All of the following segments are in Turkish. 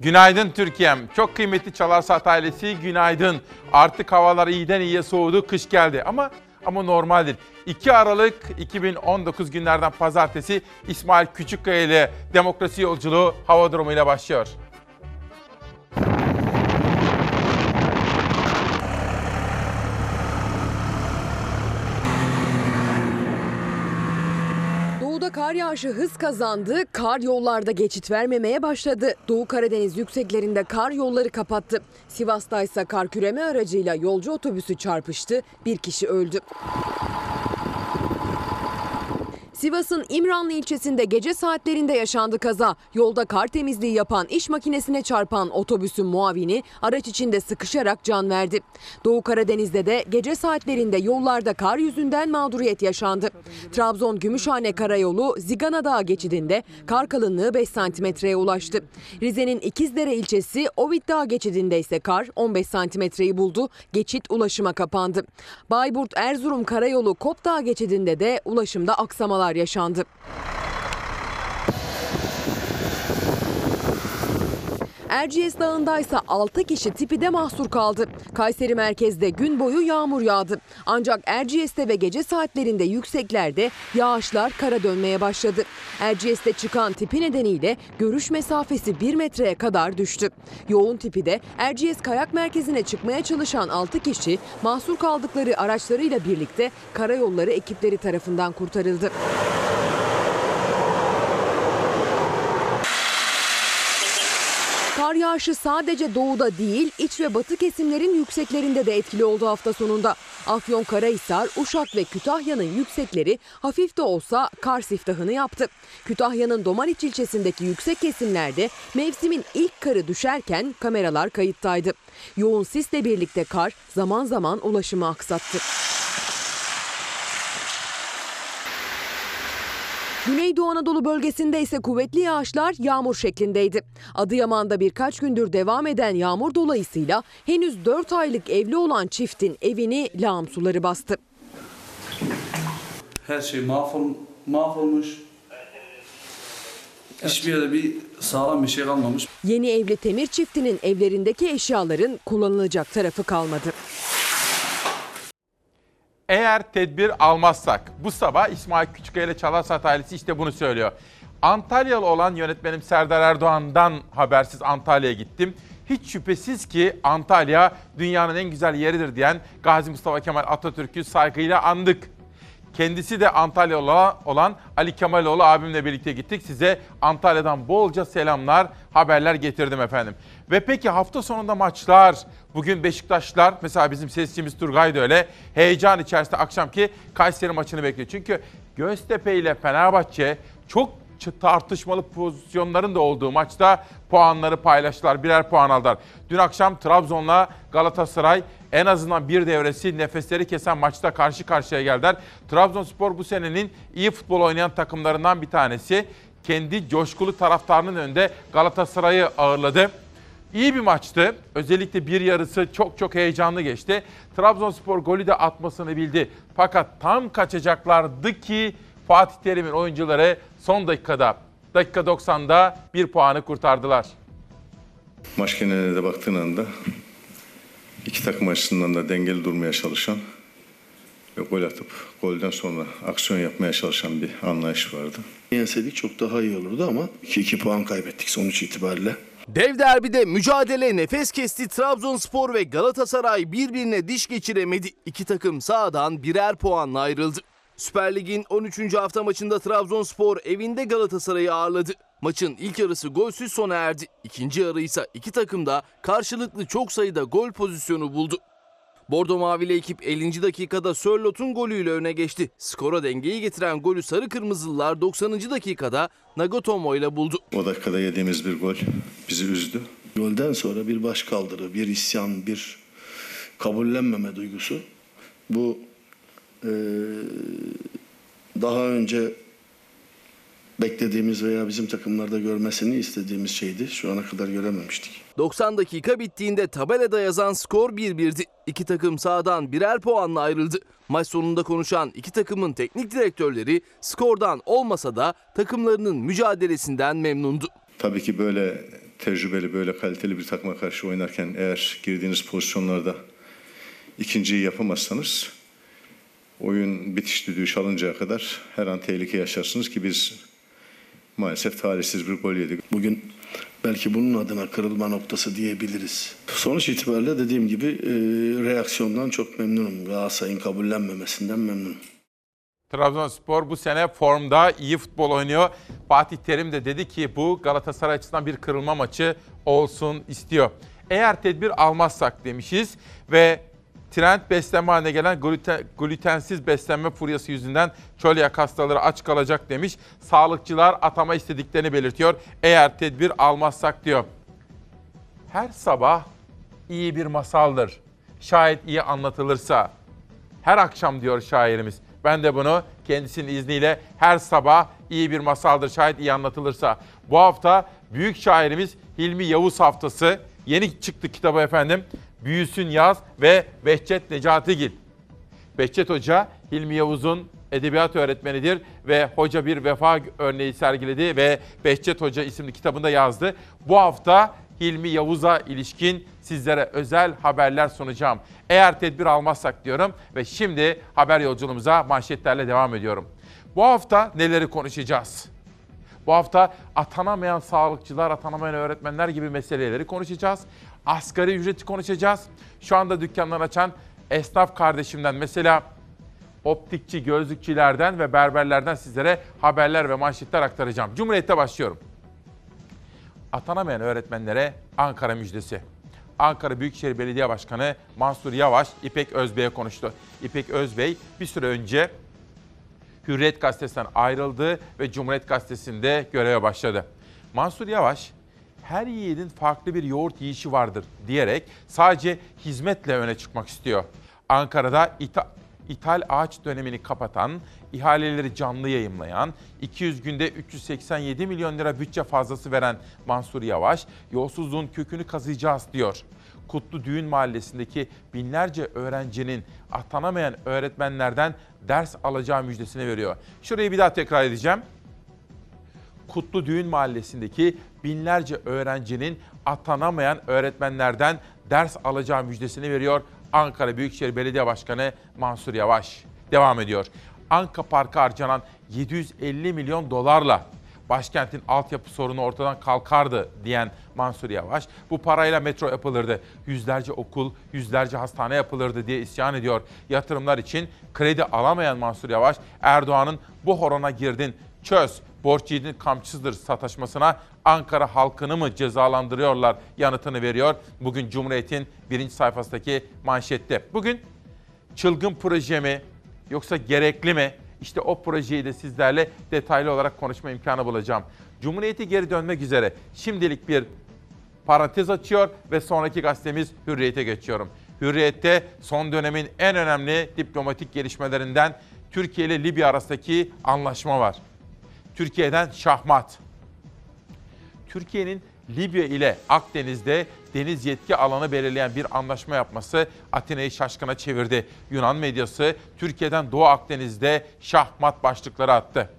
Günaydın Türkiye'm. Çok kıymetli Çalar Saat ailesi günaydın. Artık havalar iyiden iyiye soğudu, kış geldi ama ama normaldir. 2 Aralık 2019 günlerden pazartesi İsmail Küçükkaya ile demokrasi yolculuğu hava durumu ile başlıyor. Doğuda kar yağışı hız kazandı, kar yollarda geçit vermemeye başladı. Doğu Karadeniz yükseklerinde kar yolları kapattı. Sivas'ta ise kar küreme aracıyla yolcu otobüsü çarpıştı, bir kişi öldü. Sivas'ın İmranlı ilçesinde gece saatlerinde yaşandı kaza. Yolda kar temizliği yapan iş makinesine çarpan otobüsün muavini araç içinde sıkışarak can verdi. Doğu Karadeniz'de de gece saatlerinde yollarda kar yüzünden mağduriyet yaşandı. Trabzon Gümüşhane Karayolu Zigana Dağı geçidinde kar kalınlığı 5 santimetreye ulaştı. Rize'nin İkizdere ilçesi Ovid Dağı geçidinde ise kar 15 santimetreyi buldu. Geçit ulaşıma kapandı. Bayburt Erzurum Karayolu Kopdağ geçidinde de ulaşımda aksamalar yaşandı. Erciyes Dağı'nda ise 6 kişi tipide mahsur kaldı. Kayseri merkezde gün boyu yağmur yağdı. Ancak Erciyes'te ve gece saatlerinde yükseklerde yağışlar kara dönmeye başladı. Erciyes'te çıkan tipi nedeniyle görüş mesafesi 1 metreye kadar düştü. Yoğun tipi de Erciyes Kayak Merkezi'ne çıkmaya çalışan 6 kişi mahsur kaldıkları araçlarıyla birlikte karayolları ekipleri tarafından kurtarıldı. Kar yağışı sadece doğuda değil, iç ve batı kesimlerin yükseklerinde de etkili oldu hafta sonunda. Afyon, Karahisar, Uşak ve Kütahya'nın yüksekleri hafif de olsa kar siftahını yaptı. Kütahya'nın Domaniç ilçesindeki yüksek kesimlerde mevsimin ilk karı düşerken kameralar kayıttaydı. Yoğun sisle birlikte kar zaman zaman ulaşımı aksattı. Güneydoğu Anadolu bölgesinde ise kuvvetli yağışlar yağmur şeklindeydi. Adıyaman'da birkaç gündür devam eden yağmur dolayısıyla henüz 4 aylık evli olan çiftin evini lağım suları bastı. Her şey mahvol, mahvolmuş. Hiçbir yerde bir sağlam bir şey kalmamış. Yeni evli Temir çiftinin evlerindeki eşyaların kullanılacak tarafı kalmadı. Eğer tedbir almazsak bu sabah İsmail Küçükkaya ile Çalarsat ailesi işte bunu söylüyor. Antalyalı olan yönetmenim Serdar Erdoğan'dan habersiz Antalya'ya gittim. Hiç şüphesiz ki Antalya dünyanın en güzel yeridir diyen Gazi Mustafa Kemal Atatürk'ü saygıyla andık. Kendisi de Antalyalı olan Ali Kemaloğlu abimle birlikte gittik. Size Antalya'dan bolca selamlar, haberler getirdim efendim. Ve peki hafta sonunda maçlar. Bugün Beşiktaşlar, mesela bizim sesçimiz Turgay da öyle heyecan içerisinde akşamki Kayseri maçını bekliyor. Çünkü Göztepe ile Fenerbahçe çok tartışmalı pozisyonların da olduğu maçta puanları paylaştılar. Birer puan aldılar. Dün akşam Trabzon'la Galatasaray en azından bir devresi nefesleri kesen maçta karşı karşıya geldiler. Trabzonspor bu senenin iyi futbol oynayan takımlarından bir tanesi. Kendi coşkulu taraftarının önünde Galatasaray'ı ağırladı. İyi bir maçtı. Özellikle bir yarısı çok çok heyecanlı geçti. Trabzonspor golü de atmasını bildi. Fakat tam kaçacaklardı ki Fatih Terim'in oyuncuları son dakikada, dakika 90'da bir puanı kurtardılar. Maç geneline de baktığın anda iki takım açısından da dengeli durmaya çalışan ve gol atıp golden sonra aksiyon yapmaya çalışan bir anlayış vardı. Yenseydik çok daha iyi olurdu ama 2-2 puan kaybettik sonuç itibariyle. Dev derbide mücadele nefes kesti Trabzonspor ve Galatasaray birbirine diş geçiremedi. İki takım sağdan birer puanla ayrıldı. Süper Lig'in 13. hafta maçında Trabzonspor evinde Galatasaray'ı ağırladı. Maçın ilk yarısı golsüz sona erdi. İkinci yarı ise iki takım da karşılıklı çok sayıda gol pozisyonu buldu. Bordo Mavili ekip 50. dakikada Sörlot'un golüyle öne geçti. Skora dengeyi getiren golü Sarı Kırmızılılar 90. dakikada Nagatomo ile buldu. O dakikada yediğimiz bir gol bizi üzdü. Golden sonra bir baş kaldırı, bir isyan, bir kabullenmeme duygusu. Bu eee, daha önce beklediğimiz veya bizim takımlarda görmesini istediğimiz şeydi. Şu ana kadar görememiştik. 90 dakika bittiğinde tabelada yazan skor 1-1'di. İki takım sağdan birer puanla ayrıldı. Maç sonunda konuşan iki takımın teknik direktörleri skordan olmasa da takımlarının mücadelesinden memnundu. Tabii ki böyle tecrübeli böyle kaliteli bir takıma karşı oynarken eğer girdiğiniz pozisyonlarda ikinciyi yapamazsanız oyun bitiş düdüğü çalıncaya kadar her an tehlike yaşarsınız ki biz maalesef talihsiz bir gol yedik. Bugün belki bunun adına kırılma noktası diyebiliriz. Sonuç itibariyle dediğim gibi e, reaksiyondan çok memnunum. Galatasaray'ın kabullenmemesinden memnunum. Trabzonspor bu sene formda iyi futbol oynuyor. Fatih Terim de dedi ki bu Galatasaray açısından bir kırılma maçı olsun istiyor. Eğer tedbir almazsak demişiz ve trend beslenme haline gelen gluten, glutensiz beslenme furyası yüzünden çölyak hastaları aç kalacak demiş. Sağlıkçılar atama istediklerini belirtiyor. Eğer tedbir almazsak diyor. Her sabah iyi bir masaldır. Şayet iyi anlatılırsa. Her akşam diyor şairimiz. Ben de bunu kendisinin izniyle her sabah iyi bir masaldır şayet iyi anlatılırsa. Bu hafta büyük şairimiz Hilmi Yavuz haftası. Yeni çıktı kitabı efendim. Büyüsün Yaz ve Behçet Necatigil. Behçet Hoca Hilmi Yavuz'un edebiyat öğretmenidir ve hoca bir vefa örneği sergiledi ve Behçet Hoca isimli kitabında yazdı. Bu hafta Hilmi Yavuz'a ilişkin sizlere özel haberler sunacağım. Eğer tedbir almazsak diyorum ve şimdi haber yolculuğumuza manşetlerle devam ediyorum. Bu hafta neleri konuşacağız? Bu hafta atanamayan sağlıkçılar, atanamayan öğretmenler gibi meseleleri konuşacağız. Asgari ücreti konuşacağız. Şu anda dükkanlar açan esnaf kardeşimden mesela optikçi, gözlükçülerden ve berberlerden sizlere haberler ve manşetler aktaracağım. Cumhuriyet'te başlıyorum. Atanamayan öğretmenlere Ankara müjdesi. Ankara Büyükşehir Belediye Başkanı Mansur Yavaş İpek Özbey'e konuştu. İpek Özbey bir süre önce Hürriyet Gazetesi'nden ayrıldı ve Cumhuriyet Gazetesi'nde göreve başladı. Mansur Yavaş, her yiğidin farklı bir yoğurt yiyişi vardır diyerek sadece hizmetle öne çıkmak istiyor. Ankara'da ita- ithal ağaç dönemini kapatan, ihaleleri canlı yayımlayan, 200 günde 387 milyon lira bütçe fazlası veren Mansur Yavaş, yolsuzluğun kökünü kazıyacağız diyor. Kutlu Düğün Mahallesi'ndeki binlerce öğrencinin atanamayan öğretmenlerden ders alacağı müjdesini veriyor. Şurayı bir daha tekrar edeceğim. Kutlu Düğün Mahallesi'ndeki binlerce öğrencinin atanamayan öğretmenlerden ders alacağı müjdesini veriyor Ankara Büyükşehir Belediye Başkanı Mansur Yavaş. Devam ediyor. Anka Park'a harcanan 750 milyon dolarla başkentin altyapı sorunu ortadan kalkardı diyen Mansur Yavaş, bu parayla metro yapılırdı, yüzlerce okul, yüzlerce hastane yapılırdı diye isyan ediyor. Yatırımlar için kredi alamayan Mansur Yavaş, Erdoğan'ın bu horona girdin, çöz, borç yiğidin kamçısıdır sataşmasına Ankara halkını mı cezalandırıyorlar yanıtını veriyor. Bugün Cumhuriyet'in birinci sayfasındaki manşette. Bugün çılgın proje mi yoksa gerekli mi? İşte o projeyi de sizlerle detaylı olarak konuşma imkanı bulacağım. Cumhuriyeti geri dönmek üzere şimdilik bir parantez açıyor ve sonraki gazetemiz Hürriyet'e geçiyorum. Hürriyet'te son dönemin en önemli diplomatik gelişmelerinden Türkiye ile Libya arasındaki anlaşma var. Türkiye'den şahmat. Türkiye'nin Libya ile Akdeniz'de deniz yetki alanı belirleyen bir anlaşma yapması Atina'yı şaşkına çevirdi. Yunan medyası Türkiye'den Doğu Akdeniz'de şahmat başlıkları attı.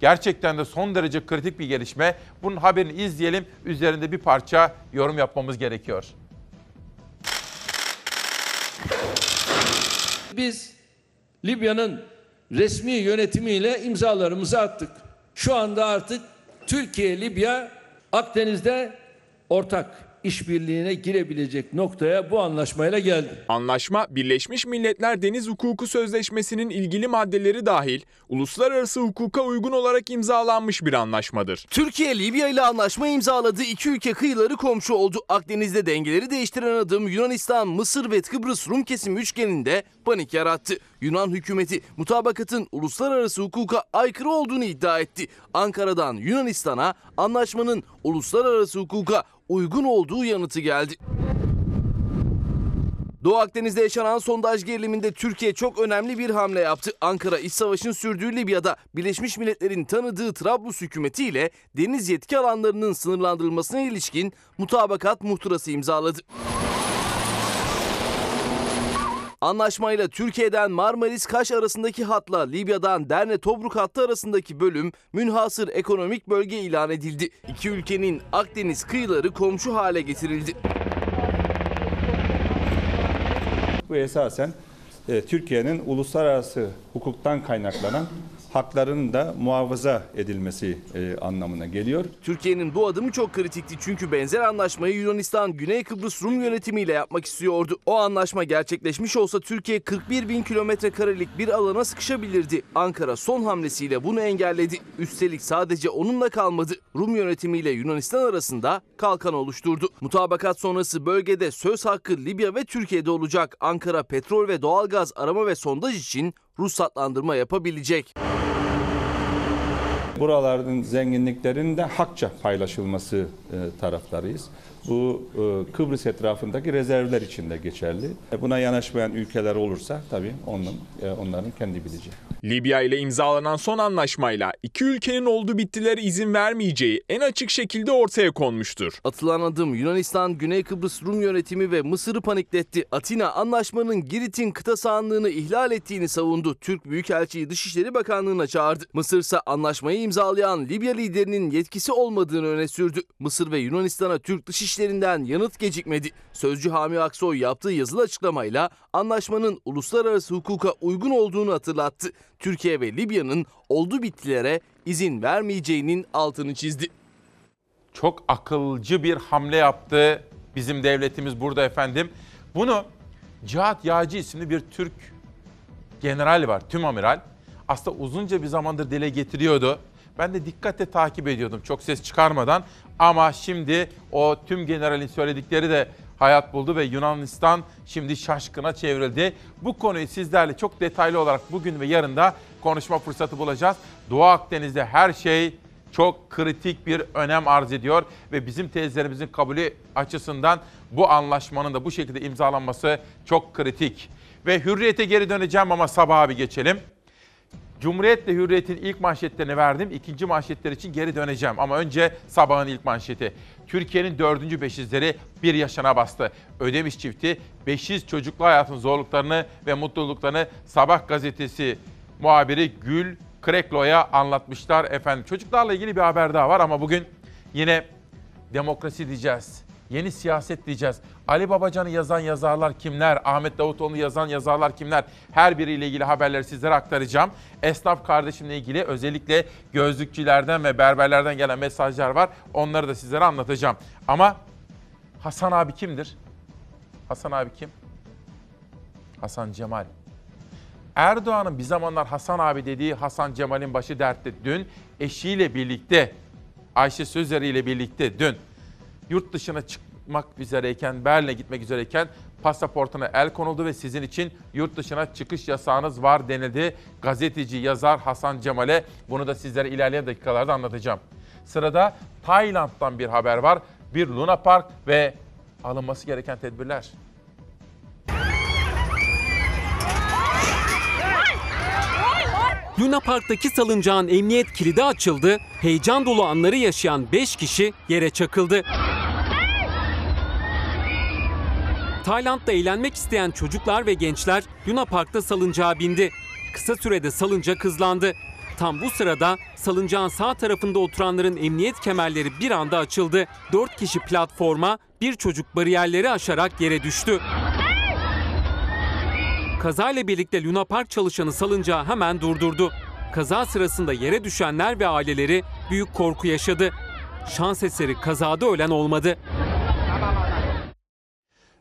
Gerçekten de son derece kritik bir gelişme. Bunun haberini izleyelim. Üzerinde bir parça yorum yapmamız gerekiyor. Biz Libya'nın resmi yönetimiyle imzalarımızı attık. Şu anda artık Türkiye, Libya Akdeniz'de ortak işbirliğine girebilecek noktaya bu anlaşmayla geldi. Anlaşma, Birleşmiş Milletler Deniz Hukuku Sözleşmesi'nin ilgili maddeleri dahil uluslararası hukuka uygun olarak imzalanmış bir anlaşmadır. Türkiye Libya ile anlaşma imzaladı. İki ülke kıyıları komşu oldu. Akdeniz'de dengeleri değiştiren adım Yunanistan, Mısır ve Kıbrıs Rum kesim üçgeninde panik yarattı. Yunan hükümeti mutabakatın uluslararası hukuka aykırı olduğunu iddia etti. Ankara'dan Yunanistan'a anlaşmanın uluslararası hukuka uygun olduğu yanıtı geldi. Doğu Akdeniz'de yaşanan sondaj geriliminde Türkiye çok önemli bir hamle yaptı. Ankara iç savaşın sürdüğü Libya'da Birleşmiş Milletler'in tanıdığı Trablus hükümetiyle deniz yetki alanlarının sınırlandırılmasına ilişkin mutabakat muhtırası imzaladı. Anlaşmayla Türkiye'den Marmaris-Kaş arasındaki hatla Libya'dan Derne Tobruk hattı arasındaki bölüm münhasır ekonomik bölge ilan edildi. İki ülkenin Akdeniz kıyıları komşu hale getirildi. Bu esasen e, Türkiye'nin uluslararası hukuktan kaynaklanan haklarının da muhafaza edilmesi e, anlamına geliyor. Türkiye'nin bu adımı çok kritikti çünkü benzer anlaşmayı Yunanistan Güney Kıbrıs Rum yönetimiyle yapmak istiyordu. O anlaşma gerçekleşmiş olsa Türkiye 41 bin kilometre karelik bir alana sıkışabilirdi. Ankara son hamlesiyle bunu engelledi. Üstelik sadece onunla kalmadı. Rum yönetimiyle Yunanistan arasında kalkan oluşturdu. Mutabakat sonrası bölgede söz hakkı Libya ve Türkiye'de olacak. Ankara petrol ve doğalgaz arama ve sondaj için ruhsatlandırma yapabilecek. Buraların zenginliklerinin de hakça paylaşılması e, taraftarıyız. Bu e, Kıbrıs etrafındaki rezervler için de geçerli. E, Buna yanaşmayan ülkeler olursa tabii onun, e, onların kendi bileceği. Libya ile imzalanan son anlaşmayla iki ülkenin oldu bittiler izin vermeyeceği en açık şekilde ortaya konmuştur. Atılan adım Yunanistan, Güney Kıbrıs Rum yönetimi ve Mısır'ı panikletti. Atina anlaşmanın Girit'in kıta sahanlığını ihlal ettiğini savundu. Türk Büyükelçiyi Dışişleri Bakanlığı'na çağırdı. Mısır ise anlaşmayı imzalayan Libya liderinin yetkisi olmadığını öne sürdü. Mısır ve Yunanistan'a Türk dışişlerinden yanıt gecikmedi. Sözcü Hami Aksoy yaptığı yazılı açıklamayla anlaşmanın uluslararası hukuka uygun olduğunu hatırlattı. Türkiye ve Libya'nın oldu bittilere izin vermeyeceğinin altını çizdi. Çok akılcı bir hamle yaptı bizim devletimiz burada efendim. Bunu Cihat Yağcı isimli bir Türk general var, tüm amiral. Aslında uzunca bir zamandır dile getiriyordu. Ben de dikkatle takip ediyordum çok ses çıkarmadan. Ama şimdi o tüm generalin söyledikleri de hayat buldu ve Yunanistan şimdi şaşkına çevrildi. Bu konuyu sizlerle çok detaylı olarak bugün ve yarın da konuşma fırsatı bulacağız. Doğu Akdeniz'de her şey çok kritik bir önem arz ediyor ve bizim tezlerimizin kabulü açısından bu anlaşmanın da bu şekilde imzalanması çok kritik. Ve hürriyete geri döneceğim ama sabaha bir geçelim. Cumhuriyet'le Hürriyet'in ilk manşetlerini verdim. İkinci manşetler için geri döneceğim. Ama önce sabahın ilk manşeti. Türkiye'nin dördüncü beşizleri bir yaşına bastı. Ödemiş çifti beşiz çocuklu hayatın zorluklarını ve mutluluklarını Sabah gazetesi muhabiri Gül Kreklo'ya anlatmışlar efendim. Çocuklarla ilgili bir haber daha var ama bugün yine demokrasi diyeceğiz. Yeni siyaset diyeceğiz. Ali Babacan'ı yazan yazarlar kimler? Ahmet Davutoğlu'nu yazan yazarlar kimler? Her biriyle ilgili haberleri sizlere aktaracağım. Esnaf kardeşimle ilgili özellikle gözlükçülerden ve berberlerden gelen mesajlar var. Onları da sizlere anlatacağım. Ama Hasan abi kimdir? Hasan abi kim? Hasan Cemal. Erdoğan'ın bir zamanlar Hasan abi dediği Hasan Cemal'in başı dertte. Dün eşiyle birlikte, Ayşe Sözer ile birlikte dün yurt dışına çıkmak üzereyken, Berlin'e gitmek üzereyken pasaportuna el konuldu ve sizin için yurt dışına çıkış yasağınız var denildi. Gazeteci, yazar Hasan Cemal'e bunu da sizlere ilerleyen dakikalarda anlatacağım. Sırada Tayland'dan bir haber var. Bir Luna Park ve alınması gereken tedbirler. Luna Park'taki salıncağın emniyet kilidi açıldı. Heyecan dolu anları yaşayan 5 kişi yere çakıldı. Tayland'da eğlenmek isteyen çocuklar ve gençler Luna Park'ta salıncağa bindi. Kısa sürede salıncak hızlandı. Tam bu sırada salıncağın sağ tarafında oturanların emniyet kemerleri bir anda açıldı. 4 kişi platforma, bir çocuk bariyerleri aşarak yere düştü. Kazayla birlikte Luna Park çalışanı salıncağı hemen durdurdu. Kaza sırasında yere düşenler ve aileleri büyük korku yaşadı. Şans eseri kazada ölen olmadı.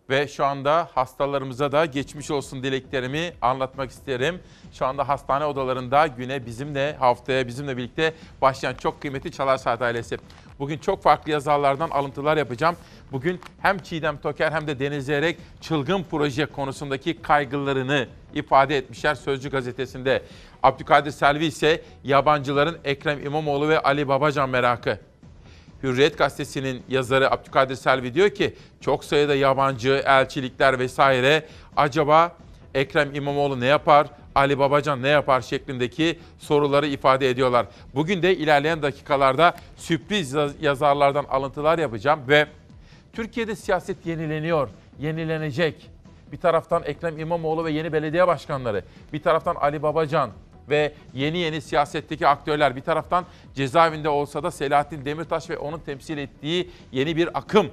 Ve şu anda hastalarımıza da geçmiş olsun dileklerimi anlatmak isterim. Şu anda hastane odalarında güne bizimle, haftaya bizimle birlikte başlayan çok kıymetli Çalar Saat ailesi. Bugün çok farklı yazarlardan alıntılar yapacağım. Bugün hem Çiğdem Toker hem de Deniz Zeyrek çılgın proje konusundaki kaygılarını ifade etmişler Sözcü gazetesinde. Abdülkadir Selvi ise yabancıların Ekrem İmamoğlu ve Ali Babacan merakı. Hürriyet gazetesinin yazarı Abdülkadir Selvi diyor ki çok sayıda yabancı, elçilikler vesaire acaba Ekrem İmamoğlu ne yapar, Ali Babacan ne yapar şeklindeki soruları ifade ediyorlar. Bugün de ilerleyen dakikalarda sürpriz yaz- yazarlardan alıntılar yapacağım ve Türkiye'de siyaset yenileniyor, yenilenecek. Bir taraftan Ekrem İmamoğlu ve yeni belediye başkanları. Bir taraftan Ali Babacan ve yeni yeni siyasetteki aktörler. Bir taraftan cezaevinde olsa da Selahattin Demirtaş ve onun temsil ettiği yeni bir akım.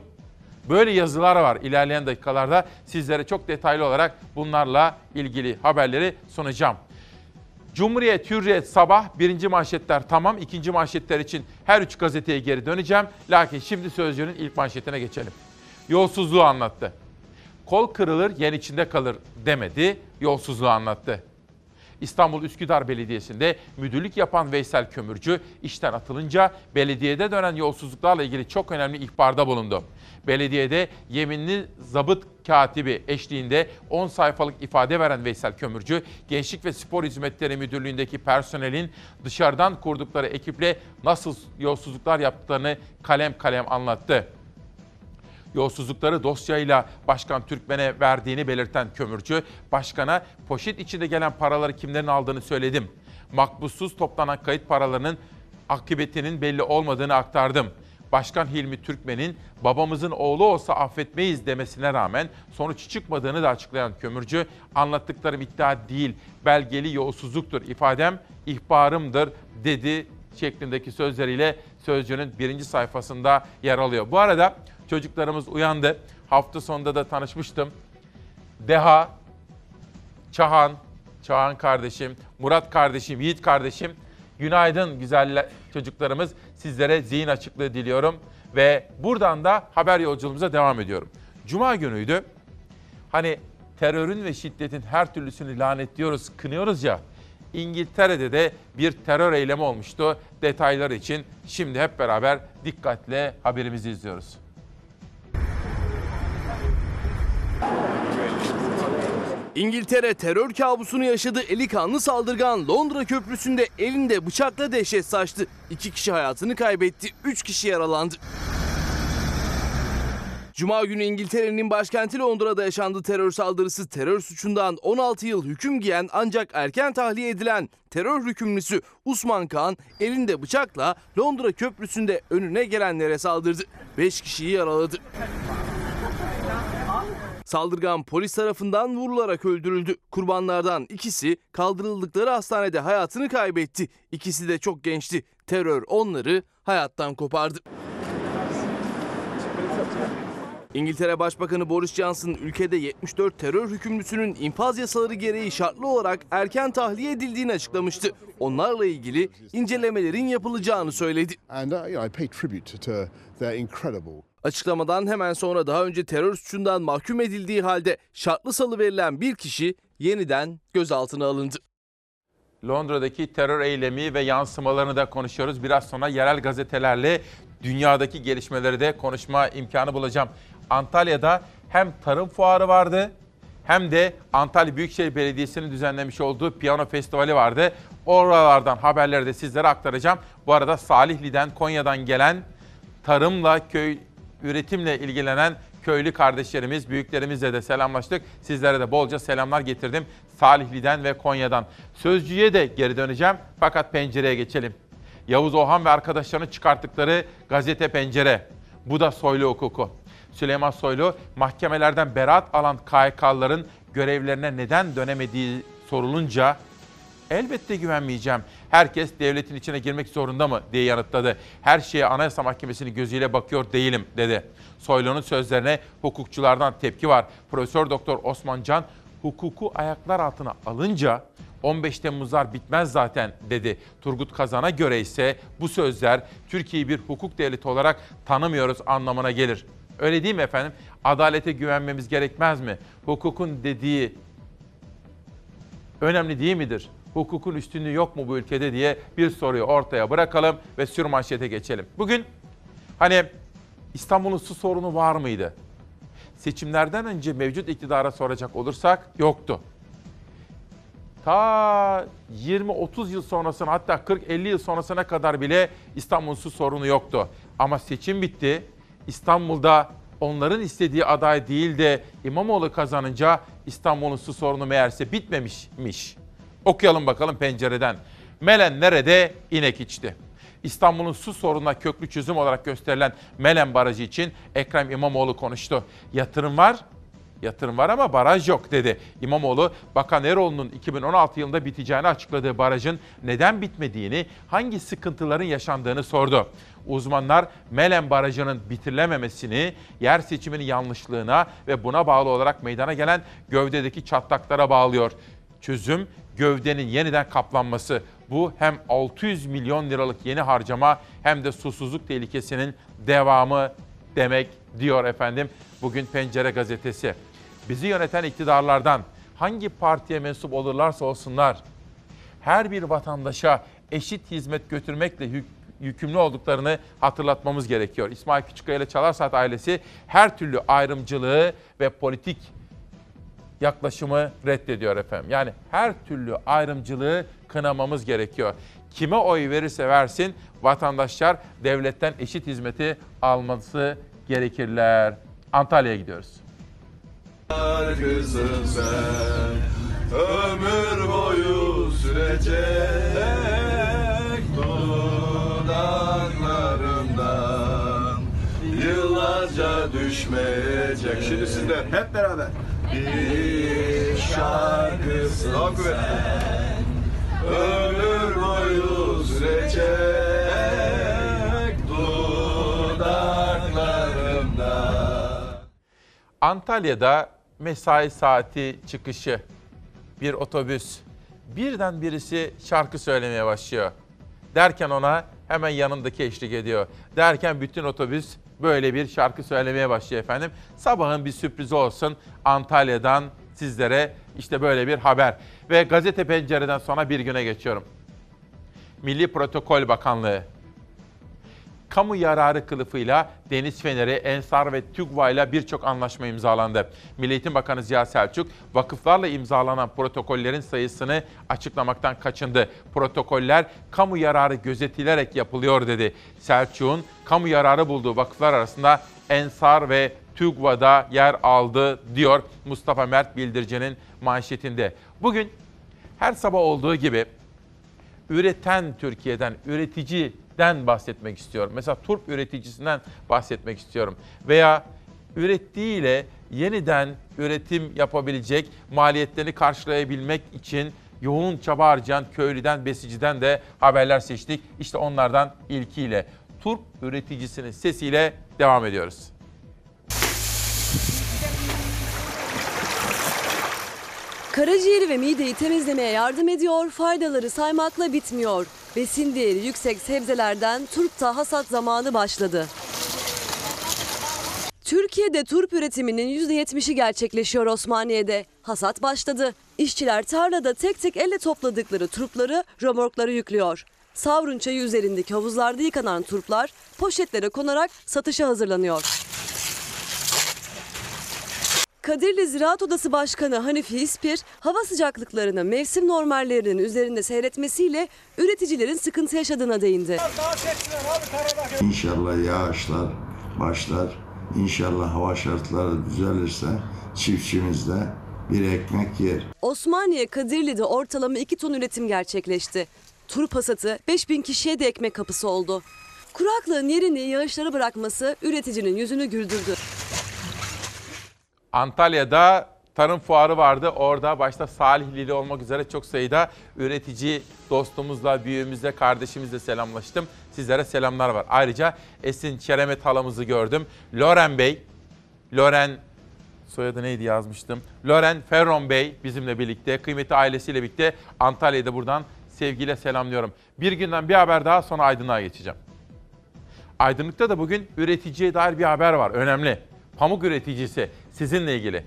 Böyle yazılar var ilerleyen dakikalarda. Sizlere çok detaylı olarak bunlarla ilgili haberleri sunacağım. Cumhuriyet, Hürriyet, Sabah birinci manşetler tamam. ikinci manşetler için her üç gazeteye geri döneceğim. Lakin şimdi Sözcü'nün ilk manşetine geçelim. Yolsuzluğu anlattı. Kol kırılır, yen içinde kalır demedi, yolsuzluğu anlattı. İstanbul Üsküdar Belediyesi'nde müdürlük yapan Veysel Kömürcü işten atılınca belediyede dönen yolsuzluklarla ilgili çok önemli ihbarda bulundu. Belediyede yeminli zabıt katibi eşliğinde 10 sayfalık ifade veren Veysel Kömürcü, Gençlik ve Spor Hizmetleri Müdürlüğü'ndeki personelin dışarıdan kurdukları ekiple nasıl yolsuzluklar yaptıklarını kalem kalem anlattı yolsuzlukları dosyayla Başkan Türkmen'e verdiğini belirten kömürcü, başkana poşet içinde gelen paraları kimlerin aldığını söyledim. Makbussuz toplanan kayıt paralarının akıbetinin belli olmadığını aktardım. Başkan Hilmi Türkmen'in babamızın oğlu olsa affetmeyiz demesine rağmen sonuç çıkmadığını da açıklayan kömürcü, anlattıklarım iddia değil, belgeli yolsuzluktur ifadem, ihbarımdır dedi şeklindeki sözleriyle Sözcü'nün birinci sayfasında yer alıyor. Bu arada çocuklarımız uyandı. Hafta sonunda da tanışmıştım. Deha, Çahan, Çahan kardeşim, Murat kardeşim, Yiğit kardeşim. Günaydın güzel çocuklarımız. Sizlere zihin açıklığı diliyorum. Ve buradan da haber yolculuğumuza devam ediyorum. Cuma günüydü. Hani terörün ve şiddetin her türlüsünü lanetliyoruz, kınıyoruz ya. İngiltere'de de bir terör eylemi olmuştu. Detayları için şimdi hep beraber dikkatle haberimizi izliyoruz. İngiltere terör kabusunu yaşadı. Eli kanlı saldırgan Londra Köprüsü'nde elinde bıçakla dehşet saçtı. İki kişi hayatını kaybetti, üç kişi yaralandı. Cuma günü İngiltere'nin başkenti Londra'da yaşandı terör saldırısı. Terör suçundan 16 yıl hüküm giyen ancak erken tahliye edilen terör hükümlüsü Usman Kağan elinde bıçakla Londra Köprüsü'nde önüne gelenlere saldırdı. 5 kişiyi yaraladı. Saldırgan polis tarafından vurularak öldürüldü. Kurbanlardan ikisi kaldırıldıkları hastanede hayatını kaybetti. İkisi de çok gençti. Terör onları hayattan kopardı. İngiltere Başbakanı Boris Johnson ülkede 74 terör hükümlüsünün infaz yasaları gereği şartlı olarak erken tahliye edildiğini açıklamıştı. Onlarla ilgili incelemelerin yapılacağını söyledi. And uh, you know, Açıklamadan hemen sonra daha önce terör suçundan mahkum edildiği halde şartlı salı verilen bir kişi yeniden gözaltına alındı. Londra'daki terör eylemi ve yansımalarını da konuşuyoruz. Biraz sonra yerel gazetelerle dünyadaki gelişmeleri de konuşma imkanı bulacağım. Antalya'da hem tarım fuarı vardı hem de Antalya Büyükşehir Belediyesi'nin düzenlemiş olduğu piyano festivali vardı. Oralardan haberleri de sizlere aktaracağım. Bu arada Salihli'den, Konya'dan gelen tarımla, köy üretimle ilgilenen köylü kardeşlerimiz, büyüklerimizle de selamlaştık. Sizlere de bolca selamlar getirdim Salihli'den ve Konya'dan. Sözcüye de geri döneceğim fakat pencereye geçelim. Yavuz Ohan ve arkadaşlarının çıkarttıkları gazete pencere. Bu da Soylu hukuku. Süleyman Soylu mahkemelerden beraat alan KHK'ların görevlerine neden dönemediği sorulunca elbette güvenmeyeceğim. Herkes devletin içine girmek zorunda mı diye yanıtladı. Her şeye Anayasa Mahkemesi'nin gözüyle bakıyor değilim dedi. Soylu'nun sözlerine hukukçulardan tepki var. Profesör Doktor Osman Can hukuku ayaklar altına alınca 15 Temmuzlar bitmez zaten dedi. Turgut Kazan'a göre ise bu sözler Türkiye'yi bir hukuk devleti olarak tanımıyoruz anlamına gelir. Öyle değil mi efendim? Adalete güvenmemiz gerekmez mi? Hukukun dediği önemli değil midir? Hukukun üstünlüğü yok mu bu ülkede diye bir soruyu ortaya bırakalım ve sürmanşete geçelim. Bugün hani İstanbul'un su sorunu var mıydı? Seçimlerden önce mevcut iktidara soracak olursak yoktu. Ta 20-30 yıl sonrasına hatta 40-50 yıl sonrasına kadar bile İstanbul'un su sorunu yoktu. Ama seçim bitti. İstanbul'da onların istediği aday değil de İmamoğlu kazanınca İstanbul'un su sorunu meğerse bitmemişmiş. Okuyalım bakalım pencereden. Melen nerede? İnek içti. İstanbul'un su sorununa köklü çözüm olarak gösterilen Melen Barajı için Ekrem İmamoğlu konuştu. Yatırım var Yatırım var ama baraj yok dedi. İmamoğlu, Bakan Eroğlu'nun 2016 yılında biteceğini açıkladığı barajın neden bitmediğini, hangi sıkıntıların yaşandığını sordu. Uzmanlar Melen Barajı'nın bitirilememesini, yer seçiminin yanlışlığına ve buna bağlı olarak meydana gelen gövdedeki çatlaklara bağlıyor. Çözüm gövdenin yeniden kaplanması. Bu hem 600 milyon liralık yeni harcama hem de susuzluk tehlikesinin devamı demek diyor efendim. Bugün Pencere gazetesi. Bizi yöneten iktidarlardan hangi partiye mensup olurlarsa olsunlar her bir vatandaşa eşit hizmet götürmekle yük- yükümlü olduklarını hatırlatmamız gerekiyor. İsmail Küçükkaya ile Çalarsaat ailesi her türlü ayrımcılığı ve politik yaklaşımı reddediyor efendim. Yani her türlü ayrımcılığı kınamamız gerekiyor. Kime oy verirse versin vatandaşlar devletten eşit hizmeti alması gerekirler. Antalya'ya gidiyoruz. Ömür boyu sürecek dudaklarımdan yıllarca düşmeyecek. Şimdi sizler hep beraber bir şarkısın sen ömür boyu sürecek dudaklarımdan. Antalya'da mesai saati çıkışı bir otobüs. Birden birisi şarkı söylemeye başlıyor. Derken ona hemen yanındaki eşlik ediyor. Derken bütün otobüs böyle bir şarkı söylemeye başlıyor efendim. Sabahın bir sürprizi olsun Antalya'dan sizlere işte böyle bir haber. Ve gazete pencereden sonra bir güne geçiyorum. Milli Protokol Bakanlığı kamu yararı kılıfıyla Deniz Feneri, Ensar ve TÜGVA ile birçok anlaşma imzalandı. Milli Eğitim Bakanı Ziya Selçuk, vakıflarla imzalanan protokollerin sayısını açıklamaktan kaçındı. Protokoller kamu yararı gözetilerek yapılıyor dedi. Selçuk'un kamu yararı bulduğu vakıflar arasında Ensar ve TÜGVA'da yer aldı diyor Mustafa Mert Bildirici'nin manşetinde. Bugün her sabah olduğu gibi üreten Türkiye'den, üreticiden bahsetmek istiyorum. Mesela turp üreticisinden bahsetmek istiyorum. Veya ürettiğiyle yeniden üretim yapabilecek, maliyetlerini karşılayabilmek için yoğun çaba harcayan köylüden, besiciden de haberler seçtik. İşte onlardan ilkiyle turp üreticisinin sesiyle devam ediyoruz. Karaciğeri ve mideyi temizlemeye yardım ediyor, faydaları saymakla bitmiyor. Besin değeri yüksek sebzelerden turpta hasat zamanı başladı. Türkiye'de turp üretiminin %70'i gerçekleşiyor Osmaniye'de. Hasat başladı. İşçiler tarlada tek tek elle topladıkları turpları römorklara yüklüyor. Savrun çayı üzerindeki havuzlarda yıkanan turplar poşetlere konarak satışa hazırlanıyor. Kadirli Ziraat Odası Başkanı Hanifi İspir, hava sıcaklıklarını mevsim normallerinin üzerinde seyretmesiyle üreticilerin sıkıntı yaşadığına değindi. İnşallah yağışlar başlar. İnşallah hava şartları düzelirse çiftçimiz de bir ekmek yer. Osmaniye Kadirli'de ortalama 2 ton üretim gerçekleşti. Turp hasatı 5000 kişiye de ekmek kapısı oldu. Kuraklığın yerini yağışlara bırakması üreticinin yüzünü güldürdü. Antalya'da tarım fuarı vardı. Orada başta Salihlili olmak üzere çok sayıda üretici dostumuzla, büyüğümüzle, kardeşimizle selamlaştım. Sizlere selamlar var. Ayrıca Esin Çeremet halamızı gördüm. Loren Bey, Loren soyadı neydi yazmıştım. Loren Ferron Bey bizimle birlikte, kıymetli ailesiyle birlikte Antalya'da buradan sevgiyle selamlıyorum. Bir günden bir haber daha sonra Aydın'a geçeceğim. Aydınlık'ta da bugün üreticiye dair bir haber var. Önemli. Pamuk üreticisi sizinle ilgili.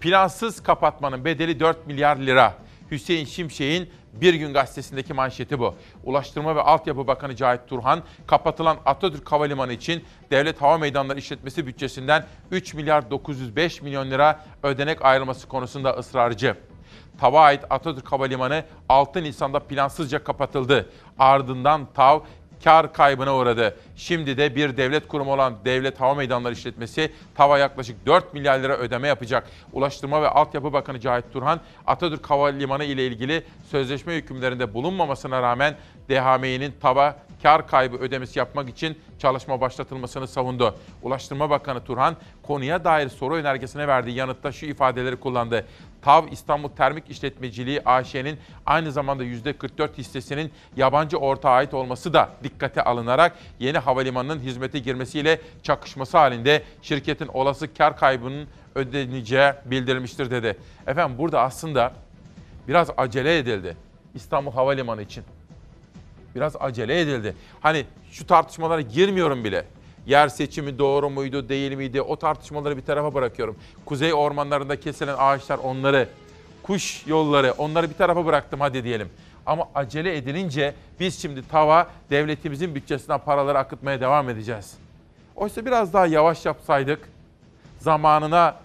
Plansız kapatmanın bedeli 4 milyar lira. Hüseyin Şimşek'in Bir Gün Gazetesi'ndeki manşeti bu. Ulaştırma ve Altyapı Bakanı Cahit Turhan, kapatılan Atatürk Havalimanı için Devlet Hava Meydanları İşletmesi bütçesinden 3 milyar 905 milyon lira ödenek ayrılması konusunda ısrarcı. TAV'a ait Atatürk Havalimanı 6 Nisan'da plansızca kapatıldı. Ardından TAV kar kaybına uğradı. Şimdi de bir devlet kurumu olan Devlet Hava Meydanları İşletmesi TAV'a yaklaşık 4 milyar lira ödeme yapacak. Ulaştırma ve Altyapı Bakanı Cahit Turhan, Atatürk Havalimanı ile ilgili sözleşme hükümlerinde bulunmamasına rağmen DHMİ'nin TAV'a kar kaybı ödemesi yapmak için çalışma başlatılmasını savundu. Ulaştırma Bakanı Turhan konuya dair soru önergesine verdiği yanıtta şu ifadeleri kullandı. TAV İstanbul Termik İşletmeciliği AŞ'nin aynı zamanda %44 hissesinin yabancı ortağa ait olması da dikkate alınarak yeni havalimanının hizmete girmesiyle çakışması halinde şirketin olası kar kaybının ödeneceği bildirilmiştir dedi. Efendim burada aslında biraz acele edildi İstanbul Havalimanı için. Biraz acele edildi. Hani şu tartışmalara girmiyorum bile. Yer seçimi doğru muydu, değil miydi? O tartışmaları bir tarafa bırakıyorum. Kuzey ormanlarında kesilen ağaçlar onları, kuş yolları onları bir tarafa bıraktım hadi diyelim. Ama acele edilince biz şimdi tava devletimizin bütçesinden paraları akıtmaya devam edeceğiz. Oysa biraz daha yavaş yapsaydık, zamanına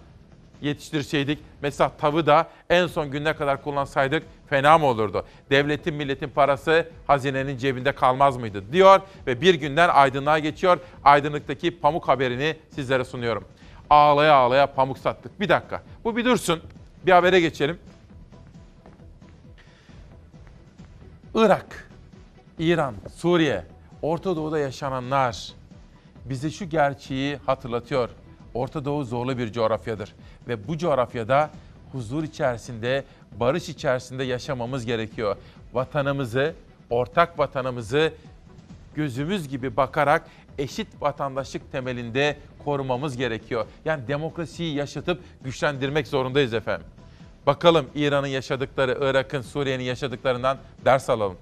yetiştirseydik, mesela tavı da en son gününe kadar kullansaydık fena mı olurdu? Devletin milletin parası hazinenin cebinde kalmaz mıydı diyor ve bir günden aydınlığa geçiyor. Aydınlıktaki pamuk haberini sizlere sunuyorum. Ağlaya ağlaya pamuk sattık. Bir dakika bu bir dursun bir habere geçelim. Irak, İran, Suriye, Orta Doğu'da yaşananlar bize şu gerçeği hatırlatıyor. Orta Doğu zorlu bir coğrafyadır ve bu coğrafyada huzur içerisinde, barış içerisinde yaşamamız gerekiyor. Vatanımızı, ortak vatanımızı gözümüz gibi bakarak eşit vatandaşlık temelinde korumamız gerekiyor. Yani demokrasiyi yaşatıp güçlendirmek zorundayız efendim. Bakalım İran'ın yaşadıkları, Irak'ın, Suriye'nin yaşadıklarından ders alalım.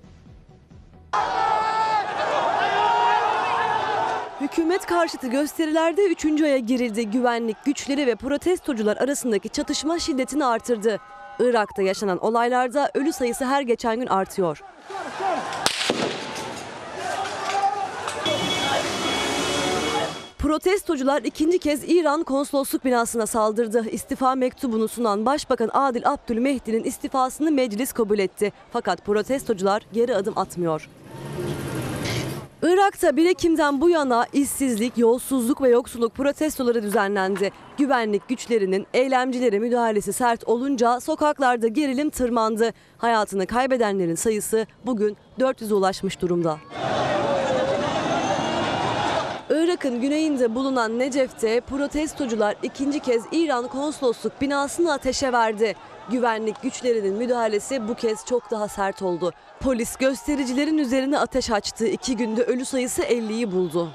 Hükümet karşıtı gösterilerde 3. aya girildi. Güvenlik güçleri ve protestocular arasındaki çatışma şiddetini artırdı. Irak'ta yaşanan olaylarda ölü sayısı her geçen gün artıyor. Protestocular ikinci kez İran konsolosluk binasına saldırdı. İstifa mektubunu sunan Başbakan Adil Abdülmehdi'nin istifasını meclis kabul etti. Fakat protestocular geri adım atmıyor. Irak'ta 1 Ekim'den bu yana işsizlik, yolsuzluk ve yoksulluk protestoları düzenlendi. Güvenlik güçlerinin eylemcilere müdahalesi sert olunca sokaklarda gerilim tırmandı. Hayatını kaybedenlerin sayısı bugün 400'e ulaşmış durumda. Irak'ın güneyinde bulunan Necef'te protestocular ikinci kez İran konsolosluk binasını ateşe verdi. Güvenlik güçlerinin müdahalesi bu kez çok daha sert oldu. Polis göstericilerin üzerine ateş açtı. İki günde ölü sayısı 50'yi buldu.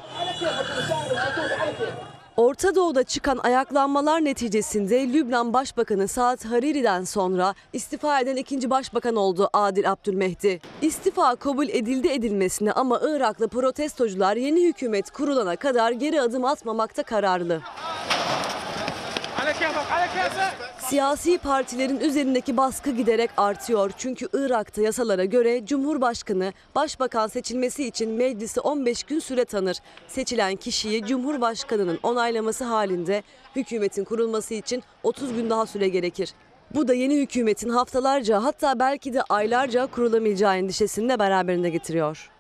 Orta Doğu'da çıkan ayaklanmalar neticesinde Lübnan Başbakanı Saad Hariri'den sonra istifa eden ikinci başbakan oldu Adil Abdülmehdi. İstifa kabul edildi edilmesine ama Iraklı protestocular yeni hükümet kurulana kadar geri adım atmamakta kararlı. Siyasi partilerin üzerindeki baskı giderek artıyor. Çünkü Irak'ta yasalara göre Cumhurbaşkanı başbakan seçilmesi için meclisi 15 gün süre tanır. Seçilen kişiyi Cumhurbaşkanı'nın onaylaması halinde hükümetin kurulması için 30 gün daha süre gerekir. Bu da yeni hükümetin haftalarca hatta belki de aylarca kurulamayacağı endişesini de beraberinde getiriyor.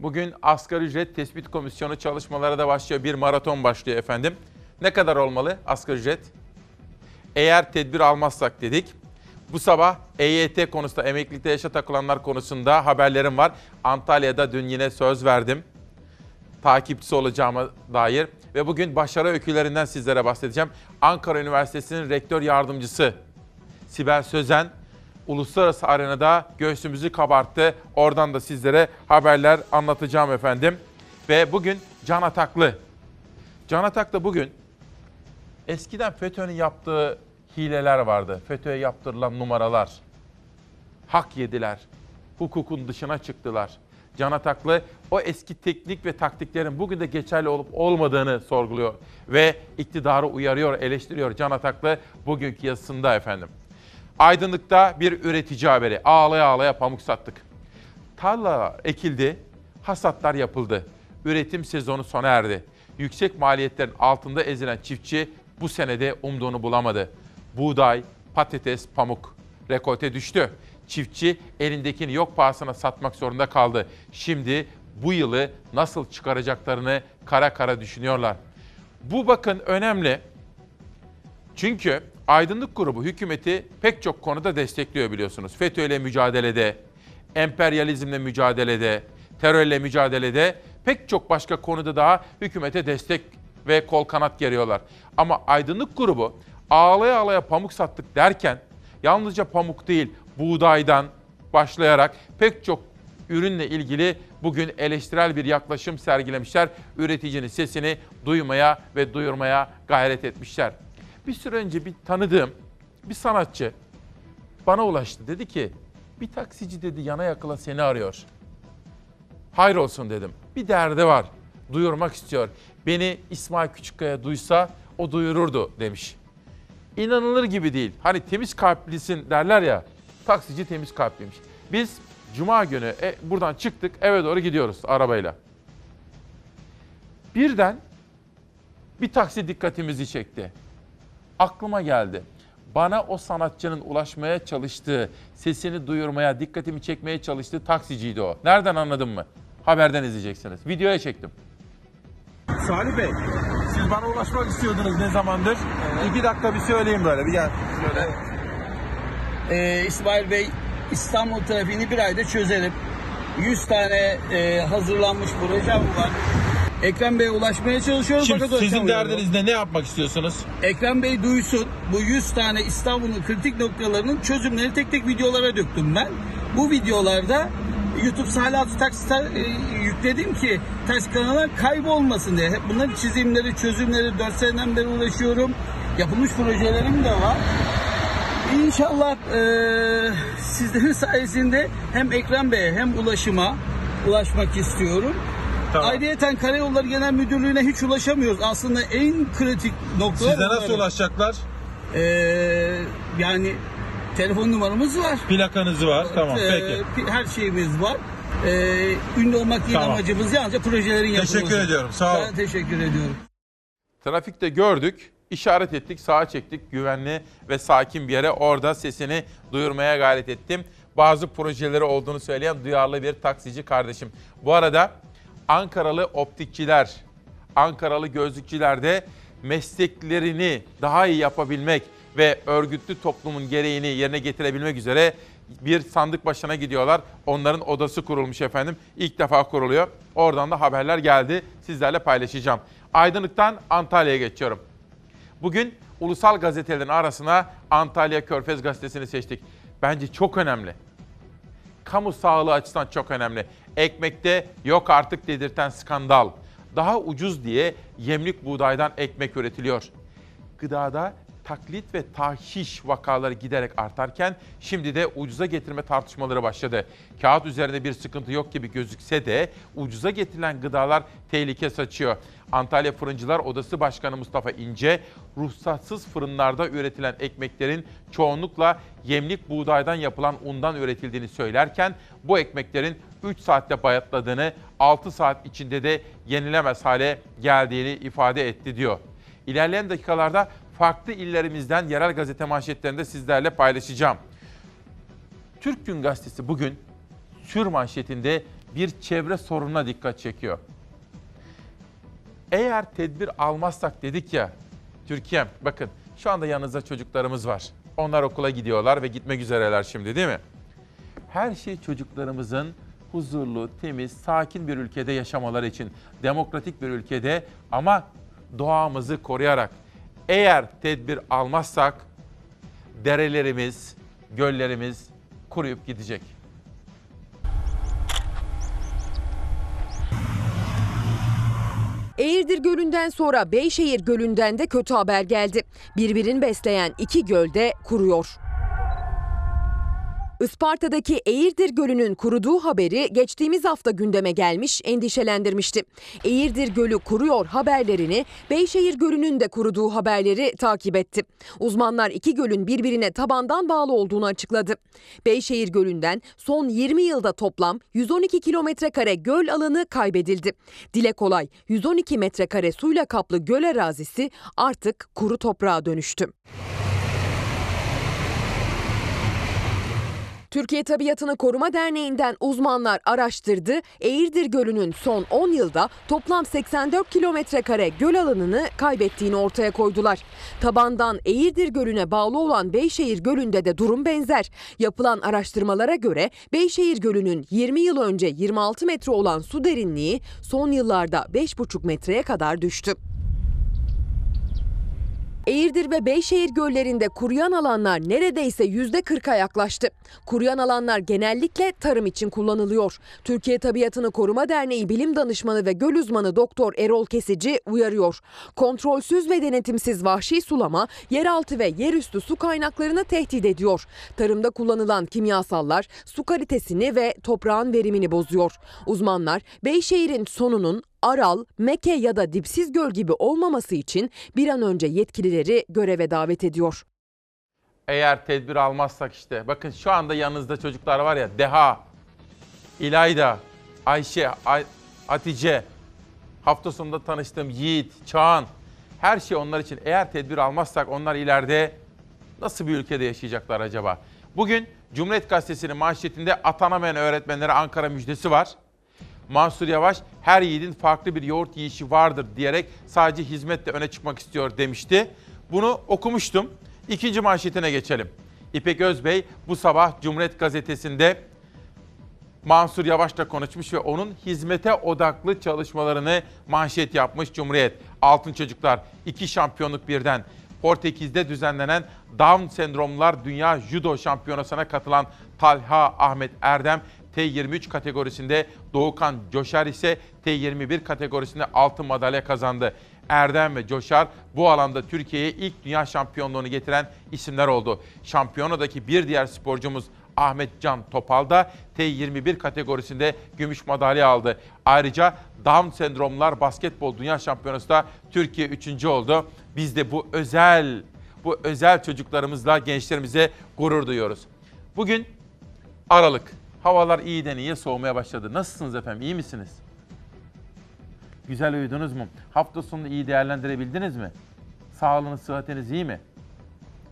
Bugün asgari ücret tespit komisyonu çalışmaları da başlıyor. Bir maraton başlıyor efendim. Ne kadar olmalı asgari ücret? Eğer tedbir almazsak dedik. Bu sabah EYT konusunda emeklilikte yaşa takılanlar konusunda haberlerim var. Antalya'da dün yine söz verdim. Takipçisi olacağıma dair. Ve bugün başarı öykülerinden sizlere bahsedeceğim. Ankara Üniversitesi'nin rektör yardımcısı Sibel Sözen uluslararası arenada göğsümüzü kabarttı. Oradan da sizlere haberler anlatacağım efendim. Ve bugün Can Ataklı. Can Ataklı bugün eskiden FETÖ'nün yaptığı hileler vardı. FETÖ'ye yaptırılan numaralar. Hak yediler. Hukukun dışına çıktılar. Can Ataklı o eski teknik ve taktiklerin bugün de geçerli olup olmadığını sorguluyor. Ve iktidarı uyarıyor, eleştiriyor Can Ataklı bugünkü yazısında efendim. Aydınlık'ta bir üretici haberi. Ağlaya ağlaya pamuk sattık. Tarla ekildi, hasatlar yapıldı. Üretim sezonu sona erdi. Yüksek maliyetlerin altında ezilen çiftçi bu senede umduğunu bulamadı. Buğday, patates, pamuk rekolte düştü. Çiftçi elindekini yok pahasına satmak zorunda kaldı. Şimdi bu yılı nasıl çıkaracaklarını kara kara düşünüyorlar. Bu bakın önemli. Çünkü Aydınlık Grubu hükümeti pek çok konuda destekliyor biliyorsunuz. FETÖ ile mücadelede, emperyalizmle mücadelede, Terörle mücadelede pek çok başka konuda daha hükümete destek ve kol kanat geriyorlar. Ama aydınlık grubu ağlaya ağlaya pamuk sattık derken yalnızca pamuk değil buğdaydan başlayarak pek çok ürünle ilgili bugün eleştirel bir yaklaşım sergilemişler. Üreticinin sesini duymaya ve duyurmaya gayret etmişler. Bir süre önce bir tanıdığım bir sanatçı bana ulaştı. Dedi ki bir taksici dedi yana yakıla seni arıyor. Hayır olsun dedim. Bir derdi var. Duyurmak istiyor. Beni İsmail Küçükkaya duysa o duyururdu demiş. İnanılır gibi değil. Hani temiz kalplisin derler ya. Taksici temiz kalpliymiş. Biz Cuma günü e, buradan çıktık eve doğru gidiyoruz arabayla. Birden bir taksi dikkatimizi çekti. Aklıma geldi. Bana o sanatçının ulaşmaya çalıştığı, sesini duyurmaya, dikkatimi çekmeye çalıştığı taksiciydi o. Nereden anladın mı? Haberden izleyeceksiniz. Videoya çektim. Salih Bey, siz bana ulaşmak istiyordunuz ne zamandır? İki dakika bir söyleyeyim böyle, bir gel. Şöyle. Ee, İsmail Bey, İstanbul trafiğini bir ayda çözerim. 100 tane e, hazırlanmış projem var. Ekrem Bey'e ulaşmaya çalışıyorum Şimdi fakat sizin derdiniz ne? Ne yapmak istiyorsunuz? Ekrem Bey duysun. Bu 100 tane İstanbul'un kritik noktalarının çözümlerini tek tek videolara döktüm ben. Bu videolarda YouTube Salih Altı Taksit'e e, yükledim ki Taksi kanalına kaybolmasın diye. Hep bunların çizimleri, çözümleri 4 seneden beri uğraşıyorum. Yapılmış projelerim de var. İnşallah e, sizlerin sayesinde hem Ekrem Bey'e hem ulaşıma ulaşmak istiyorum. Tamam. Ayrıyeten Karayolları Genel Müdürlüğü'ne hiç ulaşamıyoruz. Aslında en kritik noktalar Size nasıl ulaşacaklar? Ee, yani telefon numaramız var. Plakanız var, tamam Ee, peki. pi- Her şeyimiz var. Ee, ünlü olmak değil Tamam. amacımız yalnızca projelerin yapılması. Teşekkür ediyorum, sağ olun. Ben teşekkür ediyorum. Trafikte gördük, işaret ettik, sağa çektik. Güvenli ve sakin bir yere orada sesini duyurmaya gayret ettim. Bazı projeleri olduğunu söyleyen duyarlı bir taksici kardeşim. Bu arada Ankaralı optikçiler, Ankaralı gözlükçiler de mesleklerini daha iyi yapabilmek ve örgütlü toplumun gereğini yerine getirebilmek üzere bir sandık başına gidiyorlar. Onların odası kurulmuş efendim. İlk defa kuruluyor. Oradan da haberler geldi. Sizlerle paylaşacağım. Aydınlık'tan Antalya'ya geçiyorum. Bugün ulusal gazetelerin arasına Antalya Körfez Gazetesi'ni seçtik. Bence çok önemli. Kamu sağlığı açısından çok önemli. Ekmekte yok artık dedirten skandal. Daha ucuz diye yemlik buğdaydan ekmek üretiliyor. Gıdada taklit ve tahşiş vakaları giderek artarken şimdi de ucuza getirme tartışmaları başladı. Kağıt üzerinde bir sıkıntı yok gibi gözükse de ucuza getirilen gıdalar tehlike saçıyor. Antalya Fırıncılar Odası Başkanı Mustafa İnce, ruhsatsız fırınlarda üretilen ekmeklerin çoğunlukla yemlik buğdaydan yapılan undan üretildiğini söylerken bu ekmeklerin 3 saatte bayatladığını, 6 saat içinde de yenilemez hale geldiğini ifade etti diyor. İlerleyen dakikalarda farklı illerimizden yerel gazete manşetlerinde sizlerle paylaşacağım. Türk Gün Gazetesi bugün sür manşetinde bir çevre sorununa dikkat çekiyor. Eğer tedbir almazsak dedik ya, Türkiye'm bakın şu anda yanınızda çocuklarımız var. Onlar okula gidiyorlar ve gitmek üzereler şimdi değil mi? Her şey çocuklarımızın huzurlu, temiz, sakin bir ülkede yaşamaları için, demokratik bir ülkede ama doğamızı koruyarak eğer tedbir almazsak derelerimiz, göllerimiz kuruyup gidecek. Eğirdir Gölü'nden sonra Beyşehir Gölü'nden de kötü haber geldi. Birbirini besleyen iki göl de kuruyor. Isparta'daki Eğirdir Gölü'nün kuruduğu haberi geçtiğimiz hafta gündeme gelmiş, endişelendirmişti. Eğirdir Gölü kuruyor haberlerini Beyşehir Gölü'nün de kuruduğu haberleri takip etti. Uzmanlar iki gölün birbirine tabandan bağlı olduğunu açıkladı. Beyşehir Gölü'nden son 20 yılda toplam 112 kilometre kare göl alanı kaybedildi. Dile kolay 112 metrekare suyla kaplı göl arazisi artık kuru toprağa dönüştü. Türkiye Tabiatını Koruma Derneği'nden uzmanlar araştırdı. Eğirdir Gölü'nün son 10 yılda toplam 84 kilometre kare göl alanını kaybettiğini ortaya koydular. Tabandan Eğirdir Gölü'ne bağlı olan Beyşehir Gölü'nde de durum benzer. Yapılan araştırmalara göre Beyşehir Gölü'nün 20 yıl önce 26 metre olan su derinliği son yıllarda 5,5 metreye kadar düştü. Eğirdir ve Beyşehir göllerinde kuruyan alanlar neredeyse %40'a yaklaştı. Kuruyan alanlar genellikle tarım için kullanılıyor. Türkiye Tabiatını Koruma Derneği Bilim Danışmanı ve göl uzmanı Doktor Erol Kesici uyarıyor. Kontrolsüz ve denetimsiz vahşi sulama yeraltı ve yerüstü su kaynaklarını tehdit ediyor. Tarımda kullanılan kimyasallar su kalitesini ve toprağın verimini bozuyor. Uzmanlar Beyşehir'in sonunun Aral, Meke ya da Dipsiz Göl gibi olmaması için bir an önce yetkilileri göreve davet ediyor. Eğer tedbir almazsak işte. Bakın şu anda yanınızda çocuklar var ya. Deha, İlayda, Ayşe, Ay- Hatice. Hafta sonunda tanıştığım Yiğit, Çağan. Her şey onlar için. Eğer tedbir almazsak onlar ileride nasıl bir ülkede yaşayacaklar acaba? Bugün Cumhuriyet Gazetesi'nin manşetinde atanamayan öğretmenlere Ankara müjdesi var. Mansur Yavaş her yiğidin farklı bir yoğurt yiyişi vardır diyerek sadece hizmetle öne çıkmak istiyor demişti. Bunu okumuştum. İkinci manşetine geçelim. İpek Özbey bu sabah Cumhuriyet Gazetesi'nde Mansur Yavaş'la konuşmuş ve onun hizmete odaklı çalışmalarını manşet yapmış Cumhuriyet. Altın Çocuklar, iki şampiyonluk birden. Portekiz'de düzenlenen Down sendromlar Dünya Judo Şampiyonası'na katılan Talha Ahmet Erdem T23 kategorisinde Doğukan Coşar ise T21 kategorisinde altın madalya kazandı. Erdem ve Coşar bu alanda Türkiye'ye ilk dünya şampiyonluğunu getiren isimler oldu. Şampiyonadaki bir diğer sporcumuz Ahmet Can Topal da T21 kategorisinde gümüş madalya aldı. Ayrıca Down sendromlar basketbol dünya şampiyonası da Türkiye 3. oldu. Biz de bu özel bu özel çocuklarımızla gençlerimize gurur duyuyoruz. Bugün Aralık. Havalar iyiden iyiye soğumaya başladı. Nasılsınız efendim? İyi misiniz? Güzel uyudunuz mu? Hafta sonunu iyi değerlendirebildiniz mi? Sağlığınız, sıhhatiniz iyi mi?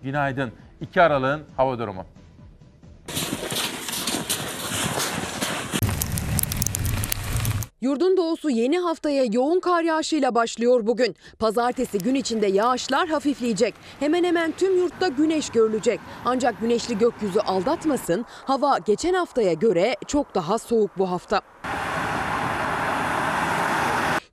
Günaydın. 2 Aralık'ın hava durumu. Yurdun doğusu yeni haftaya yoğun kar yağışıyla başlıyor bugün. Pazartesi gün içinde yağışlar hafifleyecek. Hemen hemen tüm yurtta güneş görülecek. Ancak güneşli gökyüzü aldatmasın. Hava geçen haftaya göre çok daha soğuk bu hafta.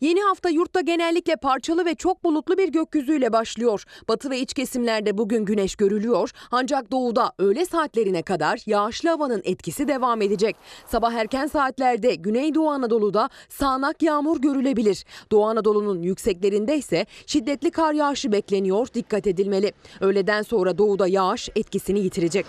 Yeni hafta yurtta genellikle parçalı ve çok bulutlu bir gökyüzüyle başlıyor. Batı ve iç kesimlerde bugün güneş görülüyor ancak doğuda öğle saatlerine kadar yağışlı havanın etkisi devam edecek. Sabah erken saatlerde Güneydoğu Anadolu'da sağanak yağmur görülebilir. Doğu Anadolu'nun yükseklerinde ise şiddetli kar yağışı bekleniyor. Dikkat edilmeli. Öğleden sonra doğuda yağış etkisini yitirecek.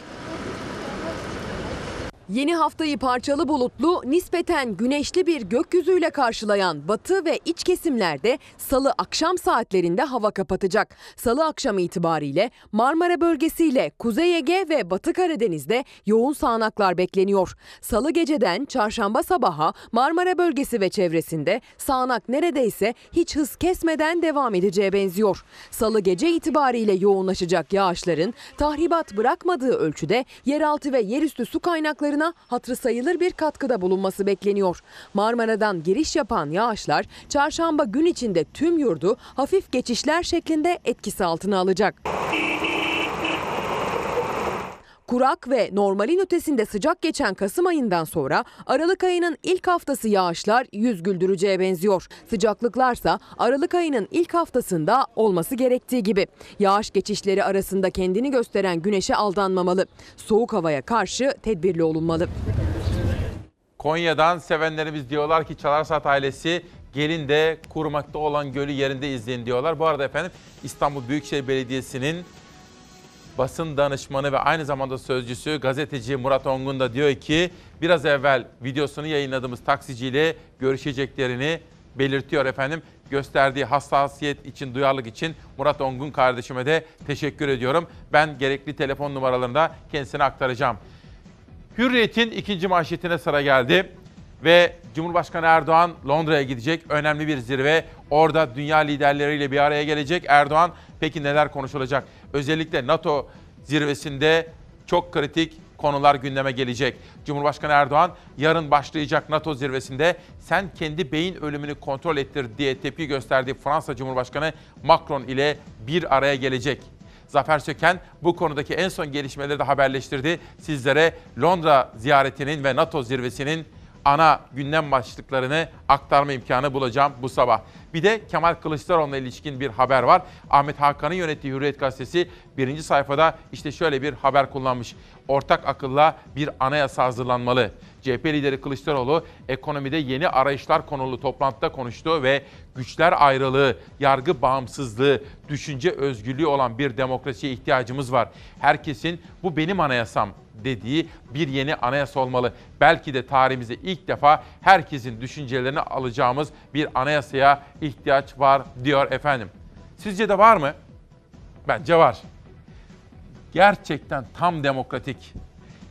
Yeni haftayı parçalı bulutlu, nispeten güneşli bir gökyüzüyle karşılayan batı ve iç kesimlerde salı akşam saatlerinde hava kapatacak. Salı akşamı itibariyle Marmara bölgesiyle Kuzey Ege ve Batı Karadeniz'de yoğun sağanaklar bekleniyor. Salı geceden çarşamba sabaha Marmara bölgesi ve çevresinde sağanak neredeyse hiç hız kesmeden devam edeceğe benziyor. Salı gece itibariyle yoğunlaşacak yağışların tahribat bırakmadığı ölçüde yeraltı ve yerüstü su kaynaklarına hatırı sayılır bir katkıda bulunması bekleniyor. Marmara'dan giriş yapan yağışlar çarşamba gün içinde tüm yurdu hafif geçişler şeklinde etkisi altına alacak. Kurak ve normalin ötesinde sıcak geçen Kasım ayından sonra Aralık ayının ilk haftası yağışlar yüz güldüreceğe benziyor. Sıcaklıklarsa Aralık ayının ilk haftasında olması gerektiği gibi. Yağış geçişleri arasında kendini gösteren güneşe aldanmamalı. Soğuk havaya karşı tedbirli olunmalı. Konya'dan sevenlerimiz diyorlar ki Çalarsat ailesi gelin de kurumakta olan gölü yerinde izleyin diyorlar. Bu arada efendim İstanbul Büyükşehir Belediyesi'nin basın danışmanı ve aynı zamanda sözcüsü gazeteci Murat Ongun da diyor ki biraz evvel videosunu yayınladığımız taksiciyle görüşeceklerini belirtiyor efendim. Gösterdiği hassasiyet için, duyarlılık için Murat Ongun kardeşime de teşekkür ediyorum. Ben gerekli telefon numaralarını da kendisine aktaracağım. Hürriyet'in ikinci manşetine sıra geldi ve Cumhurbaşkanı Erdoğan Londra'ya gidecek. Önemli bir zirve. Orada dünya liderleriyle bir araya gelecek. Erdoğan peki neler konuşulacak? Özellikle NATO zirvesinde çok kritik konular gündeme gelecek. Cumhurbaşkanı Erdoğan yarın başlayacak NATO zirvesinde sen kendi beyin ölümünü kontrol ettir diye tepki gösterdiği Fransa Cumhurbaşkanı Macron ile bir araya gelecek. Zafer Söken bu konudaki en son gelişmeleri de haberleştirdi. Sizlere Londra ziyaretinin ve NATO zirvesinin ana gündem başlıklarını aktarma imkanı bulacağım bu sabah. Bir de Kemal Kılıçdaroğlu'na ilişkin bir haber var. Ahmet Hakan'ın yönettiği Hürriyet Gazetesi birinci sayfada işte şöyle bir haber kullanmış. Ortak akılla bir anayasa hazırlanmalı. CHP lideri Kılıçdaroğlu ekonomide yeni arayışlar konulu toplantıda konuştu ve güçler ayrılığı, yargı bağımsızlığı, düşünce özgürlüğü olan bir demokrasiye ihtiyacımız var. Herkesin bu benim anayasam dediği bir yeni anayasa olmalı. Belki de tarihimizde ilk defa herkesin düşüncelerini alacağımız bir anayasaya ihtiyaç var diyor efendim. Sizce de var mı? Bence var. Gerçekten tam demokratik.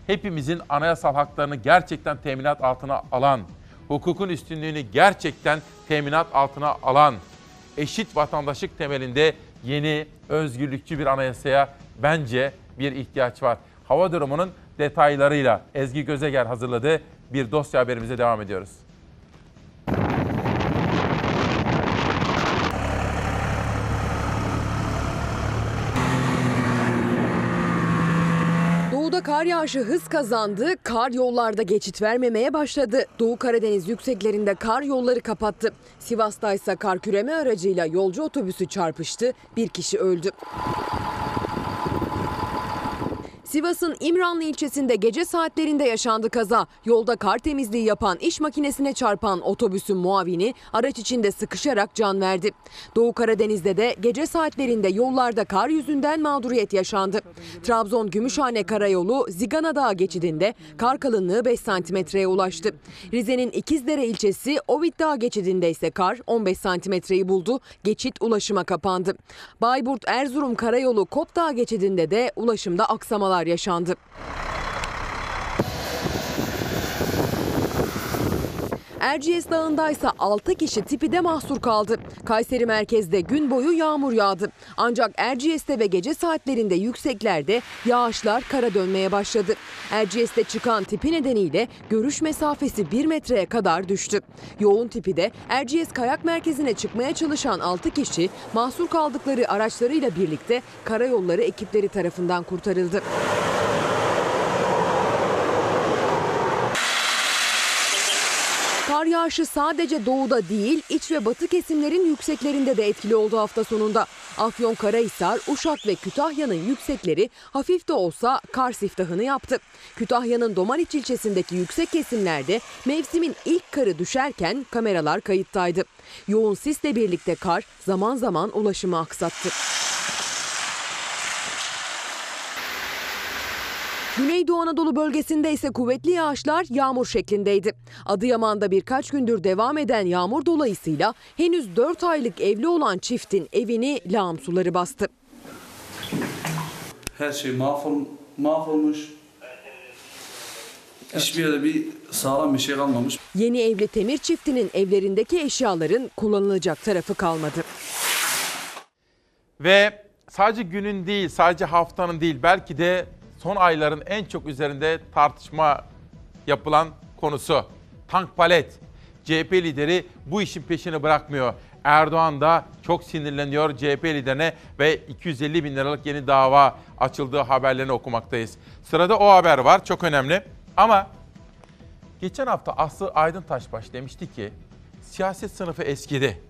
Hepimizin anayasal haklarını gerçekten teminat altına alan, hukukun üstünlüğünü gerçekten teminat altına alan, eşit vatandaşlık temelinde yeni özgürlükçü bir anayasaya bence bir ihtiyaç var. Hava durumunun detaylarıyla Ezgi Gözeger hazırladığı bir dosya haberimize devam ediyoruz. Kar yağışı hız kazandı, kar yollarda geçit vermemeye başladı. Doğu Karadeniz yükseklerinde kar yolları kapattı. Sivas'ta ise kar küreme aracıyla yolcu otobüsü çarpıştı, bir kişi öldü. Sivas'ın İmranlı ilçesinde gece saatlerinde yaşandı kaza. Yolda kar temizliği yapan iş makinesine çarpan otobüsün muavini araç içinde sıkışarak can verdi. Doğu Karadeniz'de de gece saatlerinde yollarda kar yüzünden mağduriyet yaşandı. Trabzon Gümüşhane Karayolu Zigana Dağı geçidinde kar kalınlığı 5 santimetreye ulaştı. Rize'nin İkizdere ilçesi Ovid Dağı geçidinde ise kar 15 santimetreyi buldu. Geçit ulaşıma kapandı. Bayburt Erzurum Karayolu Kopdağ geçidinde de ulaşımda aksamalar yaşandı. Erciyes Dağı'nda ise 6 kişi tipide mahsur kaldı. Kayseri merkezde gün boyu yağmur yağdı. Ancak Erciyes'te ve gece saatlerinde yükseklerde yağışlar kara dönmeye başladı. Erciyes'te çıkan tipi nedeniyle görüş mesafesi 1 metreye kadar düştü. Yoğun tipi de Erciyes Kayak Merkezi'ne çıkmaya çalışan 6 kişi mahsur kaldıkları araçlarıyla birlikte karayolları ekipleri tarafından kurtarıldı. Kar yağışı sadece doğuda değil, iç ve batı kesimlerin yükseklerinde de etkili oldu hafta sonunda. Afyon, Karahisar, Uşak ve Kütahya'nın yüksekleri hafif de olsa kar siftahını yaptı. Kütahya'nın Domaniç ilçesindeki yüksek kesimlerde mevsimin ilk karı düşerken kameralar kayıttaydı. Yoğun sisle birlikte kar zaman zaman ulaşımı aksattı. Güneydoğu Anadolu bölgesinde ise kuvvetli yağışlar yağmur şeklindeydi. Adıyaman'da birkaç gündür devam eden yağmur dolayısıyla henüz 4 aylık evli olan çiftin evini lağım suları bastı. Her şey mahvol, mahvolmuş. Hiçbir yerde bir sağlam bir şey kalmamış. Yeni evli Temir çiftinin evlerindeki eşyaların kullanılacak tarafı kalmadı. Ve sadece günün değil, sadece haftanın değil, belki de son ayların en çok üzerinde tartışma yapılan konusu. Tank palet. CHP lideri bu işin peşini bırakmıyor. Erdoğan da çok sinirleniyor CHP liderine ve 250 bin liralık yeni dava açıldığı haberlerini okumaktayız. Sırada o haber var çok önemli ama geçen hafta Aslı Aydın Taşbaş demişti ki siyaset sınıfı eskidi.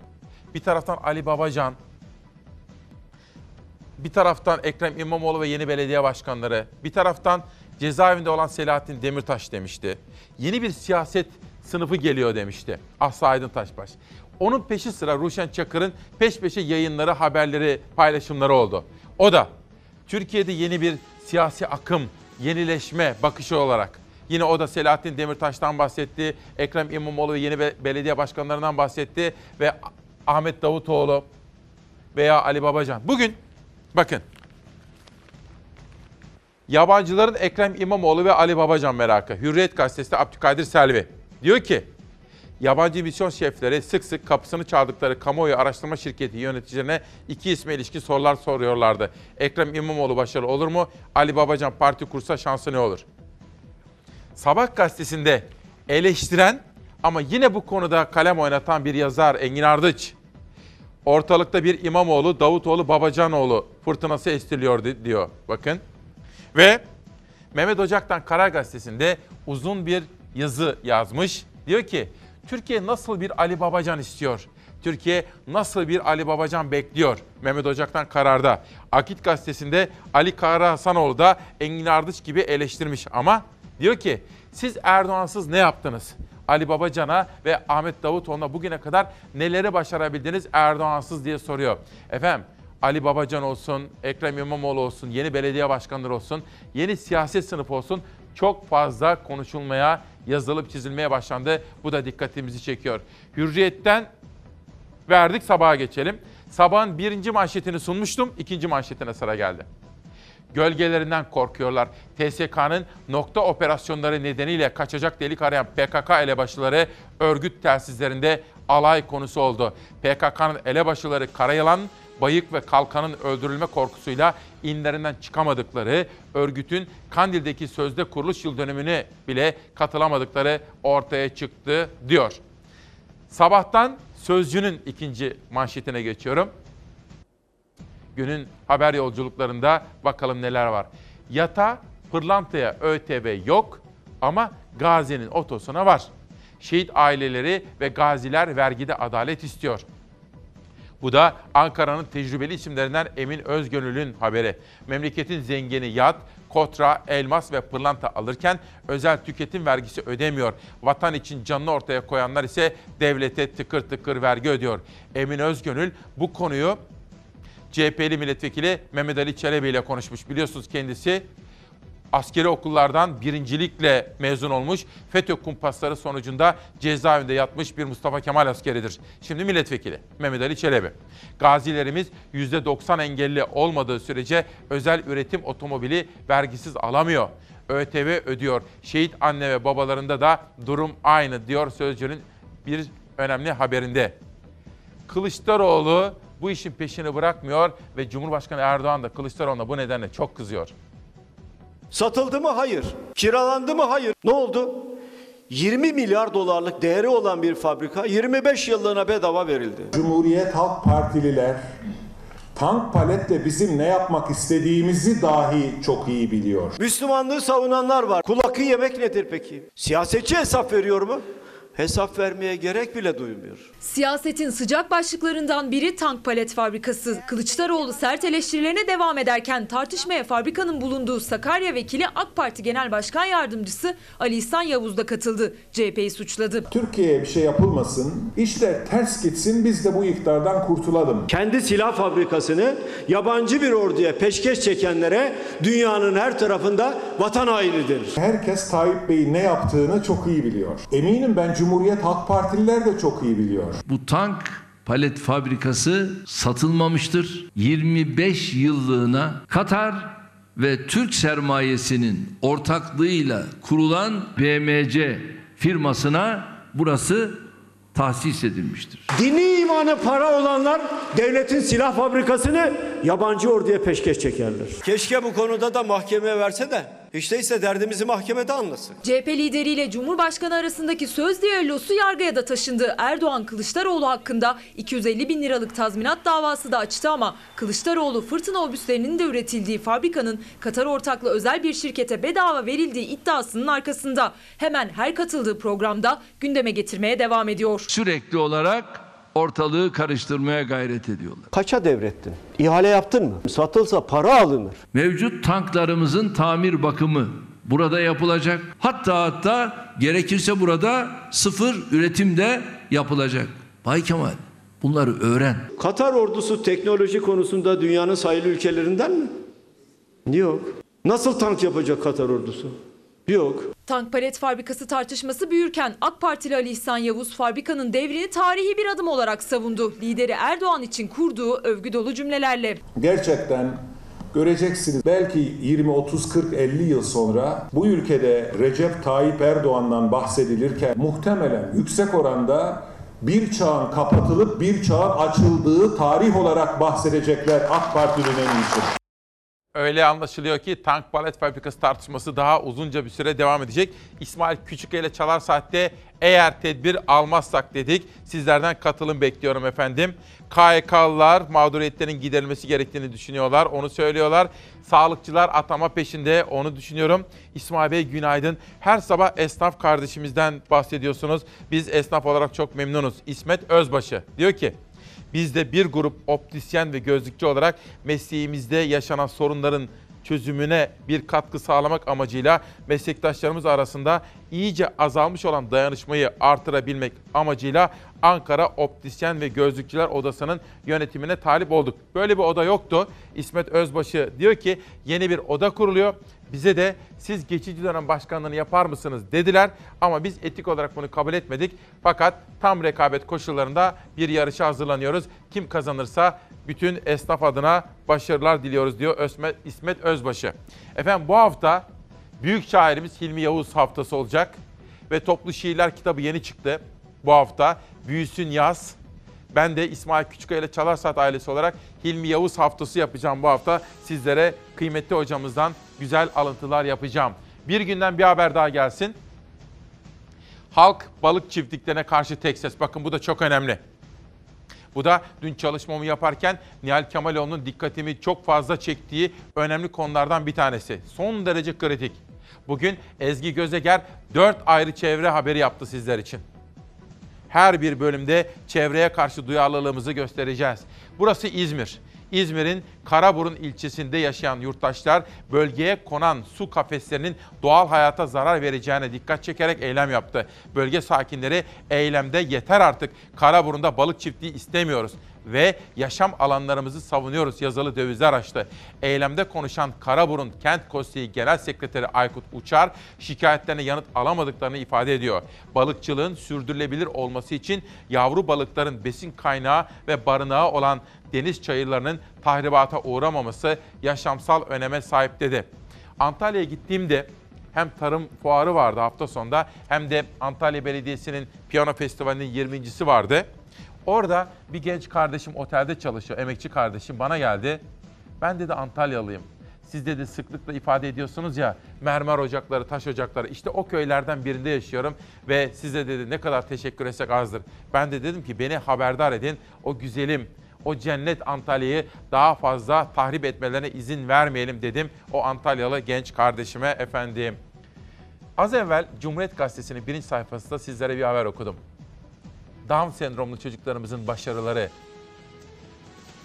Bir taraftan Ali Babacan, bir taraftan Ekrem İmamoğlu ve yeni belediye başkanları, bir taraftan cezaevinde olan Selahattin Demirtaş demişti. Yeni bir siyaset sınıfı geliyor demişti Aslı Aydın Taşbaş. Onun peşi sıra Ruşen Çakır'ın peş peşe yayınları, haberleri, paylaşımları oldu. O da Türkiye'de yeni bir siyasi akım, yenileşme bakışı olarak Yine o da Selahattin Demirtaş'tan bahsetti. Ekrem İmamoğlu ve yeni belediye başkanlarından bahsetti. Ve Ahmet Davutoğlu veya Ali Babacan. Bugün bakın yabancıların Ekrem İmamoğlu ve Ali Babacan merakı. Hürriyet gazetesi Abdülkadir Selvi diyor ki yabancı misyon şefleri sık sık kapısını çaldıkları kamuoyu araştırma şirketi yöneticilerine iki isme ilişkin sorular soruyorlardı. Ekrem İmamoğlu başarılı olur mu? Ali Babacan parti kursa şansı ne olur? Sabah gazetesinde eleştiren ama yine bu konuda kalem oynatan bir yazar Engin Ardıç. Ortalıkta bir İmamoğlu, Davutoğlu, Babacanoğlu fırtınası estiriliyor di- diyor. Bakın. Ve Mehmet Ocak'tan Karar Gazetesi'nde uzun bir yazı yazmış. Diyor ki Türkiye nasıl bir Ali Babacan istiyor? Türkiye nasıl bir Ali Babacan bekliyor? Mehmet Ocak'tan Karar'da. Akit Gazetesi'nde Ali Kara Hasanoğlu da Engin Ardıç gibi eleştirmiş ama diyor ki siz Erdoğan'sız ne yaptınız? Ali Babacan'a ve Ahmet Davutoğlu'na bugüne kadar neleri başarabildiniz Erdoğan'sız diye soruyor. Efendim Ali Babacan olsun, Ekrem İmamoğlu olsun, yeni belediye başkanları olsun, yeni siyaset sınıfı olsun çok fazla konuşulmaya, yazılıp çizilmeye başlandı. Bu da dikkatimizi çekiyor. Hürriyet'ten verdik sabaha geçelim. Sabahın birinci manşetini sunmuştum, ikinci manşetine sıra geldi. Gölgelerinden korkuyorlar. TSK'nın nokta operasyonları nedeniyle kaçacak delik arayan PKK elebaşıları örgüt telsizlerinde alay konusu oldu. PKK'nın elebaşıları Karayalan, Bayık ve Kalkan'ın öldürülme korkusuyla inlerinden çıkamadıkları, örgütün Kandil'deki sözde kuruluş yıl dönümüne bile katılamadıkları ortaya çıktı diyor. Sabahtan Sözcü'nün ikinci manşetine geçiyorum. Günün haber yolculuklarında bakalım neler var. Yata, pırlantaya ÖTV yok ama Gazi'nin otosuna var. Şehit aileleri ve gaziler vergide adalet istiyor. Bu da Ankara'nın tecrübeli isimlerinden Emin Özgönül'ün haberi. Memleketin zengini yat, kotra, elmas ve pırlanta alırken özel tüketim vergisi ödemiyor. Vatan için canını ortaya koyanlar ise devlete tıkır tıkır vergi ödüyor. Emin Özgönül bu konuyu CHP'li milletvekili Mehmet Ali Çelebi ile konuşmuş. Biliyorsunuz kendisi askeri okullardan birincilikle mezun olmuş. FETÖ kumpasları sonucunda cezaevinde yatmış bir Mustafa Kemal askeridir. Şimdi milletvekili Mehmet Ali Çelebi. Gazilerimiz %90 engelli olmadığı sürece özel üretim otomobili vergisiz alamıyor. ÖTV ödüyor. Şehit anne ve babalarında da durum aynı diyor Sözcü'nün bir önemli haberinde. Kılıçdaroğlu bu işin peşini bırakmıyor ve Cumhurbaşkanı Erdoğan da Kılıçdaroğlu'na bu nedenle çok kızıyor. Satıldı mı? Hayır. Kiralandı mı? Hayır. Ne oldu? 20 milyar dolarlık değeri olan bir fabrika 25 yıllığına bedava verildi. Cumhuriyet Halk Partililer tank paletle bizim ne yapmak istediğimizi dahi çok iyi biliyor. Müslümanlığı savunanlar var. Kul hakkı yemek nedir peki? Siyasetçi hesap veriyor mu? Hesap vermeye gerek bile duymuyor. Siyasetin sıcak başlıklarından biri tank palet fabrikası. Kılıçdaroğlu sert eleştirilerine devam ederken tartışmaya fabrikanın bulunduğu Sakarya vekili AK Parti Genel Başkan Yardımcısı Ali İhsan Yavuz da katıldı. CHP'yi suçladı. Türkiye'ye bir şey yapılmasın, işler ters gitsin biz de bu iktidardan kurtulalım. Kendi silah fabrikasını yabancı bir orduya peşkeş çekenlere dünyanın her tarafında vatan hainidir. Herkes Tayyip Bey'in ne yaptığını çok iyi biliyor. Eminim ben Cumhuriyet Halk Partililer de çok iyi biliyor. Bu tank palet fabrikası satılmamıştır. 25 yıllığına Katar ve Türk sermayesinin ortaklığıyla kurulan BMC firmasına burası tahsis edilmiştir. Dini imanı para olanlar devletin silah fabrikasını yabancı orduya peşkeş çekerler. Keşke bu konuda da mahkemeye verse de hiç değilse derdimizi mahkemede anlasın. CHP lideriyle Cumhurbaşkanı arasındaki söz diyalosu yargıya da taşındı. Erdoğan Kılıçdaroğlu hakkında 250 bin liralık tazminat davası da açtı ama Kılıçdaroğlu fırtına obüslerinin de üretildiği fabrikanın Katar ortaklı özel bir şirkete bedava verildiği iddiasının arkasında. Hemen her katıldığı programda gündeme getirmeye devam ediyor. Sürekli olarak ortalığı karıştırmaya gayret ediyorlar. Kaça devrettin? İhale yaptın mı? Satılsa para alınır. Mevcut tanklarımızın tamir bakımı burada yapılacak. Hatta hatta gerekirse burada sıfır üretim de yapılacak. Bay Kemal bunları öğren. Katar ordusu teknoloji konusunda dünyanın sayılı ülkelerinden mi? Yok. Nasıl tank yapacak Katar ordusu? Yok. Tank palet fabrikası tartışması büyürken AK Partili Ali İhsan Yavuz fabrikanın devrini tarihi bir adım olarak savundu. Lideri Erdoğan için kurduğu övgü dolu cümlelerle. Gerçekten göreceksiniz belki 20, 30, 40, 50 yıl sonra bu ülkede Recep Tayyip Erdoğan'dan bahsedilirken muhtemelen yüksek oranda bir çağın kapatılıp bir çağın açıldığı tarih olarak bahsedecekler AK Parti'nin iyisi. Öyle anlaşılıyor ki tank palet fabrikası tartışması daha uzunca bir süre devam edecek. İsmail Küçük ile Çalar Saat'te eğer tedbir almazsak dedik. Sizlerden katılım bekliyorum efendim. KYK'lılar mağduriyetlerin giderilmesi gerektiğini düşünüyorlar. Onu söylüyorlar. Sağlıkçılar atama peşinde onu düşünüyorum. İsmail Bey günaydın. Her sabah esnaf kardeşimizden bahsediyorsunuz. Biz esnaf olarak çok memnunuz. İsmet Özbaşı diyor ki biz de bir grup optisyen ve gözlükçü olarak mesleğimizde yaşanan sorunların çözümüne bir katkı sağlamak amacıyla meslektaşlarımız arasında iyice azalmış olan dayanışmayı artırabilmek amacıyla Ankara Optisyen ve Gözlükçüler Odası'nın yönetimine talip olduk. Böyle bir oda yoktu. İsmet Özbaşı diyor ki yeni bir oda kuruluyor. Bize de siz geçici dönem başkanlığını yapar mısınız dediler ama biz etik olarak bunu kabul etmedik. Fakat tam rekabet koşullarında bir yarışa hazırlanıyoruz. Kim kazanırsa bütün esnaf adına başarılar diliyoruz diyor İsmet Özbaşı. Efendim bu hafta büyük şairimiz Hilmi Yavuz haftası olacak ve toplu şiirler kitabı yeni çıktı bu hafta. Büyüsün yaz. Ben de İsmail Küçüköy ile Çalar Saat ailesi olarak Hilmi Yavuz haftası yapacağım bu hafta. Sizlere kıymetli hocamızdan güzel alıntılar yapacağım. Bir günden bir haber daha gelsin. Halk balık çiftliklerine karşı tek ses. Bakın bu da çok önemli. Bu da dün çalışmamı yaparken Nihal Kemaloğlu'nun dikkatimi çok fazla çektiği önemli konulardan bir tanesi. Son derece kritik. Bugün Ezgi Gözeger 4 ayrı çevre haberi yaptı sizler için. Her bir bölümde çevreye karşı duyarlılığımızı göstereceğiz. Burası İzmir. İzmir'in Karaburun ilçesinde yaşayan yurttaşlar bölgeye konan su kafeslerinin doğal hayata zarar vereceğine dikkat çekerek eylem yaptı. Bölge sakinleri eylemde yeter artık Karaburun'da balık çiftliği istemiyoruz ve yaşam alanlarımızı savunuyoruz yazılı dövizler açtı. Eylemde konuşan Karaburun Kent Konseyi Genel Sekreteri Aykut Uçar şikayetlerine yanıt alamadıklarını ifade ediyor. Balıkçılığın sürdürülebilir olması için yavru balıkların besin kaynağı ve barınağı olan deniz çayırlarının tahribata uğramaması yaşamsal öneme sahip dedi. Antalya'ya gittiğimde hem tarım fuarı vardı hafta sonunda hem de Antalya Belediyesi'nin piyano festivalinin 20.si vardı. Orada bir genç kardeşim otelde çalışıyor, emekçi kardeşim bana geldi. Ben dedi Antalyalıyım. Siz dedi sıklıkla ifade ediyorsunuz ya mermer ocakları, taş ocakları. İşte o köylerden birinde yaşıyorum ve size dedi ne kadar teşekkür etsek azdır. Ben de dedim ki beni haberdar edin. O güzelim, o cennet Antalya'yı daha fazla tahrip etmelerine izin vermeyelim dedim o Antalyalı genç kardeşime efendim. Az evvel Cumhuriyet Gazetesi'nin birinci sayfasında sizlere bir haber okudum. Down sendromlu çocuklarımızın başarıları.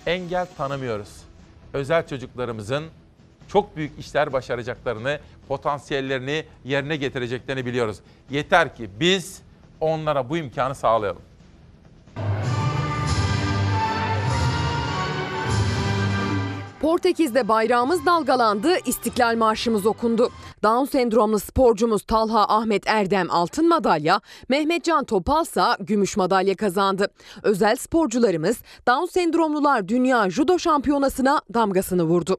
Engel tanımıyoruz. Özel çocuklarımızın çok büyük işler başaracaklarını, potansiyellerini yerine getireceklerini biliyoruz. Yeter ki biz onlara bu imkanı sağlayalım. Portekiz'de bayrağımız dalgalandı, İstiklal Marşımız okundu. Down sendromlu sporcumuz Talha Ahmet Erdem altın madalya, Mehmetcan Topal ise gümüş madalya kazandı. Özel sporcularımız Down sendromlular Dünya Judo Şampiyonası'na damgasını vurdu.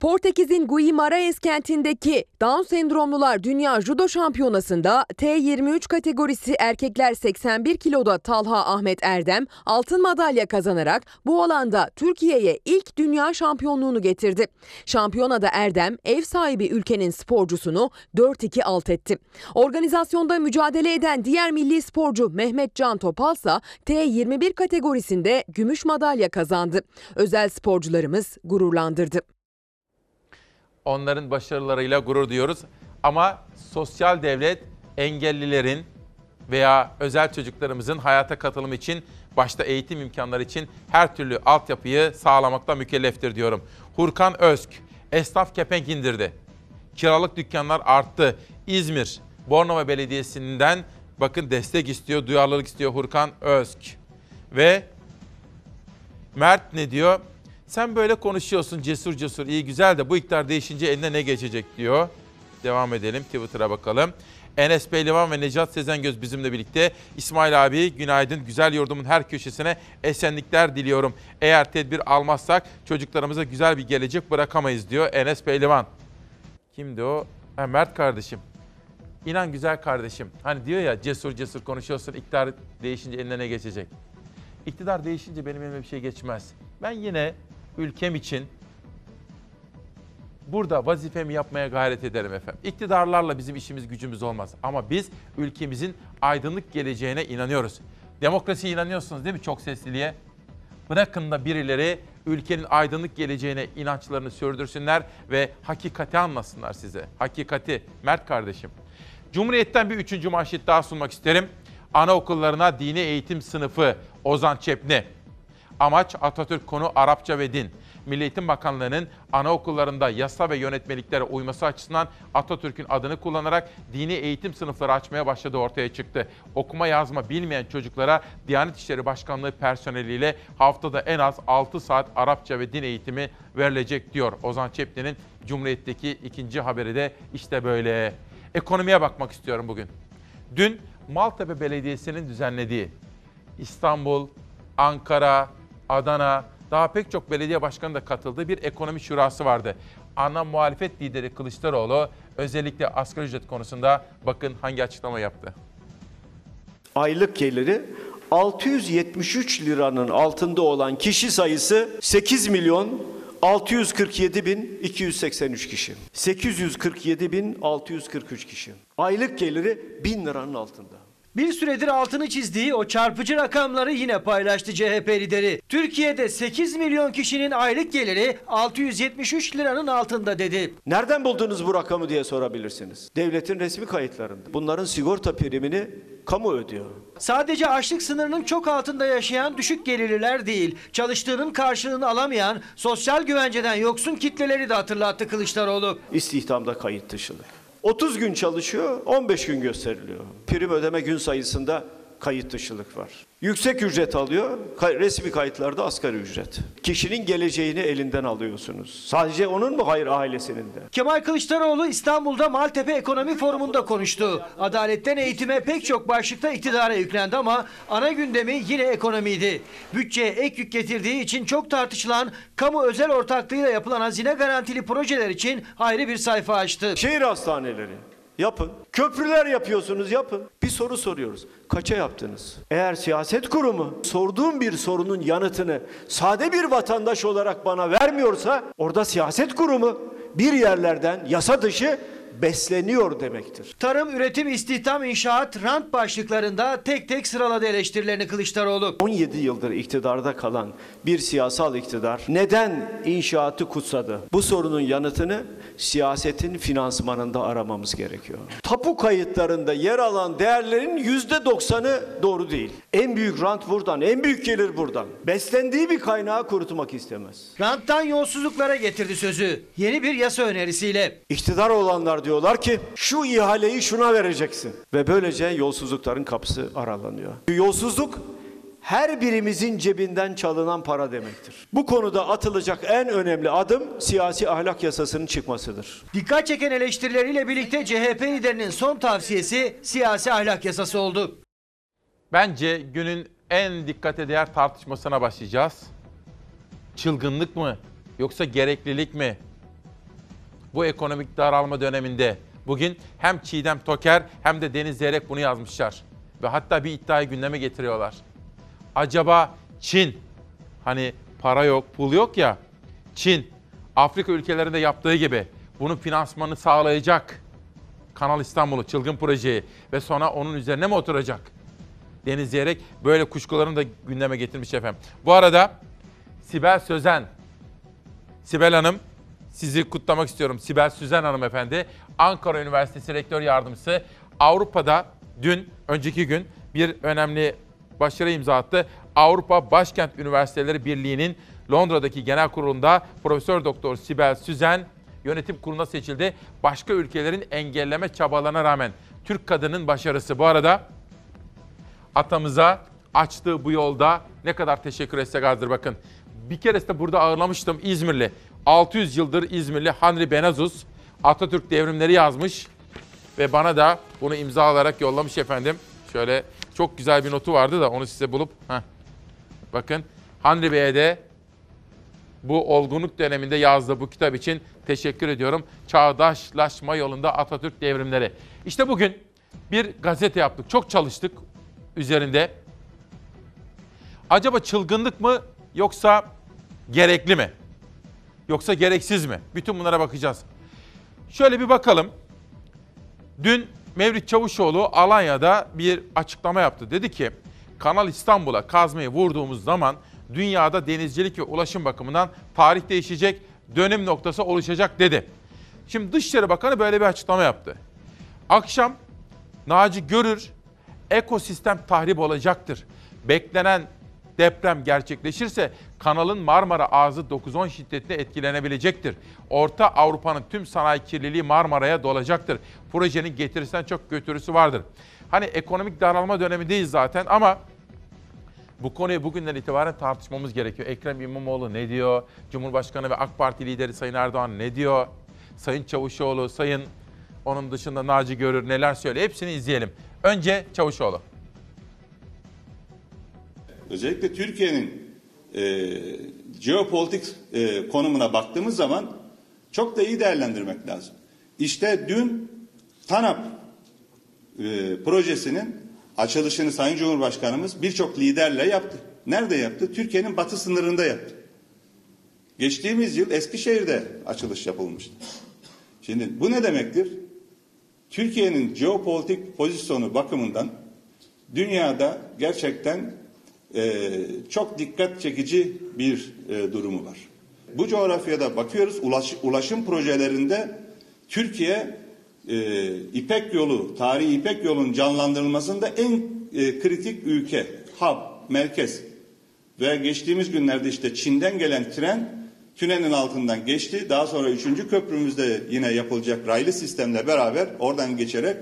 Portekiz'in Guimarães kentindeki Down sendromlular Dünya Judo Şampiyonası'nda T23 kategorisi erkekler 81 kiloda Talha Ahmet Erdem altın madalya kazanarak bu alanda Türkiye'ye ilk dünya şampiyonluğunu getirdi. Şampiyonada Erdem ev sahibi ülkenin sporcusunu 4-2 alt etti. Organizasyonda mücadele eden diğer milli sporcu Mehmet Can Topal ise T21 kategorisinde gümüş madalya kazandı. Özel sporcularımız gururlandırdı. Onların başarılarıyla gurur duyuyoruz. Ama sosyal devlet engellilerin veya özel çocuklarımızın hayata katılımı için başta eğitim imkanları için her türlü altyapıyı sağlamakla mükelleftir diyorum. Hurkan Özk, esnaf kepenk indirdi. Kiralık dükkanlar arttı. İzmir, Bornova Belediyesi'nden bakın destek istiyor, duyarlılık istiyor Hurkan Özk. Ve Mert ne diyor? Sen böyle konuşuyorsun cesur cesur iyi güzel de bu iktidar değişince eline ne geçecek diyor. Devam edelim Twitter'a bakalım. Enes Pehlivan ve Necat Sezengöz bizimle birlikte. İsmail abi günaydın. Güzel yurdumun her köşesine esenlikler diliyorum. Eğer tedbir almazsak çocuklarımıza güzel bir gelecek bırakamayız diyor Enes Pehlivan. Kimdi o? Ha, Mert kardeşim. İnan güzel kardeşim. Hani diyor ya cesur cesur konuşuyorsun iktidar değişince eline ne geçecek? İktidar değişince benim elime bir şey geçmez. Ben yine ülkem için burada vazifemi yapmaya gayret ederim efendim. İktidarlarla bizim işimiz gücümüz olmaz. Ama biz ülkemizin aydınlık geleceğine inanıyoruz. Demokrasiye inanıyorsunuz değil mi çok sesliliğe? Bırakın da birileri ülkenin aydınlık geleceğine inançlarını sürdürsünler ve hakikati anlasınlar size. Hakikati. Mert kardeşim. Cumhuriyet'ten bir üçüncü manşet daha sunmak isterim. Anaokullarına dini eğitim sınıfı Ozan Çepni. Amaç Atatürk konu Arapça ve din. Milli Eğitim Bakanlığı'nın anaokullarında yasa ve yönetmeliklere uyması açısından Atatürk'ün adını kullanarak dini eğitim sınıfları açmaya başladığı ortaya çıktı. Okuma yazma bilmeyen çocuklara Diyanet İşleri Başkanlığı personeliyle haftada en az 6 saat Arapça ve din eğitimi verilecek diyor. Ozan Çepni'nin Cumhuriyet'teki ikinci haberi de işte böyle. Ekonomiye bakmak istiyorum bugün. Dün Maltepe Belediyesi'nin düzenlediği İstanbul, Ankara, Adana, daha pek çok belediye başkanı da katıldığı bir ekonomi şurası vardı. Ana muhalefet lideri Kılıçdaroğlu özellikle asgari ücret konusunda bakın hangi açıklama yaptı. Aylık geliri 673 liranın altında olan kişi sayısı 8 milyon 647 bin 283 kişi. 847 bin 643 kişi. Aylık geliri 1000 liranın altında. Bir süredir altını çizdiği o çarpıcı rakamları yine paylaştı CHP lideri. Türkiye'de 8 milyon kişinin aylık geliri 673 liranın altında dedi. Nereden buldunuz bu rakamı diye sorabilirsiniz. Devletin resmi kayıtlarında. Bunların sigorta primini kamu ödüyor. Sadece açlık sınırının çok altında yaşayan düşük gelirliler değil, çalıştığının karşılığını alamayan, sosyal güvenceden yoksun kitleleri de hatırlattı Kılıçdaroğlu. İstihdamda kayıt dışılık. 30 gün çalışıyor, 15 gün gösteriliyor. Prim ödeme gün sayısında kayıt dışılık var. Yüksek ücret alıyor, resmi kayıtlarda asgari ücret. Kişinin geleceğini elinden alıyorsunuz. Sadece onun mu hayır ailesinin de? Kemal Kılıçdaroğlu İstanbul'da Maltepe Ekonomi Forumu'nda konuştu. Adaletten eğitime pek çok başlıkta iktidara yüklendi ama ana gündemi yine ekonomiydi. Bütçeye ek yük getirdiği için çok tartışılan kamu özel ortaklığıyla yapılan hazine garantili projeler için ayrı bir sayfa açtı. Şehir hastaneleri yapın. Köprüler yapıyorsunuz yapın. Bir soru soruyoruz. Kaça yaptınız? Eğer siyaset kurumu sorduğum bir sorunun yanıtını sade bir vatandaş olarak bana vermiyorsa orada siyaset kurumu bir yerlerden yasa dışı besleniyor demektir. Tarım, üretim, istihdam, inşaat, rant başlıklarında tek tek sıraladı eleştirilerini Kılıçdaroğlu. 17 yıldır iktidarda kalan bir siyasal iktidar neden inşaatı kutsadı? Bu sorunun yanıtını siyasetin finansmanında aramamız gerekiyor. Tapu kayıtlarında yer alan değerlerin %90'ı doğru değil. En büyük rant buradan, en büyük gelir buradan. Beslendiği bir kaynağı kurutmak istemez. Ranttan yolsuzluklara getirdi sözü. Yeni bir yasa önerisiyle. İktidar olanlar diyorlar ki şu ihaleyi şuna vereceksin. Ve böylece yolsuzlukların kapısı aralanıyor. Yolsuzluk her birimizin cebinden çalınan para demektir. Bu konuda atılacak en önemli adım siyasi ahlak yasasının çıkmasıdır. Dikkat çeken eleştirileriyle birlikte CHP liderinin son tavsiyesi siyasi ahlak yasası oldu. Bence günün en dikkate değer tartışmasına başlayacağız. Çılgınlık mı yoksa gereklilik mi? Bu ekonomik daralma döneminde bugün hem Çiğdem Toker hem de Deniz Zeyrek bunu yazmışlar. Ve hatta bir iddiayı gündeme getiriyorlar. Acaba Çin, hani para yok, pul yok ya, Çin, Afrika ülkelerinde yaptığı gibi bunun finansmanını sağlayacak Kanal İstanbul'u, çılgın projeyi ve sonra onun üzerine mi oturacak? Deniz Zeyrek böyle kuşkularını da gündeme getirmiş efendim. Bu arada Sibel Sözen, Sibel Hanım sizi kutlamak istiyorum. Sibel Süzen hanımefendi, Ankara Üniversitesi Rektör Yardımcısı. Avrupa'da dün, önceki gün bir önemli başarı imza attı. Avrupa Başkent Üniversiteleri Birliği'nin Londra'daki genel kurulunda Profesör Doktor Sibel Süzen yönetim kuruluna seçildi. Başka ülkelerin engelleme çabalarına rağmen Türk kadının başarısı. Bu arada atamıza açtığı bu yolda ne kadar teşekkür etsek azdır bakın. Bir keresinde burada ağırlamıştım İzmirli. 600 yıldır İzmirli Henry Benazus Atatürk devrimleri yazmış ve bana da bunu imza alarak yollamış efendim. Şöyle çok güzel bir notu vardı da onu size bulup heh. bakın Henry Bey'e de bu olgunluk döneminde yazdığı bu kitap için teşekkür ediyorum. Çağdaşlaşma yolunda Atatürk devrimleri. İşte bugün bir gazete yaptık. Çok çalıştık üzerinde. Acaba çılgınlık mı yoksa gerekli mi? Yoksa gereksiz mi? Bütün bunlara bakacağız. Şöyle bir bakalım. Dün Mevlüt Çavuşoğlu Alanya'da bir açıklama yaptı. Dedi ki Kanal İstanbul'a kazmayı vurduğumuz zaman dünyada denizcilik ve ulaşım bakımından tarih değişecek, dönüm noktası oluşacak dedi. Şimdi Dışişleri Bakanı böyle bir açıklama yaptı. Akşam Naci Görür ekosistem tahrip olacaktır. Beklenen deprem gerçekleşirse kanalın Marmara ağzı 9-10 şiddetinde etkilenebilecektir. Orta Avrupa'nın tüm sanayi kirliliği Marmara'ya dolacaktır. Projenin getirisinden çok götürüsü vardır. Hani ekonomik daralma dönemindeyiz zaten ama bu konuyu bugünden itibaren tartışmamız gerekiyor. Ekrem İmamoğlu ne diyor? Cumhurbaşkanı ve AK Parti lideri Sayın Erdoğan ne diyor? Sayın Çavuşoğlu, Sayın onun dışında Naci Görür neler söylüyor? Hepsini izleyelim. Önce Çavuşoğlu. Özellikle Türkiye'nin e, jeopolitik e, konumuna baktığımız zaman çok da iyi değerlendirmek lazım. İşte dün TANAP e, projesinin açılışını Sayın Cumhurbaşkanımız birçok liderle yaptı. Nerede yaptı? Türkiye'nin batı sınırında yaptı. Geçtiğimiz yıl Eskişehir'de açılış yapılmıştı. Şimdi bu ne demektir? Türkiye'nin jeopolitik pozisyonu bakımından dünyada gerçekten e, çok dikkat çekici bir e, durumu var. Bu coğrafyada bakıyoruz ulaş, ulaşım projelerinde Türkiye e, İpek yolu, tarihi İpek yolun canlandırılmasında en e, kritik ülke, hub, merkez. Ve geçtiğimiz günlerde işte Çin'den gelen tren tünelin altından geçti. Daha sonra üçüncü köprümüzde yine yapılacak raylı sistemle beraber oradan geçerek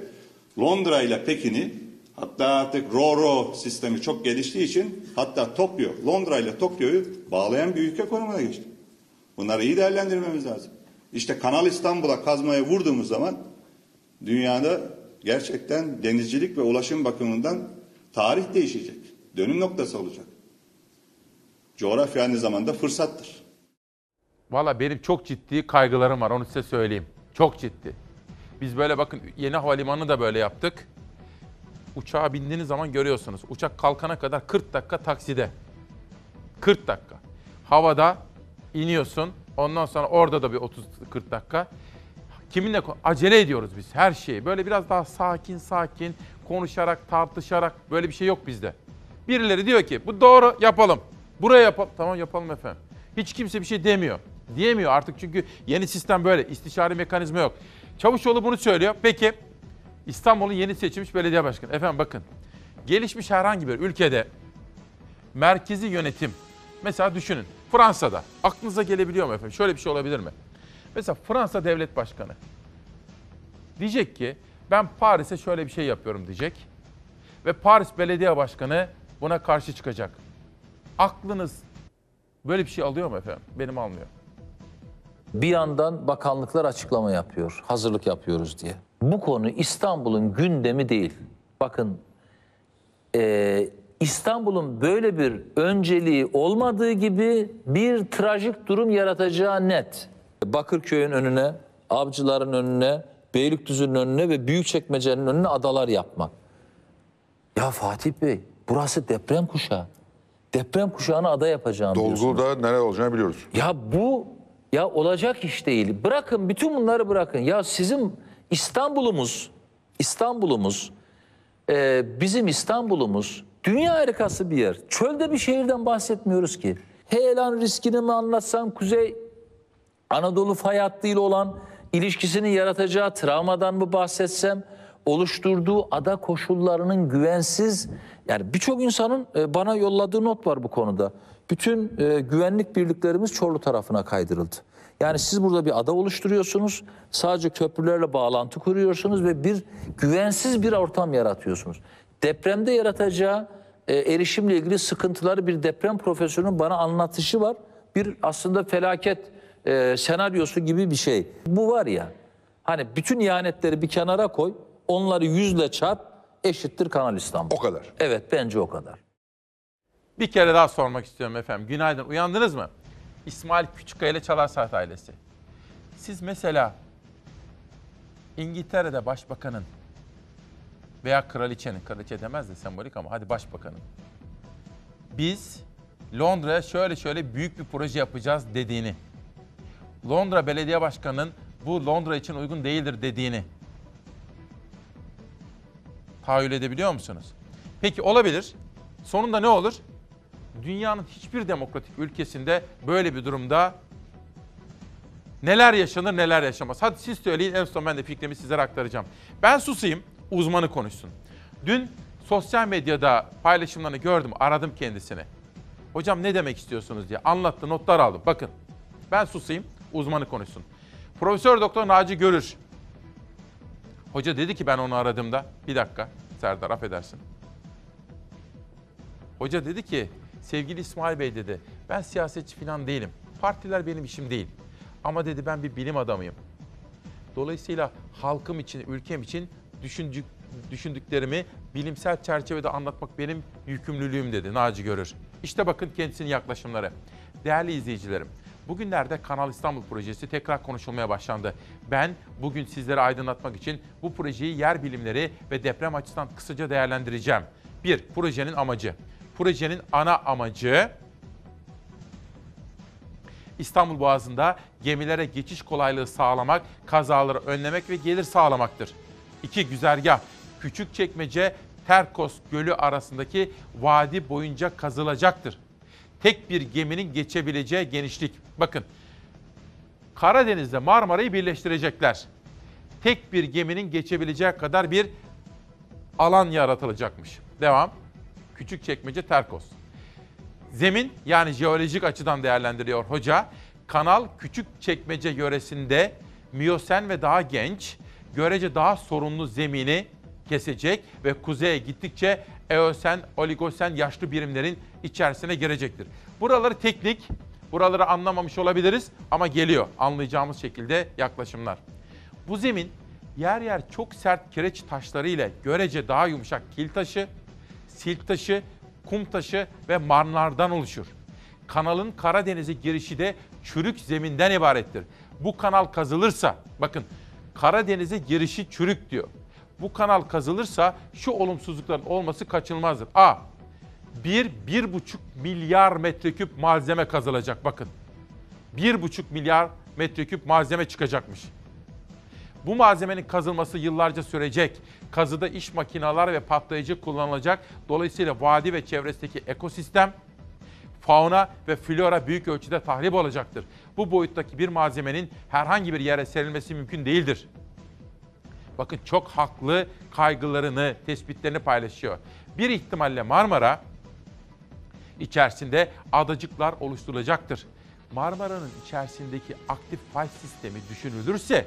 Londra ile Pekin'i hatta artık RoRo sistemi çok geliştiği için hatta Tokyo, Londra ile Tokyo'yu bağlayan bir ülke konumuna geçti. Bunları iyi değerlendirmemiz lazım. İşte Kanal İstanbul'a kazmaya vurduğumuz zaman dünyada gerçekten denizcilik ve ulaşım bakımından tarih değişecek. Dönüm noktası olacak. Coğrafya aynı zamanda fırsattır. Valla benim çok ciddi kaygılarım var onu size söyleyeyim. Çok ciddi. Biz böyle bakın yeni havalimanını da böyle yaptık. Uçağa bindiğiniz zaman görüyorsunuz. Uçak kalkana kadar 40 dakika takside. 40 dakika. Havada iniyorsun. Ondan sonra orada da bir 30-40 dakika. Kiminle acele ediyoruz biz her şeyi. Böyle biraz daha sakin sakin konuşarak, tartışarak böyle bir şey yok bizde. Birileri diyor ki bu doğru yapalım. Buraya yapalım. Tamam yapalım efendim. Hiç kimse bir şey demiyor. Diyemiyor artık çünkü yeni sistem böyle. İstişare mekanizma yok. Çavuşoğlu bunu söylüyor. Peki İstanbul'un yeni seçilmiş belediye başkanı. Efendim bakın. Gelişmiş herhangi bir ülkede merkezi yönetim mesela düşünün Fransa'da aklınıza gelebiliyor mu efendim? Şöyle bir şey olabilir mi? Mesela Fransa devlet başkanı diyecek ki ben Paris'e şöyle bir şey yapıyorum diyecek ve Paris belediye başkanı buna karşı çıkacak. Aklınız böyle bir şey alıyor mu efendim? Benim almıyor. Bir yandan bakanlıklar açıklama yapıyor, hazırlık yapıyoruz diye. Bu konu İstanbul'un gündemi değil. Bakın eee, İstanbul'un böyle bir önceliği olmadığı gibi bir trajik durum yaratacağı net. Bakırköy'ün önüne, Avcılar'ın önüne, Beylikdüzü'nün önüne ve Büyükçekmece'nin önüne adalar yapmak. Ya Fatih Bey, burası deprem kuşağı. Deprem kuşağına ada diyorsunuz. Dolguda neler olacağını biliyoruz. Ya bu ya olacak iş değil. Bırakın bütün bunları bırakın. Ya sizin İstanbul'umuz, İstanbul'umuz, e, bizim İstanbul'umuz dünya harikası bir yer. Çölde bir şehirden bahsetmiyoruz ki. Heyelan riskini mi anlatsam Kuzey Anadolu fay hattıyla olan ilişkisini yaratacağı travmadan mı bahsetsem oluşturduğu ada koşullarının güvensiz yani birçok insanın e, bana yolladığı not var bu konuda. Bütün e, güvenlik birliklerimiz Çorlu tarafına kaydırıldı. Yani siz burada bir ada oluşturuyorsunuz. Sadece köprülerle bağlantı kuruyorsunuz ve bir güvensiz bir ortam yaratıyorsunuz. Depremde yaratacağı e, erişimle ilgili sıkıntıları bir deprem profesörünün bana anlatışı var. Bir aslında felaket e, senaryosu gibi bir şey. Bu var ya hani bütün ihanetleri bir kenara koy onları yüzle çarp eşittir Kanal İstanbul. O kadar. Evet bence o kadar. Bir kere daha sormak istiyorum efendim. Günaydın. Uyandınız mı? İsmail Küçükkaya ile Çalar Saat ailesi. Siz mesela İngiltere'de başbakanın veya kraliçenin, kraliçe demez de sembolik ama hadi başbakanın biz Londra'ya şöyle şöyle büyük bir proje yapacağız dediğini. Londra Belediye Başkanı'nın bu Londra için uygun değildir dediğini tahayyül edebiliyor musunuz? Peki olabilir. Sonunda ne olur? Dünyanın hiçbir demokratik ülkesinde böyle bir durumda neler yaşanır neler yaşamaz. Hadi siz söyleyin en son ben de fikrimi sizlere aktaracağım. Ben susayım uzmanı konuşsun. Dün sosyal medyada paylaşımlarını gördüm aradım kendisini. Hocam ne demek istiyorsunuz diye anlattı notlar aldım. Bakın ben susayım uzmanı konuşsun. Profesör Doktor Naci Görür. Hoca dedi ki ben onu aradığımda bir dakika Serdar affedersin. Hoca dedi ki sevgili İsmail Bey dedi ben siyasetçi falan değilim. Partiler benim işim değil. Ama dedi ben bir bilim adamıyım. Dolayısıyla halkım için, ülkem için düşündük, düşündüklerimi bilimsel çerçevede anlatmak benim yükümlülüğüm dedi Naci Görür. İşte bakın kendisinin yaklaşımları. Değerli izleyicilerim, bugünlerde Kanal İstanbul projesi tekrar konuşulmaya başlandı. Ben bugün sizlere aydınlatmak için bu projeyi yer bilimleri ve deprem açısından kısaca değerlendireceğim. Bir, projenin amacı. Projenin ana amacı İstanbul Boğazı'nda gemilere geçiş kolaylığı sağlamak, kazaları önlemek ve gelir sağlamaktır. İki güzergah, Küçükçekmece Terkos Gölü arasındaki vadi boyunca kazılacaktır. Tek bir geminin geçebileceği genişlik. Bakın, Karadeniz'de Marmara'yı birleştirecekler. Tek bir geminin geçebileceği kadar bir alan yaratılacakmış. Devam. Küçükçekmece Terkos. Zemin yani jeolojik açıdan değerlendiriyor hoca. Kanal Küçükçekmece yöresinde Miyosen ve daha genç, görece daha sorunlu zemini kesecek ve kuzeye gittikçe Eosen, Oligosen yaşlı birimlerin içerisine girecektir. Buraları teknik, buraları anlamamış olabiliriz ama geliyor anlayacağımız şekilde yaklaşımlar. Bu zemin yer yer çok sert kireç taşları ile görece daha yumuşak kil taşı, silt taşı, kum taşı ve marnlardan oluşur. Kanalın Karadeniz'e girişi de çürük zeminden ibarettir. Bu kanal kazılırsa, bakın Karadeniz'e girişi çürük diyor. Bu kanal kazılırsa şu olumsuzlukların olması kaçınılmazdır. A. 1 1,5 milyar metreküp malzeme kazılacak bakın. 1,5 milyar metreküp malzeme çıkacakmış. Bu malzemenin kazılması yıllarca sürecek. Kazıda iş makineler ve patlayıcı kullanılacak. Dolayısıyla vadi ve çevresindeki ekosistem, fauna ve flora büyük ölçüde tahrip olacaktır. Bu boyuttaki bir malzemenin herhangi bir yere serilmesi mümkün değildir. Bakın çok haklı kaygılarını, tespitlerini paylaşıyor. Bir ihtimalle Marmara içerisinde adacıklar oluşturulacaktır. Marmara'nın içerisindeki aktif fay sistemi düşünülürse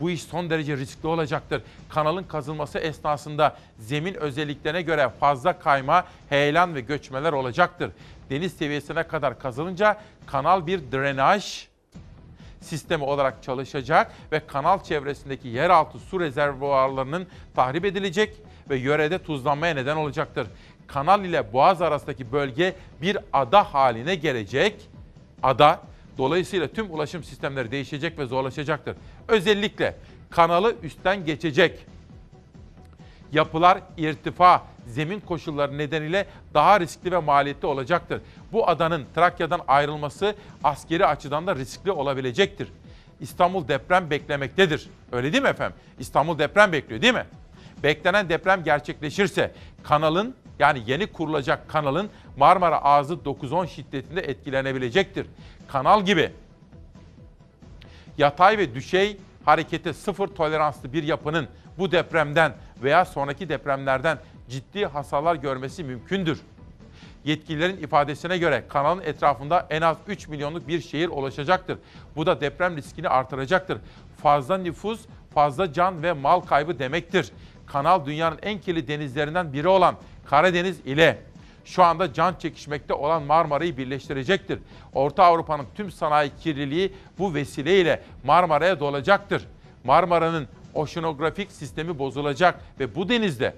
bu iş son derece riskli olacaktır. Kanalın kazılması esnasında zemin özelliklerine göre fazla kayma, heyelan ve göçmeler olacaktır. Deniz seviyesine kadar kazılınca kanal bir drenaj sistemi olarak çalışacak ve kanal çevresindeki yeraltı su rezervuarlarının tahrip edilecek ve yörede tuzlanmaya neden olacaktır. Kanal ile Boğaz arasındaki bölge bir ada haline gelecek. Ada Dolayısıyla tüm ulaşım sistemleri değişecek ve zorlaşacaktır. Özellikle kanalı üstten geçecek. Yapılar irtifa, zemin koşulları nedeniyle daha riskli ve maliyetli olacaktır. Bu adanın Trakya'dan ayrılması askeri açıdan da riskli olabilecektir. İstanbul deprem beklemektedir. Öyle değil mi efendim? İstanbul deprem bekliyor değil mi? Beklenen deprem gerçekleşirse kanalın yani yeni kurulacak kanalın Marmara Ağzı 9-10 şiddetinde etkilenebilecektir. Kanal gibi yatay ve düşey harekete sıfır toleranslı bir yapının bu depremden veya sonraki depremlerden ciddi hasarlar görmesi mümkündür. Yetkililerin ifadesine göre kanalın etrafında en az 3 milyonluk bir şehir oluşacaktır. Bu da deprem riskini artıracaktır. Fazla nüfus, fazla can ve mal kaybı demektir. Kanal dünyanın en kirli denizlerinden biri olan Karadeniz ile şu anda can çekişmekte olan Marmara'yı birleştirecektir. Orta Avrupa'nın tüm sanayi kirliliği bu vesileyle Marmara'ya dolacaktır. Marmara'nın oşinografik sistemi bozulacak ve bu denizde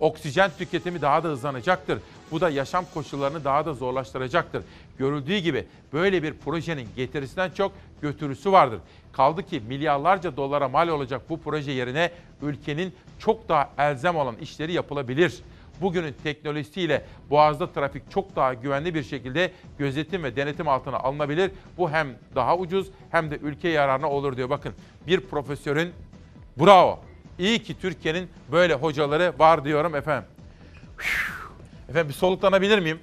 oksijen tüketimi daha da hızlanacaktır. Bu da yaşam koşullarını daha da zorlaştıracaktır. Görüldüğü gibi böyle bir projenin getirisinden çok götürüsü vardır. Kaldı ki milyarlarca dolara mal olacak bu proje yerine ülkenin çok daha elzem olan işleri yapılabilir. Bugünün teknolojisiyle Boğaz'da trafik çok daha güvenli bir şekilde gözetim ve denetim altına alınabilir. Bu hem daha ucuz hem de ülke yararına olur diyor. Bakın bir profesörün bravo. İyi ki Türkiye'nin böyle hocaları var diyorum efendim. Efendim bir soluklanabilir miyim?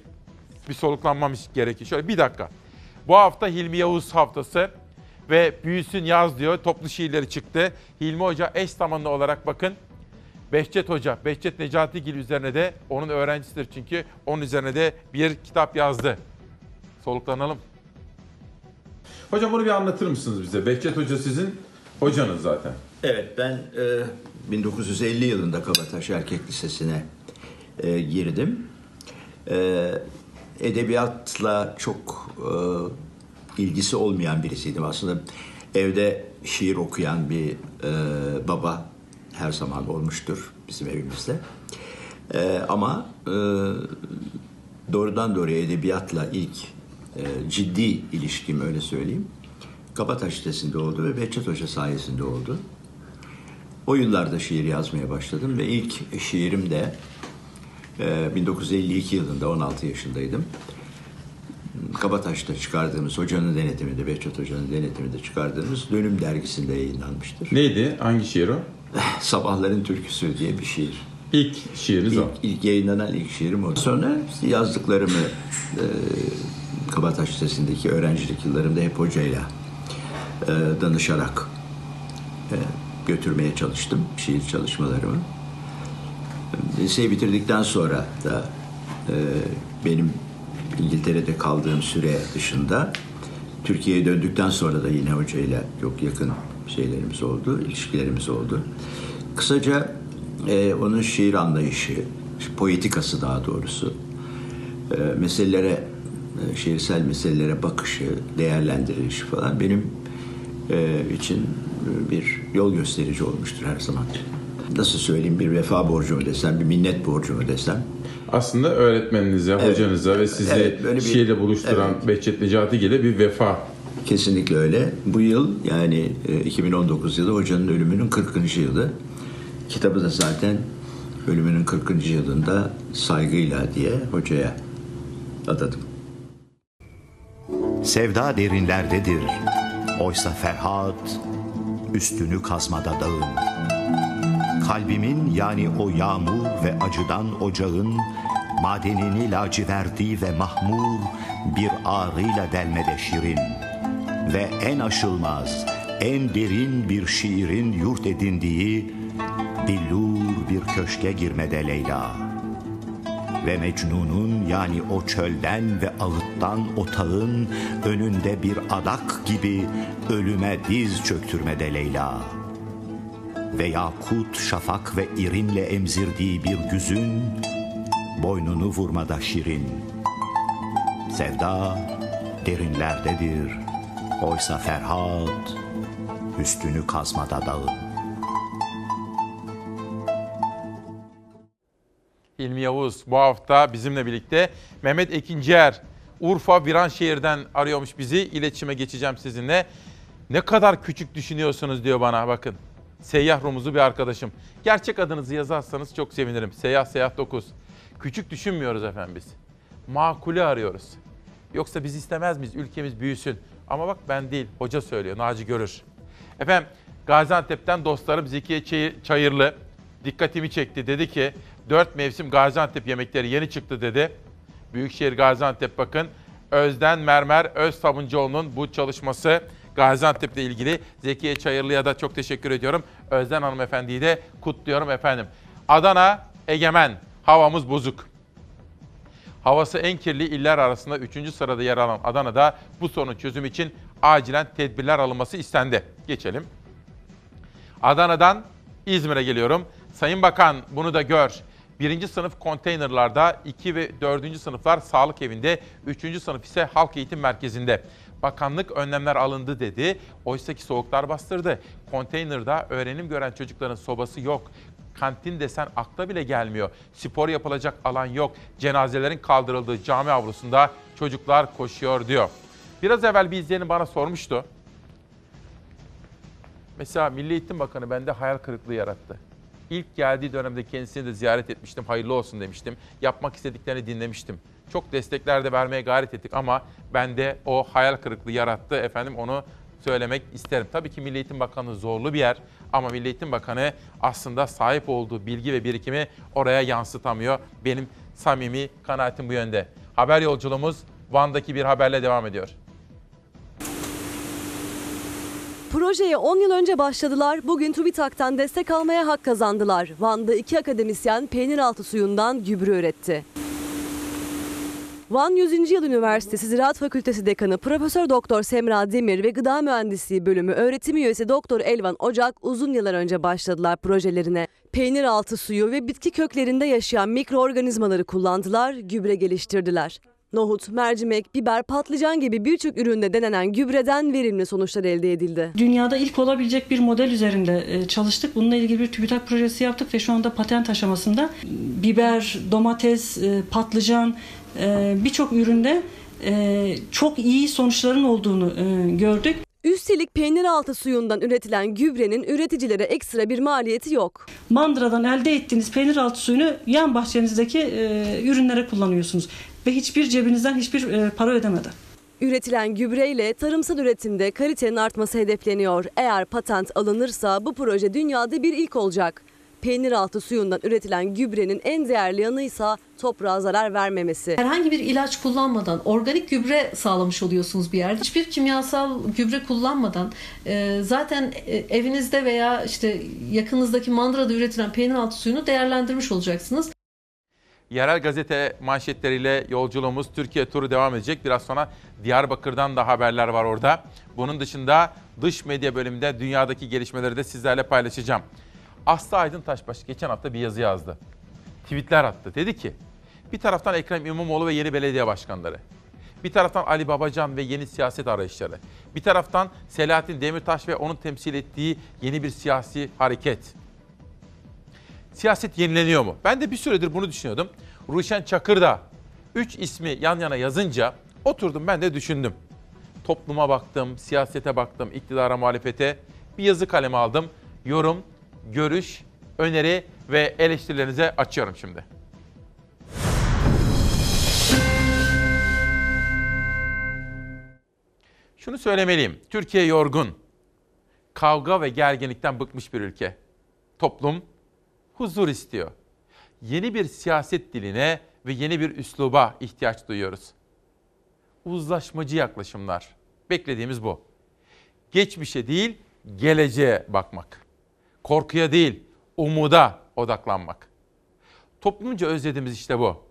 Bir soluklanmam gerekiyor. Şöyle bir dakika. Bu hafta Hilmi Yavuz haftası ve Büyüsün Yaz diyor. Toplu şiirleri çıktı. Hilmi Hoca eş zamanlı olarak bakın. Behçet Hoca, Behçet Necatigil üzerine de onun öğrencisidir çünkü onun üzerine de bir kitap yazdı. Soluklanalım. Hocam bunu bir anlatır mısınız bize? Behçet Hoca sizin hocanız zaten. Evet ben e, 1950 yılında Kabataş Erkek Lisesi'ne e, girdim. E, edebiyatla çok e, ilgisi olmayan birisiydim aslında. Evde şiir okuyan bir e, baba her zaman olmuştur bizim evimizde. E, ama e, doğrudan doğruya edebiyatla ilk e, ciddi ilişkim öyle söyleyeyim. Kabataş sitesinde oldu ve Behçet Hoca sayesinde oldu. O yıllarda şiir yazmaya başladım ve ilk şiirim de e, 1952 yılında 16 yaşındaydım. Kabataş'ta çıkardığımız hocanın denetiminde, Behçet Hoca'nın denetiminde çıkardığımız Dönüm dergisinde yayınlanmıştır. Neydi? Hangi şiir o? Sabahların Türküsü diye bir şiir. İlk şiiriniz ilk, o. İlk yayınlanan ilk şiirim o. Sonra yazdıklarımı e, Kabataş Lisesi'ndeki öğrencilik yıllarımda hep hocayla e, danışarak e, götürmeye çalıştım şiir çalışmalarımı. Liseyi bitirdikten sonra da e, benim İngiltere'de kaldığım süre dışında Türkiye'ye döndükten sonra da yine hocayla çok yakın şeylerimiz oldu, ilişkilerimiz oldu. Kısaca e, onun şiir anlayışı, poetikası daha doğrusu, e, meselelere, e, şiirsel meselelere bakışı, değerlendirilişi falan benim e, için bir yol gösterici olmuştur her zaman. Nasıl söyleyeyim bir vefa borcu mu desem, bir minnet borcu mu desem. Aslında öğretmeninize, Evet. hocanıza ve sizi Evet, bir- şiirle buluşturan Behçet Necatigil'e bir vefa. Kesinlikle öyle. Bu yıl yani e, 2019 yılı hocanın ölümünün 40. yılı. Kitabı da zaten ölümünün 40. yılında saygıyla diye hocaya adadım. Sevda derinlerdedir. Oysa Ferhat üstünü kazmada dağın. Kalbimin yani o yağmur ve acıdan ocağın madenini laciverdi ve mahmur bir ağrıyla delmede şirin. Ve en aşılmaz, en derin bir şiirin yurt edindiği billur bir köşke girmede Leyla ve Mecnun'un yani o çölden ve ağıttan otağın önünde bir adak gibi ölüme diz çöktürmede Leyla. Ve yakut, şafak ve irinle emzirdiği bir güzün boynunu vurmada şirin. Sevda derinlerdedir. Oysa Ferhat üstünü kazmada dağın. İlmi Yavuz bu hafta bizimle birlikte. Mehmet Ekincier, Urfa Viranşehir'den arıyormuş bizi. İletişime geçeceğim sizinle. Ne kadar küçük düşünüyorsunuz diyor bana bakın. Seyyah Rumuzlu bir arkadaşım. Gerçek adınızı yazarsanız çok sevinirim. Seyyah Seyyah 9. Küçük düşünmüyoruz efendim biz. Makulü arıyoruz. Yoksa biz istemez miyiz? Ülkemiz büyüsün. Ama bak ben değil, hoca söylüyor, Naci Görür. Efendim Gaziantep'ten dostlarım Zekiye Çay- Çayırlı dikkatimi çekti. Dedi ki dört mevsim Gaziantep yemekleri yeni çıktı dedi. Büyükşehir Gaziantep bakın. Özden Mermer Öz Sabuncuoğlu'nun bu çalışması Gaziantep'le ilgili. Zekiye Çayırlı'ya da çok teşekkür ediyorum. Özden hanımefendiyi de kutluyorum efendim. Adana Egemen. Havamız bozuk. Havası en kirli iller arasında 3. sırada yer alan Adana'da bu sorunun çözümü için acilen tedbirler alınması istendi. Geçelim. Adana'dan İzmir'e geliyorum. Sayın Bakan bunu da gör. Birinci sınıf konteynerlarda, 2 ve 4. sınıflar sağlık evinde, 3. sınıf ise halk eğitim merkezinde. Bakanlık önlemler alındı dedi. Oysa ki soğuklar bastırdı. Konteynerda öğrenim gören çocukların sobası yok. Kantin desen akla bile gelmiyor. Spor yapılacak alan yok. Cenazelerin kaldırıldığı cami avlusunda çocuklar koşuyor diyor. Biraz evvel bir izleyenim bana sormuştu. Mesela Milli Eğitim Bakanı bende hayal kırıklığı yarattı. İlk geldiği dönemde kendisini de ziyaret etmiştim. Hayırlı olsun demiştim. Yapmak istediklerini dinlemiştim. Çok destekler de vermeye gayret ettik ama bende o hayal kırıklığı yarattı. Efendim onu söylemek isterim. Tabii ki Milli Eğitim Bakanı zorlu bir yer ama Milli Eğitim Bakanı aslında sahip olduğu bilgi ve birikimi oraya yansıtamıyor. Benim samimi kanaatim bu yönde. Haber yolculuğumuz Van'daki bir haberle devam ediyor. Projeye 10 yıl önce başladılar. Bugün TÜBİTAK'tan destek almaya hak kazandılar. Van'da iki akademisyen peynir altı suyundan gübre üretti. Van 100. Yıl Üniversitesi Ziraat Fakültesi Dekanı Profesör Doktor Semra Demir ve Gıda Mühendisliği Bölümü öğretim üyesi Doktor Elvan Ocak uzun yıllar önce başladılar projelerine. Peynir altı suyu ve bitki köklerinde yaşayan mikroorganizmaları kullandılar, gübre geliştirdiler. Nohut, mercimek, biber, patlıcan gibi birçok üründe denenen gübreden verimli sonuçlar elde edildi. Dünyada ilk olabilecek bir model üzerinde e, çalıştık. Bununla ilgili bir TÜBİTAK projesi yaptık ve şu anda patent aşamasında biber, domates, e, patlıcan e, birçok üründe çok iyi sonuçların olduğunu gördük. Üstelik peynir altı suyundan üretilen gübrenin üreticilere ekstra bir maliyeti yok. Mandıradan elde ettiğiniz peynir altı suyunu yan bahçenizdeki ürünlere kullanıyorsunuz ve hiçbir cebinizden hiçbir e, para ödemeden. Üretilen gübreyle tarımsal üretimde kalitenin artması hedefleniyor. Eğer patent alınırsa bu proje dünyada bir ilk olacak. Peynir altı suyundan üretilen gübrenin en değerli yanıysa toprağa zarar vermemesi. Herhangi bir ilaç kullanmadan organik gübre sağlamış oluyorsunuz bir yerde. Hiçbir kimyasal gübre kullanmadan e, zaten e, evinizde veya işte yakınızdaki mandırada üretilen peynir altı suyunu değerlendirmiş olacaksınız. Yerel gazete manşetleriyle yolculuğumuz Türkiye turu devam edecek. Biraz sonra Diyarbakır'dan da haberler var orada. Bunun dışında dış medya bölümünde dünyadaki gelişmeleri de sizlerle paylaşacağım. Aslı Aydın Taşbaş geçen hafta bir yazı yazdı. Tweetler attı. Dedi ki bir taraftan Ekrem İmamoğlu ve yeni belediye başkanları. Bir taraftan Ali Babacan ve yeni siyaset arayışları. Bir taraftan Selahattin Demirtaş ve onun temsil ettiği yeni bir siyasi hareket siyaset yenileniyor mu? Ben de bir süredir bunu düşünüyordum. Ruşen Çakır da 3 ismi yan yana yazınca oturdum ben de düşündüm. Topluma baktım, siyasete baktım, iktidara, muhalefete. Bir yazı kaleme aldım. Yorum, görüş, öneri ve eleştirilerinize açıyorum şimdi. Şunu söylemeliyim. Türkiye yorgun. Kavga ve gerginlikten bıkmış bir ülke. Toplum huzur istiyor. Yeni bir siyaset diline ve yeni bir üsluba ihtiyaç duyuyoruz. Uzlaşmacı yaklaşımlar. Beklediğimiz bu. Geçmişe değil, geleceğe bakmak. Korkuya değil, umuda odaklanmak. Toplumca özlediğimiz işte bu.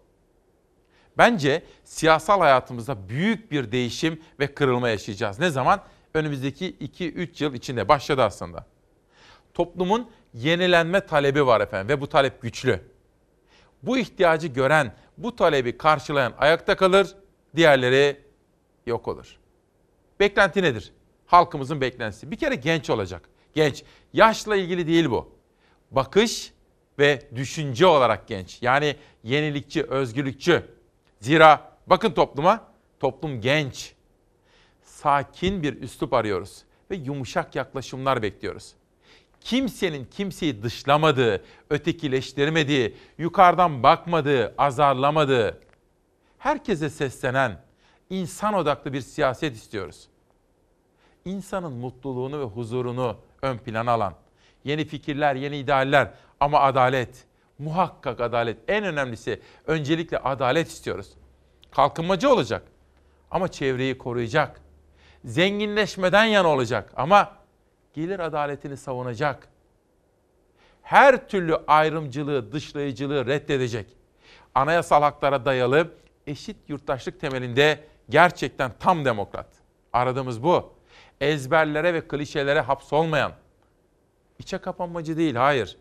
Bence siyasal hayatımızda büyük bir değişim ve kırılma yaşayacağız. Ne zaman? Önümüzdeki 2-3 yıl içinde başladı aslında. Toplumun yenilenme talebi var efendim ve bu talep güçlü. Bu ihtiyacı gören, bu talebi karşılayan ayakta kalır, diğerleri yok olur. Beklenti nedir? Halkımızın beklentisi. Bir kere genç olacak. Genç. Yaşla ilgili değil bu. Bakış ve düşünce olarak genç. Yani yenilikçi, özgürlükçü. Zira bakın topluma, toplum genç. Sakin bir üslup arıyoruz ve yumuşak yaklaşımlar bekliyoruz kimsenin kimseyi dışlamadığı, ötekileştirmediği, yukarıdan bakmadığı, azarlamadığı, herkese seslenen, insan odaklı bir siyaset istiyoruz. İnsanın mutluluğunu ve huzurunu ön plana alan, yeni fikirler, yeni idealler ama adalet, muhakkak adalet. En önemlisi öncelikle adalet istiyoruz. Kalkınmacı olacak ama çevreyi koruyacak. Zenginleşmeden yana olacak ama gelir adaletini savunacak. Her türlü ayrımcılığı, dışlayıcılığı reddedecek. Anayasal haklara dayalı eşit yurttaşlık temelinde gerçekten tam demokrat. Aradığımız bu. Ezberlere ve klişelere hapsolmayan, içe kapanmacı değil, hayır.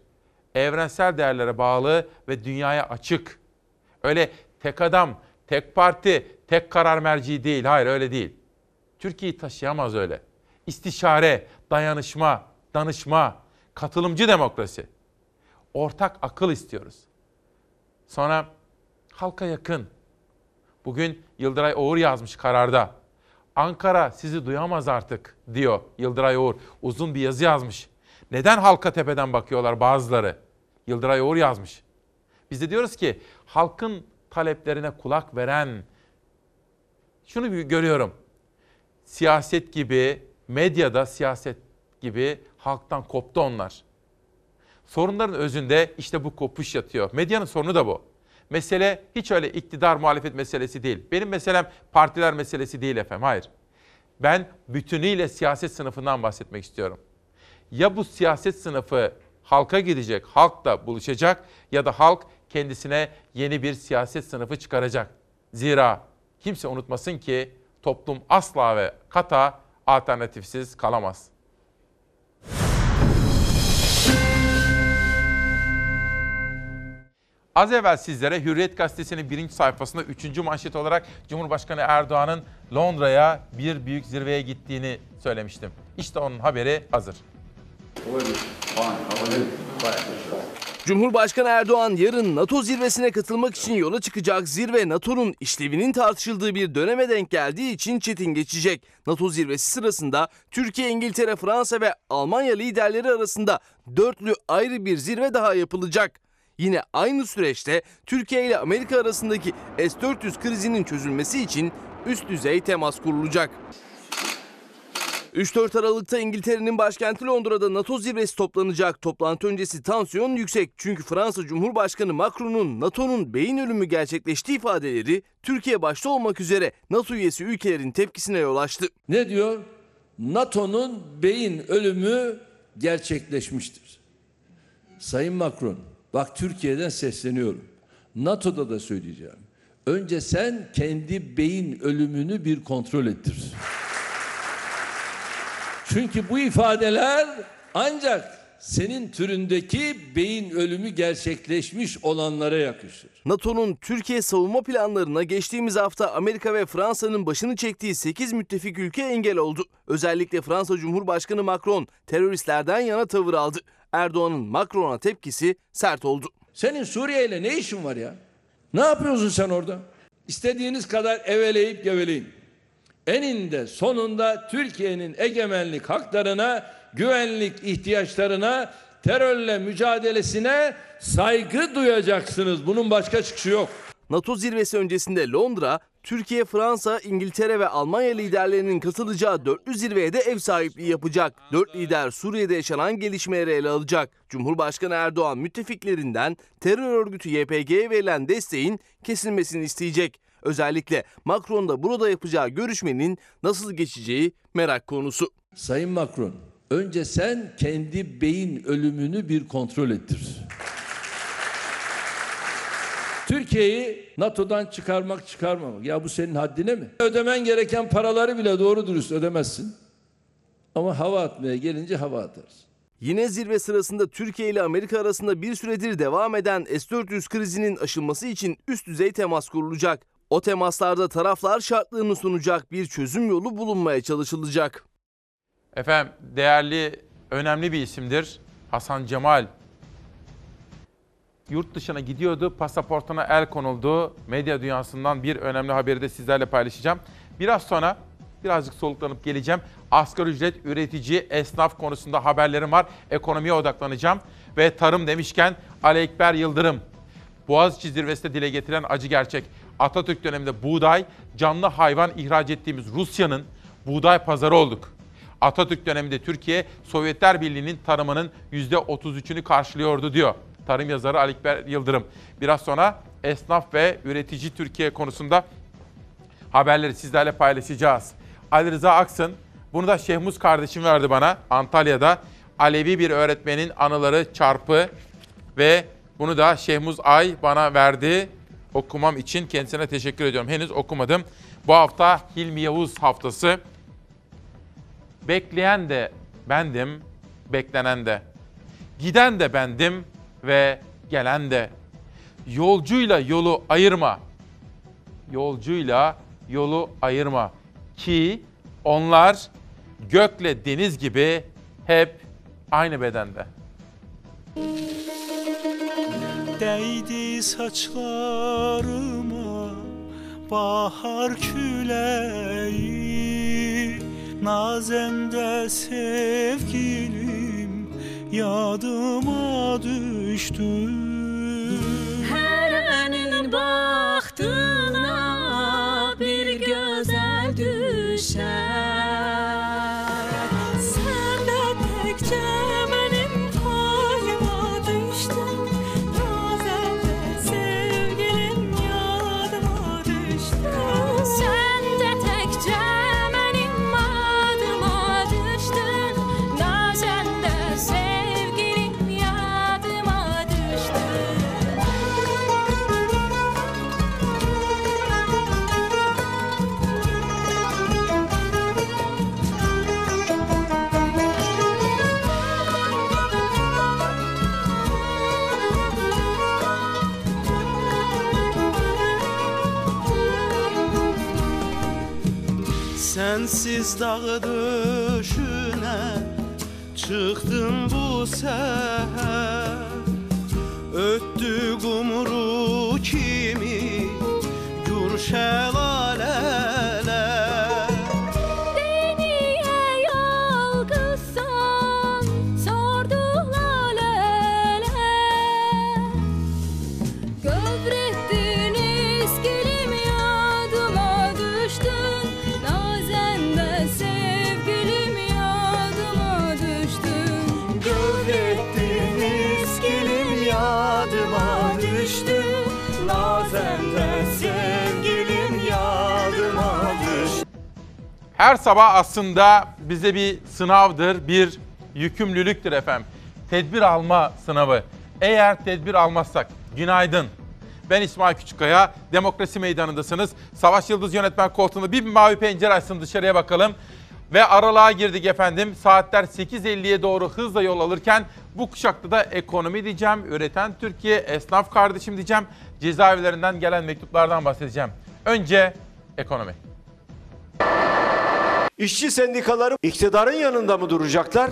Evrensel değerlere bağlı ve dünyaya açık. Öyle tek adam, tek parti, tek karar merci değil, hayır öyle değil. Türkiye'yi taşıyamaz öyle. İstişare, dayanışma, danışma, katılımcı demokrasi. Ortak akıl istiyoruz. Sonra halka yakın. Bugün Yıldıray Oğur yazmış kararda. Ankara sizi duyamaz artık diyor Yıldıray Oğur. Uzun bir yazı yazmış. Neden halka tepeden bakıyorlar bazıları? Yıldıray Uğur yazmış. Biz de diyoruz ki halkın taleplerine kulak veren şunu görüyorum. Siyaset gibi, medyada siyaset gibi halktan koptu onlar. Sorunların özünde işte bu kopuş yatıyor. Medyanın sorunu da bu. Mesele hiç öyle iktidar muhalefet meselesi değil. Benim meselem partiler meselesi değil efendim. Hayır. Ben bütünüyle siyaset sınıfından bahsetmek istiyorum. Ya bu siyaset sınıfı halka gidecek, halkla buluşacak ya da halk kendisine yeni bir siyaset sınıfı çıkaracak. Zira kimse unutmasın ki toplum asla ve kata alternatifsiz kalamaz. Az evvel sizlere Hürriyet Gazetesi'nin birinci sayfasında üçüncü manşet olarak Cumhurbaşkanı Erdoğan'ın Londra'ya bir büyük zirveye gittiğini söylemiştim. İşte onun haberi hazır. Cumhurbaşkanı Erdoğan yarın NATO zirvesine katılmak için yola çıkacak. Zirve NATO'nun işlevinin tartışıldığı bir döneme denk geldiği için çetin geçecek. NATO zirvesi sırasında Türkiye, İngiltere, Fransa ve Almanya liderleri arasında dörtlü ayrı bir zirve daha yapılacak. Yine aynı süreçte Türkiye ile Amerika arasındaki S-400 krizinin çözülmesi için üst düzey temas kurulacak. 3-4 Aralık'ta İngiltere'nin başkenti Londra'da NATO zirvesi toplanacak. Toplantı öncesi tansiyon yüksek. Çünkü Fransa Cumhurbaşkanı Macron'un NATO'nun beyin ölümü gerçekleştiği ifadeleri Türkiye başta olmak üzere NATO üyesi ülkelerin tepkisine yol açtı. Ne diyor? NATO'nun beyin ölümü gerçekleşmiştir. Sayın Macron, bak Türkiye'den sesleniyorum. NATO'da da söyleyeceğim. Önce sen kendi beyin ölümünü bir kontrol ettir. Çünkü bu ifadeler ancak senin türündeki beyin ölümü gerçekleşmiş olanlara yakışır. NATO'nun Türkiye savunma planlarına geçtiğimiz hafta Amerika ve Fransa'nın başını çektiği 8 müttefik ülke engel oldu. Özellikle Fransa Cumhurbaşkanı Macron teröristlerden yana tavır aldı. Erdoğan'ın Macron'a tepkisi sert oldu. Senin Suriye ile ne işin var ya? Ne yapıyorsun sen orada? İstediğiniz kadar eveleyip geveleyin. Eninde sonunda Türkiye'nin egemenlik haklarına, güvenlik ihtiyaçlarına, terörle mücadelesine saygı duyacaksınız. Bunun başka çıkışı yok. NATO zirvesi öncesinde Londra, Türkiye, Fransa, İngiltere ve Almanya liderlerinin katılacağı dörtlü zirveye de ev sahipliği yapacak. Dört lider Suriye'de yaşanan gelişmeleri ele alacak. Cumhurbaşkanı Erdoğan müttefiklerinden terör örgütü YPG'ye verilen desteğin kesilmesini isteyecek. Özellikle Macron'da burada yapacağı görüşmenin nasıl geçeceği merak konusu. Sayın Macron, önce sen kendi beyin ölümünü bir kontrol ettir. Türkiye'yi NATO'dan çıkarmak çıkarmamak. Ya bu senin haddine mi? Ödemen gereken paraları bile doğru dürüst ödemezsin. Ama hava atmaya gelince hava atarsın. Yine zirve sırasında Türkiye ile Amerika arasında bir süredir devam eden S-400 krizinin aşılması için üst düzey temas kurulacak. O temaslarda taraflar şartlarını sunacak bir çözüm yolu bulunmaya çalışılacak. Efendim değerli, önemli bir isimdir. Hasan Cemal. Yurt dışına gidiyordu, pasaportuna el konuldu. Medya dünyasından bir önemli haberi de sizlerle paylaşacağım. Biraz sonra birazcık soluklanıp geleceğim. Asgari ücret üretici, esnaf konusunda haberlerim var. Ekonomiye odaklanacağım. Ve tarım demişken Ali Ekber Yıldırım. Boğaziçi zirvesinde dile getiren acı gerçek. Atatürk döneminde buğday, canlı hayvan ihraç ettiğimiz Rusya'nın buğday pazarı olduk. Atatürk döneminde Türkiye, Sovyetler Birliği'nin tarımının %33'ünü karşılıyordu diyor. Tarım yazarı Ali Ekber Yıldırım. Biraz sonra esnaf ve üretici Türkiye konusunda haberleri sizlerle paylaşacağız. Ali Rıza Aksın, bunu da Şehmuz kardeşim verdi bana Antalya'da. Alevi bir öğretmenin anıları çarpı ve bunu da Şehmuz Ay bana verdi okumam için kendisine teşekkür ediyorum. Henüz okumadım. Bu hafta Hilmi Yavuz haftası. Bekleyen de bendim, beklenen de. Giden de bendim ve gelen de. Yolcuyla yolu ayırma. Yolcuyla yolu ayırma. Ki onlar gökle deniz gibi hep aynı bedende. Değdi saçlarıma bahar küleği Nazende sevgilim yadıma düştü. Herenin baktığına bir güzel düşer Sensiz dağı döşüne Çıktım bu seher. Öttü kumru kimi Gür Her sabah aslında bize bir sınavdır, bir yükümlülüktür efendim. Tedbir alma sınavı. Eğer tedbir almazsak, günaydın. Ben İsmail Küçükkaya, Demokrasi Meydanı'ndasınız. Savaş Yıldız yönetmen koltuğunda bir mavi pencere açsın dışarıya bakalım. Ve aralığa girdik efendim. Saatler 8.50'ye doğru hızla yol alırken bu kuşakta da ekonomi diyeceğim, üreten Türkiye, esnaf kardeşim diyeceğim. Cezaevlerinden gelen mektuplardan bahsedeceğim. Önce ekonomi. İşçi sendikaları iktidarın yanında mı duracaklar?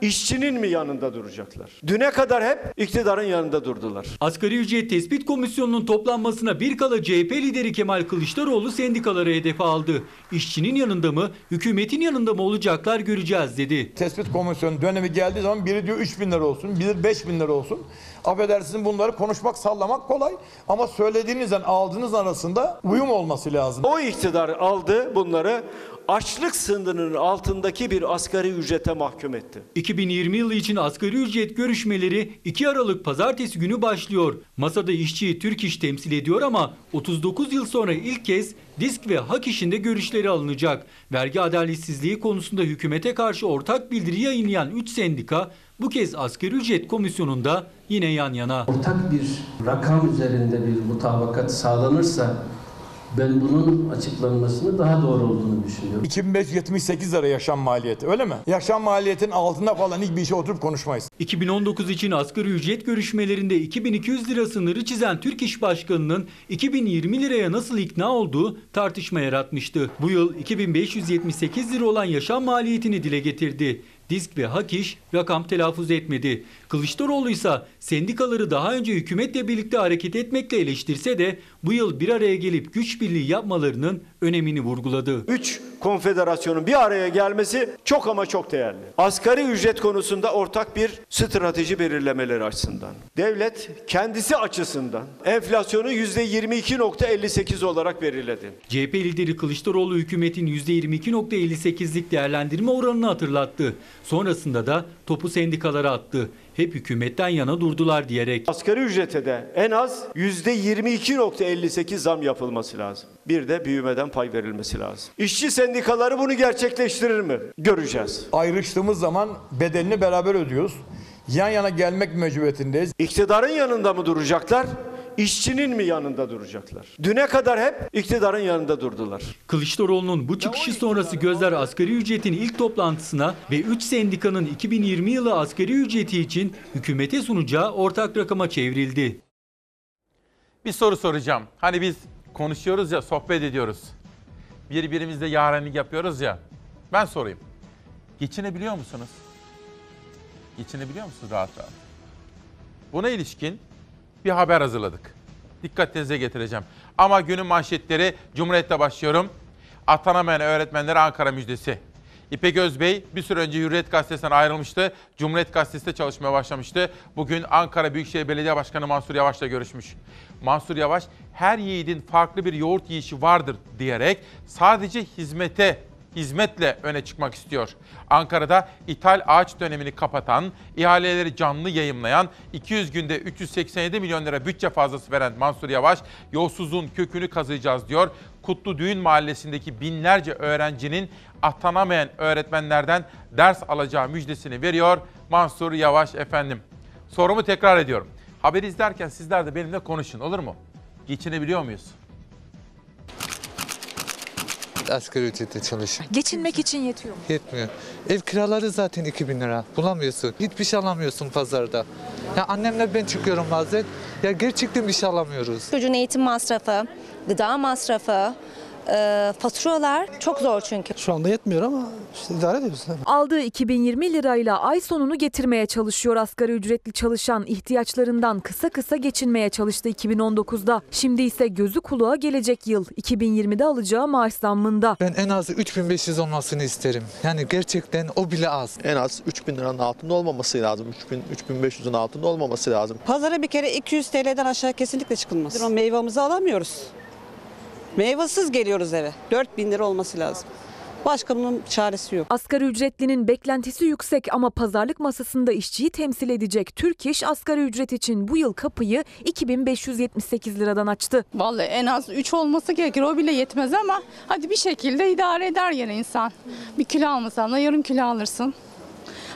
İşçinin mi yanında duracaklar? Düne kadar hep iktidarın yanında durdular. Asgari ücret tespit komisyonunun toplanmasına bir kala CHP lideri Kemal Kılıçdaroğlu sendikaları hedefe aldı. İşçinin yanında mı, hükümetin yanında mı olacaklar göreceğiz dedi. Tespit komisyonu dönemi geldiği zaman biri diyor 3 bin lira olsun, biri 5 bin lira olsun. Affedersiniz bunları konuşmak, sallamak kolay. Ama söylediğinizden aldığınız arasında uyum olması lazım. O iktidar aldı bunları açlık sınırının altındaki bir asgari ücrete mahkum etti. 2020 yılı için asgari ücret görüşmeleri 2 Aralık pazartesi günü başlıyor. Masada işçiyi Türk İş temsil ediyor ama 39 yıl sonra ilk kez disk ve hak işinde görüşleri alınacak. Vergi adaletsizliği konusunda hükümete karşı ortak bildiri yayınlayan 3 sendika bu kez asgari ücret komisyonunda yine yan yana. ortak bir rakam üzerinde bir mutabakat sağlanırsa ben bunun açıklanmasını daha doğru olduğunu düşünüyorum. 2578 lira yaşam maliyeti öyle mi? Yaşam maliyetin altında falan hiçbir işe oturup konuşmayız. 2019 için asgari ücret görüşmelerinde 2200 lira sınırı çizen Türk İş Başkanı'nın 2020 liraya nasıl ikna olduğu tartışma yaratmıştı. Bu yıl 2578 lira olan yaşam maliyetini dile getirdi. Disk ve Hak İş rakam telaffuz etmedi. Kılıçdaroğlu ise sendikaları daha önce hükümetle birlikte hareket etmekle eleştirse de bu yıl bir araya gelip güç birliği yapmalarının önemini vurguladı. Üç konfederasyonun bir araya gelmesi çok ama çok değerli. Asgari ücret konusunda ortak bir strateji belirlemeleri açısından. Devlet kendisi açısından enflasyonu %22.58 olarak belirledi. CHP lideri Kılıçdaroğlu hükümetin %22.58'lik değerlendirme oranını hatırlattı. Sonrasında da topu sendikalara attı. Hep hükümetten yana durdular diyerek. Asgari ücrete de en az %22.58 zam yapılması lazım. Bir de büyümeden pay verilmesi lazım. İşçi sendikaları bunu gerçekleştirir mi? Göreceğiz. Ayrıştığımız zaman bedelini beraber ödüyoruz. Yan yana gelmek mecburiyetindeyiz. İktidarın yanında mı duracaklar? İşçinin mi yanında duracaklar? Düne kadar hep iktidarın yanında durdular. Kılıçdaroğlu'nun bu çıkışı sonrası gözler asgari ücretin ilk toplantısına ve 3 sendikanın 2020 yılı asgari ücreti için hükümete sunacağı ortak rakama çevrildi. Bir soru soracağım. Hani biz konuşuyoruz ya, sohbet ediyoruz. Birbirimizle yarenlik yapıyoruz ya. Ben sorayım. Geçinebiliyor musunuz? Geçinebiliyor musunuz rahat rahat? Buna ilişkin bir haber hazırladık. Dikkatinize getireceğim. Ama günün manşetleri Cumhuriyet'te başlıyorum. Atanamayan öğretmenlere Ankara müjdesi. İpek Özbey bir süre önce Hürriyet Gazetesi'nden ayrılmıştı. Cumhuriyet Gazetesi'nde çalışmaya başlamıştı. Bugün Ankara Büyükşehir Belediye Başkanı Mansur Yavaş'la görüşmüş. Mansur Yavaş her yiğidin farklı bir yoğurt yiyişi vardır diyerek sadece hizmete hizmetle öne çıkmak istiyor. Ankara'da ithal ağaç dönemini kapatan, ihaleleri canlı yayımlayan, 200 günde 387 milyon lira bütçe fazlası veren Mansur Yavaş, yolsuzluğun kökünü kazıyacağız diyor. Kutlu Düğün Mahallesi'ndeki binlerce öğrencinin atanamayan öğretmenlerden ders alacağı müjdesini veriyor Mansur Yavaş efendim. Sorumu tekrar ediyorum. Haberi izlerken sizler de benimle konuşun olur mu? Geçinebiliyor muyuz? Asgari ücretle çalışın. Geçinmek için yetiyor mu? Yetmiyor. Ev kiraları zaten 2000 lira. Bulamıyorsun. Hiçbir şey alamıyorsun pazarda. Ya annemle ben çıkıyorum bazen. Ya gerçekten bir şey alamıyoruz. Çocuğun eğitim masrafı, gıda masrafı, e, faturalar çok zor çünkü. Şu anda yetmiyor ama işte idare ediyoruz. Aldığı 2020 lirayla ay sonunu getirmeye çalışıyor asgari ücretli çalışan ihtiyaçlarından kısa kısa geçinmeye çalıştı 2019'da. Şimdi ise gözü kulağa gelecek yıl 2020'de alacağı maaş zammında. Ben en az 3500 olmasını isterim. Yani gerçekten o bile az. En az 3000 liranın altında olmaması lazım. 3000 3500'ün altında olmaması lazım. Pazara bir kere 200 TL'den aşağı kesinlikle çıkılmaz. O meyvamızı alamıyoruz. Meyvasız geliyoruz eve. 4000 lira olması lazım. Başka bunun çaresi yok. Asgari ücretlinin beklentisi yüksek ama pazarlık masasında işçiyi temsil edecek Türk İş asgari ücret için bu yıl kapıyı 2578 liradan açtı. Vallahi en az 3 olması gerekir. O bile yetmez ama hadi bir şekilde idare eder yine insan. Bir kilo almasan da yarım kilo alırsın.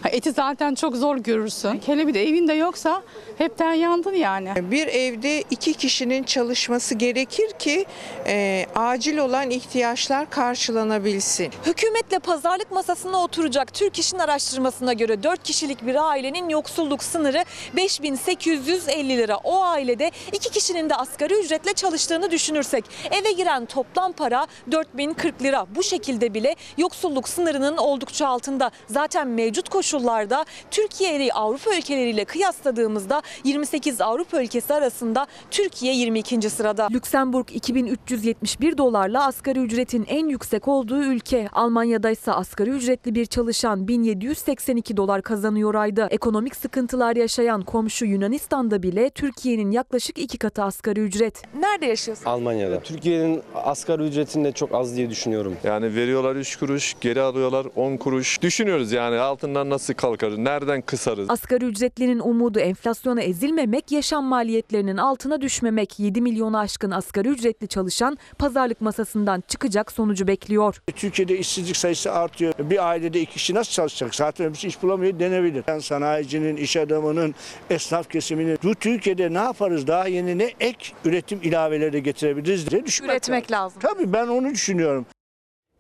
Eti zaten çok zor görürsün. Hele bir de evinde yoksa hepten yandın yani. Bir evde iki kişinin çalışması gerekir ki e, acil olan ihtiyaçlar karşılanabilsin. Hükümetle pazarlık masasına oturacak Türk İş'in araştırmasına göre 4 kişilik bir ailenin yoksulluk sınırı 5850 lira. O ailede 2 kişinin de asgari ücretle çalıştığını düşünürsek eve giren toplam para 4040 lira. Bu şekilde bile yoksulluk sınırının oldukça altında. Zaten mevcut koşullarda Türkiye'yi Avrupa ülkeleriyle kıyasladığımızda 28 Avrupa ülkesi arasında Türkiye 22. sırada. Lüksemburg 2371 dolarla asgari ücretin en yüksek olduğu ülke. Almanya'da ise asgari ücretli bir çalışan 1782 dolar kazanıyor ayda. Ekonomik sıkıntılar yaşayan komşu Yunanistan'da bile Türkiye'nin yaklaşık iki katı asgari ücret. Nerede yaşıyorsun? Almanya'da. Türkiye'nin asgari ücretinin de çok az diye düşünüyorum. Yani veriyorlar 3 kuruş, geri alıyorlar 10 kuruş. Düşünüyoruz yani altından nasıl kalkarız, nereden kısarız? Asgari ücretlinin umudu enflasyona ezilmemek, yaşam maliyetlerinin altına düşmemek. 7 milyonu aşkın asgari ücretli çalışan pazarlık masasından çıkacak sonucu bekliyor. Türkiye'de işsizlik sayısı artıyor. Bir ailede iki kişi nasıl çalışacak? Zaten hepsi iş bulamıyor denebilir. Yani sanayicinin, iş adamının, esnaf kesiminin bu Türkiye'de ne yaparız? Daha yeni ne ek üretim ilaveleri getirebiliriz diye düşünmek Üretmek lazım. Tabii ben onu düşünüyorum.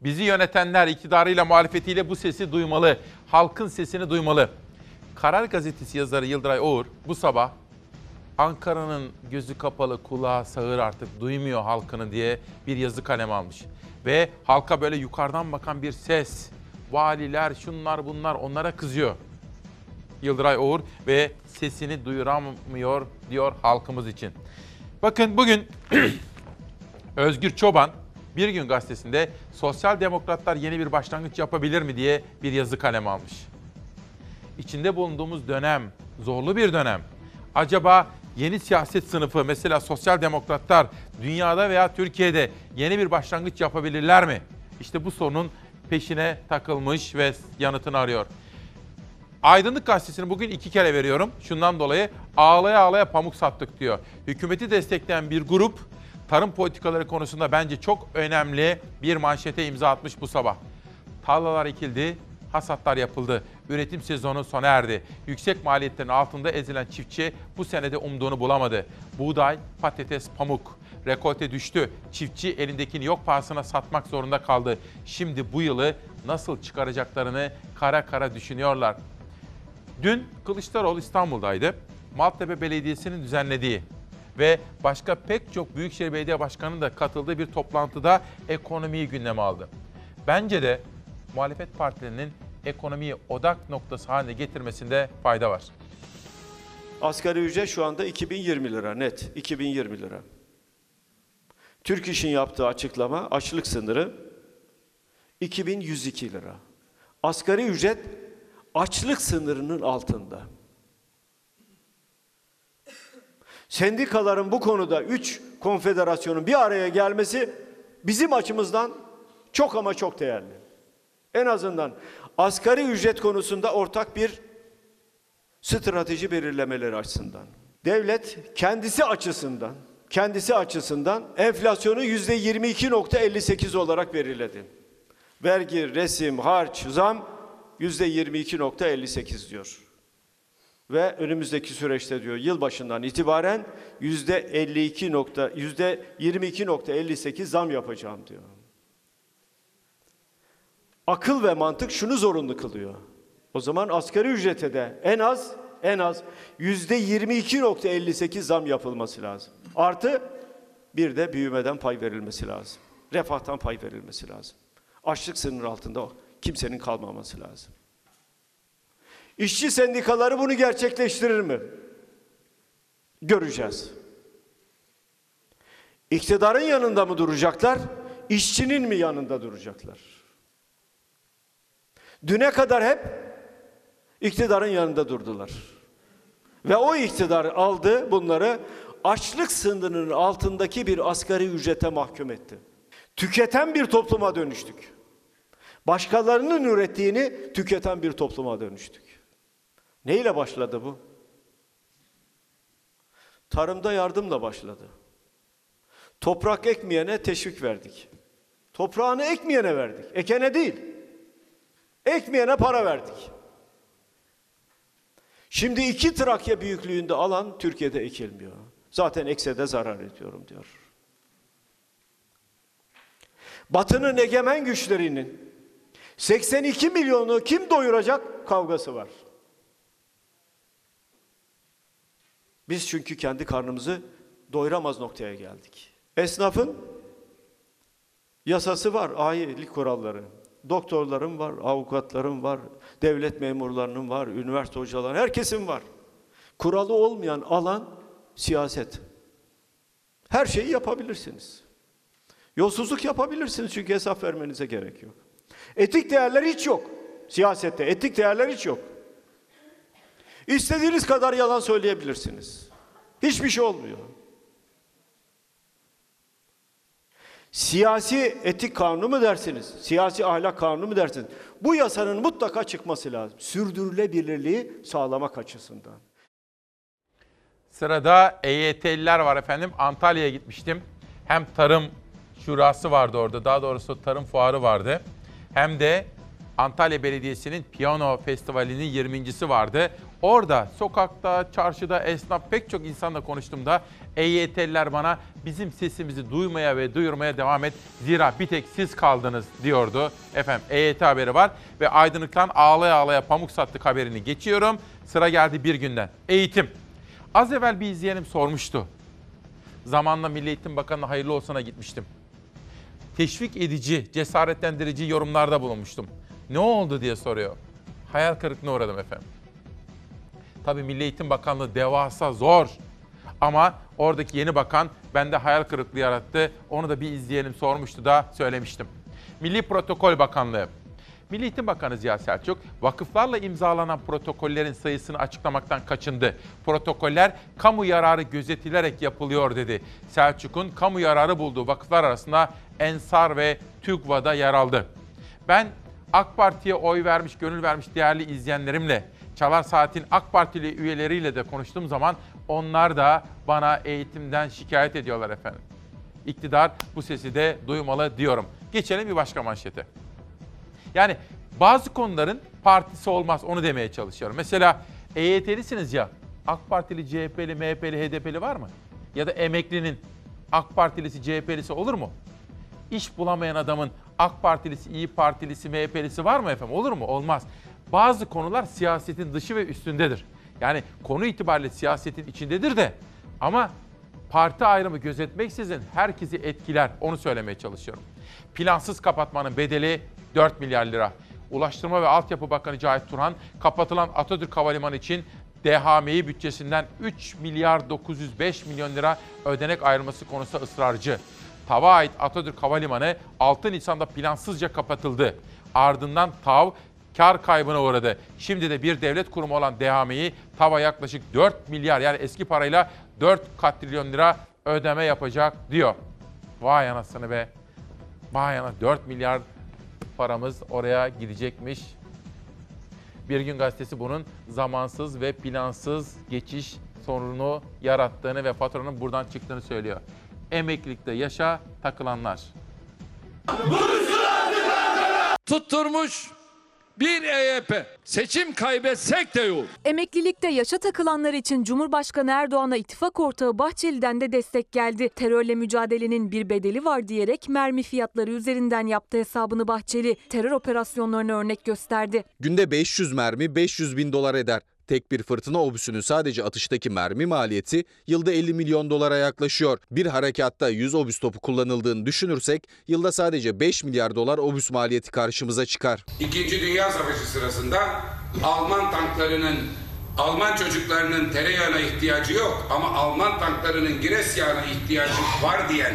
Bizi yönetenler iktidarıyla muhalefetiyle bu sesi duymalı. Halkın sesini duymalı. Karar Gazetesi yazarı Yıldıray Oğur bu sabah Ankara'nın gözü kapalı kulağı sağır artık duymuyor halkını diye bir yazı kalem almış. Ve halka böyle yukarıdan bakan bir ses. Valiler şunlar bunlar onlara kızıyor. Yıldıray Oğur ve sesini duyuramıyor diyor halkımız için. Bakın bugün Özgür Çoban Bir Gün Gazetesi'nde sosyal demokratlar yeni bir başlangıç yapabilir mi diye bir yazı kalem almış. İçinde bulunduğumuz dönem zorlu bir dönem. Acaba yeni siyaset sınıfı mesela sosyal demokratlar dünyada veya Türkiye'de yeni bir başlangıç yapabilirler mi? İşte bu sorunun peşine takılmış ve yanıtını arıyor. Aydınlık Gazetesi'ni bugün iki kere veriyorum. Şundan dolayı ağlaya ağlaya pamuk sattık diyor. Hükümeti destekleyen bir grup tarım politikaları konusunda bence çok önemli bir manşete imza atmış bu sabah. Tarlalar ekildi, hasatlar yapıldı. Üretim sezonu sona erdi. Yüksek maliyetlerin altında ezilen çiftçi bu senede umduğunu bulamadı. Buğday, patates, pamuk rekolte düştü. Çiftçi elindekini yok pahasına satmak zorunda kaldı. Şimdi bu yılı nasıl çıkaracaklarını kara kara düşünüyorlar. Dün Kılıçdaroğlu İstanbul'daydı. Maltepe Belediyesi'nin düzenlediği ve başka pek çok Büyükşehir Belediye Başkanı'nın da katıldığı bir toplantıda ekonomiyi gündeme aldı. Bence de muhalefet partilerinin ekonomiyi odak noktası haline getirmesinde fayda var. Asgari ücret şu anda 2020 lira net. 2020 lira. Türk İş'in yaptığı açıklama açlık sınırı 2102 lira. asgari ücret açlık sınırının altında. Sendikaların bu konuda üç konfederasyonun bir araya gelmesi bizim açımızdan çok ama çok değerli. En azından asgari ücret konusunda ortak bir strateji belirlemeleri açısından. Devlet kendisi açısından, kendisi açısından enflasyonu yüzde 22.58 olarak belirledi. Vergi, resim, harç, zam yüzde 22.58 diyor. Ve önümüzdeki süreçte diyor yılbaşından itibaren yüzde 52 nokta, yüzde 22.58 zam yapacağım diyor. Akıl ve mantık şunu zorunlu kılıyor. O zaman asgari ücrete de en az en az yüzde 22.58 zam yapılması lazım. Artı bir de büyümeden pay verilmesi lazım. Refahtan pay verilmesi lazım. Açlık sınırı altında kimsenin kalmaması lazım. İşçi sendikaları bunu gerçekleştirir mi? Göreceğiz. İktidarın yanında mı duracaklar? İşçinin mi yanında duracaklar? Düne kadar hep iktidarın yanında durdular. Ve o iktidar aldı bunları açlık sınırının altındaki bir asgari ücrete mahkum etti. Tüketen bir topluma dönüştük. Başkalarının ürettiğini tüketen bir topluma dönüştük. Neyle başladı bu? Tarımda yardımla başladı. Toprak ekmeyene teşvik verdik. Toprağını ekmeyene verdik. Ekene değil. Ekmeyene para verdik. Şimdi iki Trakya büyüklüğünde alan Türkiye'de ekilmiyor. Zaten ekse de zarar ediyorum diyor. Batı'nın egemen güçlerinin 82 milyonu kim doyuracak kavgası var. Biz çünkü kendi karnımızı doyuramaz noktaya geldik. Esnafın yasası var, ayilik kuralları. Doktorlarım var, avukatlarım var, devlet memurlarının var, üniversite hocaları, herkesin var. Kuralı olmayan alan siyaset. Her şeyi yapabilirsiniz. Yolsuzluk yapabilirsiniz çünkü hesap vermenize gerek yok. Etik değerler hiç yok. Siyasette etik değerler hiç yok. İstediğiniz kadar yalan söyleyebilirsiniz. Hiçbir şey olmuyor. Siyasi etik kanunu mu dersiniz? Siyasi ahlak kanunu mu dersiniz? Bu yasanın mutlaka çıkması lazım. Sürdürülebilirliği sağlamak açısından. Sırada EYT'liler var efendim. Antalya'ya gitmiştim. Hem tarım şurası vardı orada. Daha doğrusu tarım fuarı vardı. Hem de Antalya Belediyesi'nin Piyano Festivali'nin 20.si vardı. Orada sokakta, çarşıda, esnaf pek çok insanla konuştuğumda EYT'liler bana bizim sesimizi duymaya ve duyurmaya devam et. Zira bir tek siz kaldınız diyordu. Efendim EYT haberi var ve aydınlıktan ağlaya ağlaya pamuk sattık haberini geçiyorum. Sıra geldi bir günden. Eğitim. Az evvel bir izleyenim sormuştu. Zamanla Milli Eğitim Bakanı'na hayırlı olsuna gitmiştim. Teşvik edici, cesaretlendirici yorumlarda bulunmuştum. Ne oldu diye soruyor. Hayal kırıklığına uğradım efendim. Tabii Milli Eğitim Bakanlığı devasa zor. Ama oradaki yeni bakan bende hayal kırıklığı yarattı. Onu da bir izleyelim sormuştu da söylemiştim. Milli Protokol Bakanlığı. Milli Eğitim Bakanı Ziya Selçuk, vakıflarla imzalanan protokollerin sayısını açıklamaktan kaçındı. Protokoller kamu yararı gözetilerek yapılıyor dedi. Selçuk'un kamu yararı bulduğu vakıflar arasında Ensar ve TÜGVA'da yer aldı. Ben AK Parti'ye oy vermiş, gönül vermiş değerli izleyenlerimle, Çalar Saat'in AK Partili üyeleriyle de konuştuğum zaman onlar da bana eğitimden şikayet ediyorlar efendim. İktidar bu sesi de duymalı diyorum. Geçelim bir başka manşete. Yani bazı konuların partisi olmaz onu demeye çalışıyorum. Mesela EYT'lisiniz ya AK Partili, CHP'li, MHP'li, HDP'li var mı? Ya da emeklinin AK Partilisi, CHP'lisi olur mu? İş bulamayan adamın AK Partilisi, İyi Partilisi, MHP'lisi var mı efendim? Olur mu? Olmaz. Bazı konular siyasetin dışı ve üstündedir. Yani konu itibariyle siyasetin içindedir de ama parti ayrımı gözetmeksizin herkesi etkiler. Onu söylemeye çalışıyorum. Plansız kapatmanın bedeli 4 milyar lira. Ulaştırma ve Altyapı Bakanı Cahit Turhan kapatılan Atatürk Havalimanı için DHMİ bütçesinden 3 milyar 905 milyon lira ödenek ayrılması konusunda ısrarcı. TAV'a ait Atatürk Havalimanı 6 Nisan'da plansızca kapatıldı. Ardından TAV kar kaybına uğradı. Şimdi de bir devlet kurumu olan DHMİ TAV'a yaklaşık 4 milyar yani eski parayla 4 katrilyon lira ödeme yapacak diyor. Vay anasını be. Vay ana 4 milyar paramız oraya gidecekmiş. Bir gün gazetesi bunun zamansız ve plansız geçiş sorunu yarattığını ve faturanın buradan çıktığını söylüyor. Emeklilikte yaşa takılanlar. Tutturmuş bir EYP. Seçim kaybetsek de yok. Emeklilikte yaşa takılanlar için Cumhurbaşkanı Erdoğan'a ittifak ortağı Bahçeli'den de destek geldi. Terörle mücadelenin bir bedeli var diyerek mermi fiyatları üzerinden yaptı hesabını Bahçeli. Terör operasyonlarına örnek gösterdi. Günde 500 mermi 500 bin dolar eder. Tek bir fırtına obüsünün sadece atıştaki mermi maliyeti yılda 50 milyon dolara yaklaşıyor. Bir harekatta 100 obüs topu kullanıldığını düşünürsek yılda sadece 5 milyar dolar obüs maliyeti karşımıza çıkar. İkinci Dünya Savaşı sırasında Alman tanklarının Alman çocuklarının tereyağına ihtiyacı yok ama Alman tanklarının gires ihtiyacı var diyen